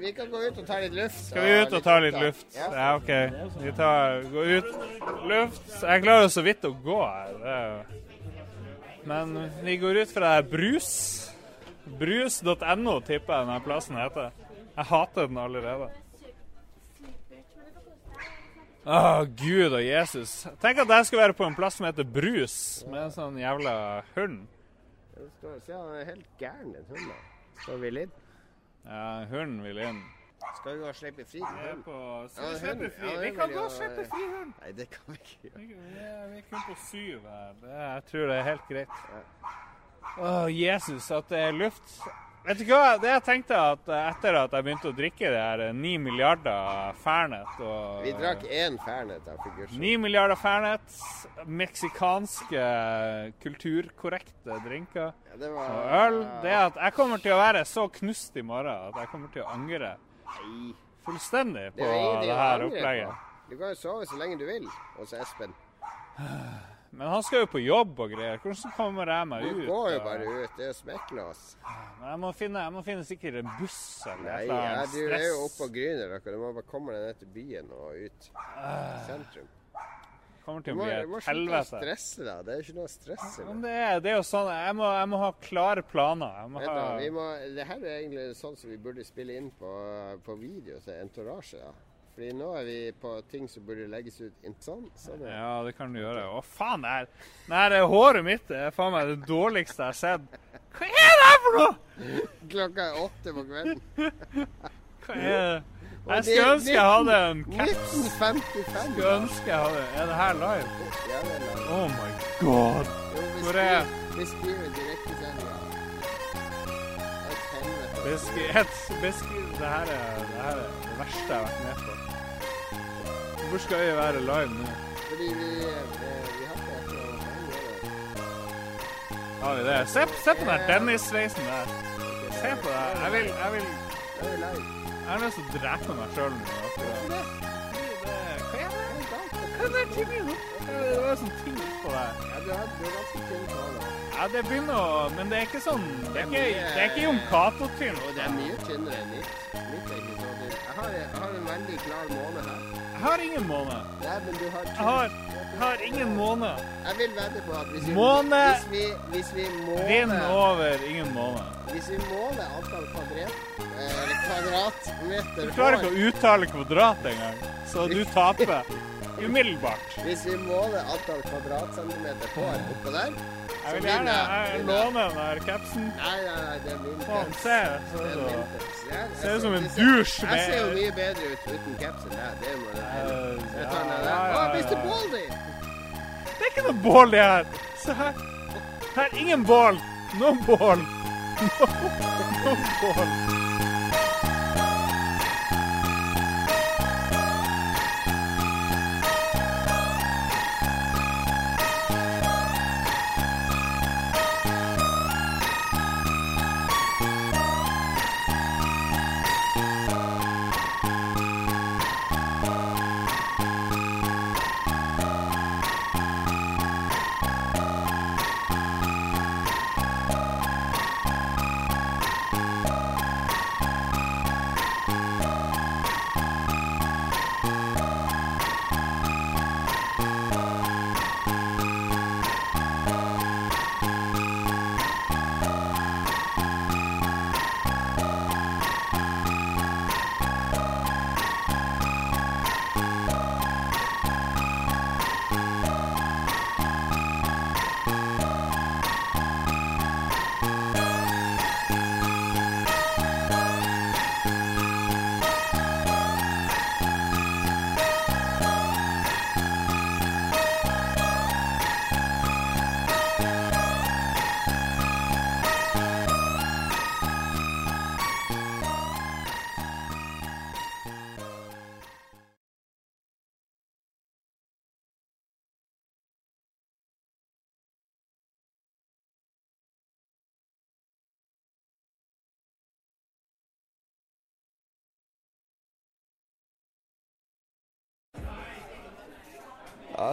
vi kan gå ut og ta litt luft. Skal vi ut og ta litt luft? Ja. Ja, OK. Vi tar, går ut. Luft. Jeg klarer så vidt å gå her. Er jo Men vi går ut fra brus. Brus.no tipper jeg denne plassen heter. Jeg hater den allerede. Å, Gud og Jesus. Tenk at jeg skal være på en plass som heter Brus, med en sånn jævla hund. Du står- Se, han er helt gæren, den hunden. Skal vi inn? Ja, hunden vil inn. Skal vi gå og slippe fri hunden? på Skal vi slippe fri? ja, Vi kan gå og slippe fri hunden. Nei, det kan vi ikke gjøre. Vi er, kun på syv her. Jeg tror det er helt greit. Å, Jesus, at det er luft. Vet du hva, det jeg tenkte at eh, etter at jeg begynte å drikke det her eh, ni milliarder Fernet og Vi drakk én Fernet av figursjon. Ni milliarder Fernet, meksikanske kulturkorrekte drinker Ja, det var- og øl. Det at jeg kommer til å være så knust i morgen at jeg kommer til å angre Nei. fullstendig på Det er jo ingenting det å her angre opplegget. på. Du kan jo sove så lenge du vil hos Espen. (sighs) Men han skal jo på jobb og greier. Hvordan kommer jeg meg ut? Du går jo bare ut. Det er jo smekklås. Men jeg må finne, jeg må finne sikkert en buss eller Nei, ja, du er jo oppe gryner dere. Du må bare komme deg ned til byen og ut i sentrum. Kommer Du til å må, bli du må et slutte å helvete. stresse deg. Det er jo ikke noe stress i Men det. det er, det jo sånn, jeg må, jeg må ha klare planer. Jeg må Vent ha, Da, vi må, det her er egentlig sånn som vi burde spille inn på, på video til Entourage. Ja. Fordi nå er vi på ting som burde legges ut sånn. sånn ja. ja, det kan du gjøre. Å, faen, det her, det her er håret mitt det er faen meg det dårligste jeg har sett. Hva er det her for noe?! Klokka er åtte på kvelden. (laughs) Hva er det? Jeg skulle ønske jeg hadde en caps. 1955. Skulle ønske jeg hadde Er det her live? Ja, det er langt. Oh my god. Hvor er Vi skriver direktesendinga. Beskriv, beskriv det her er det verste jeg har vært med på. Hvor skal vi være live nå? Fordi vi, eh, vi har ikke et eller annet å. Har vi det? Se, se på den Dennis-sveisen der. Se på det. Jeg vil, jeg vil. Jeg har lyst til å drepe meg sjøl nå. akkurat. Hva er det? Hva er det Timmy? Det var sånn ting på deg. Ja, du har, ganske tynn hale. Ja, det begynner å Men det er ikke sånn Det er ikke, det er ikke Jon Cato-tynn. Det er mye tynnere enn mitt. Mitt er ikke så tynt. Jeg har, jeg har en veldig klar måne her. Jeg har ingen måne. Nei, men du har Jeg har, jeg har ingen måne. Jeg vil vedde på at hvis vi, Måne. hvis vi, hvis vi Vind over ingen måne. Hvis vi måler antall kvadrat, eh, kvadratmeter Du klarer ikke å uttale kvadrat engang, så du taper umiddelbart. Hvis vi måler antall kvadratcentimeter hår oppå der Jeg vil gjerne jeg låne den der capsen. Nei, nei, nei, det er min caps. se. Så, så. Ser ut som en dusj. Jeg ser jo mye bedre ut uten caps enn deg. Det må jeg Jeg tar den der. Å, Mr. Baldy! Det er ikke noe bål, det her. Se her. Her er ingen bål. No bål. (laughs) No, no bål.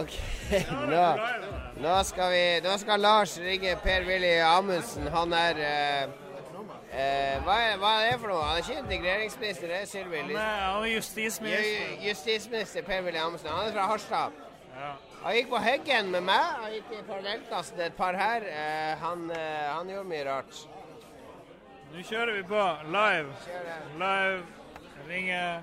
OK, (laughs) nå, Nå skal, vi, nå skal Lars ringe Per-Willy Amundsen. Han er eh, eh, hva, er hva er det for noe? Han er ikke integreringsminister, det er Sylvi Han er, er justisminister. Ju- Justisminister Per-Willy Amundsen. Han er fra Harstad. Ja. Han gikk på Heggen med meg. Han gikk i parallellklassen et par her. Eh, han, eh, han gjorde mye rart. Nå kjører vi på live. Kjører. Live. Ringer.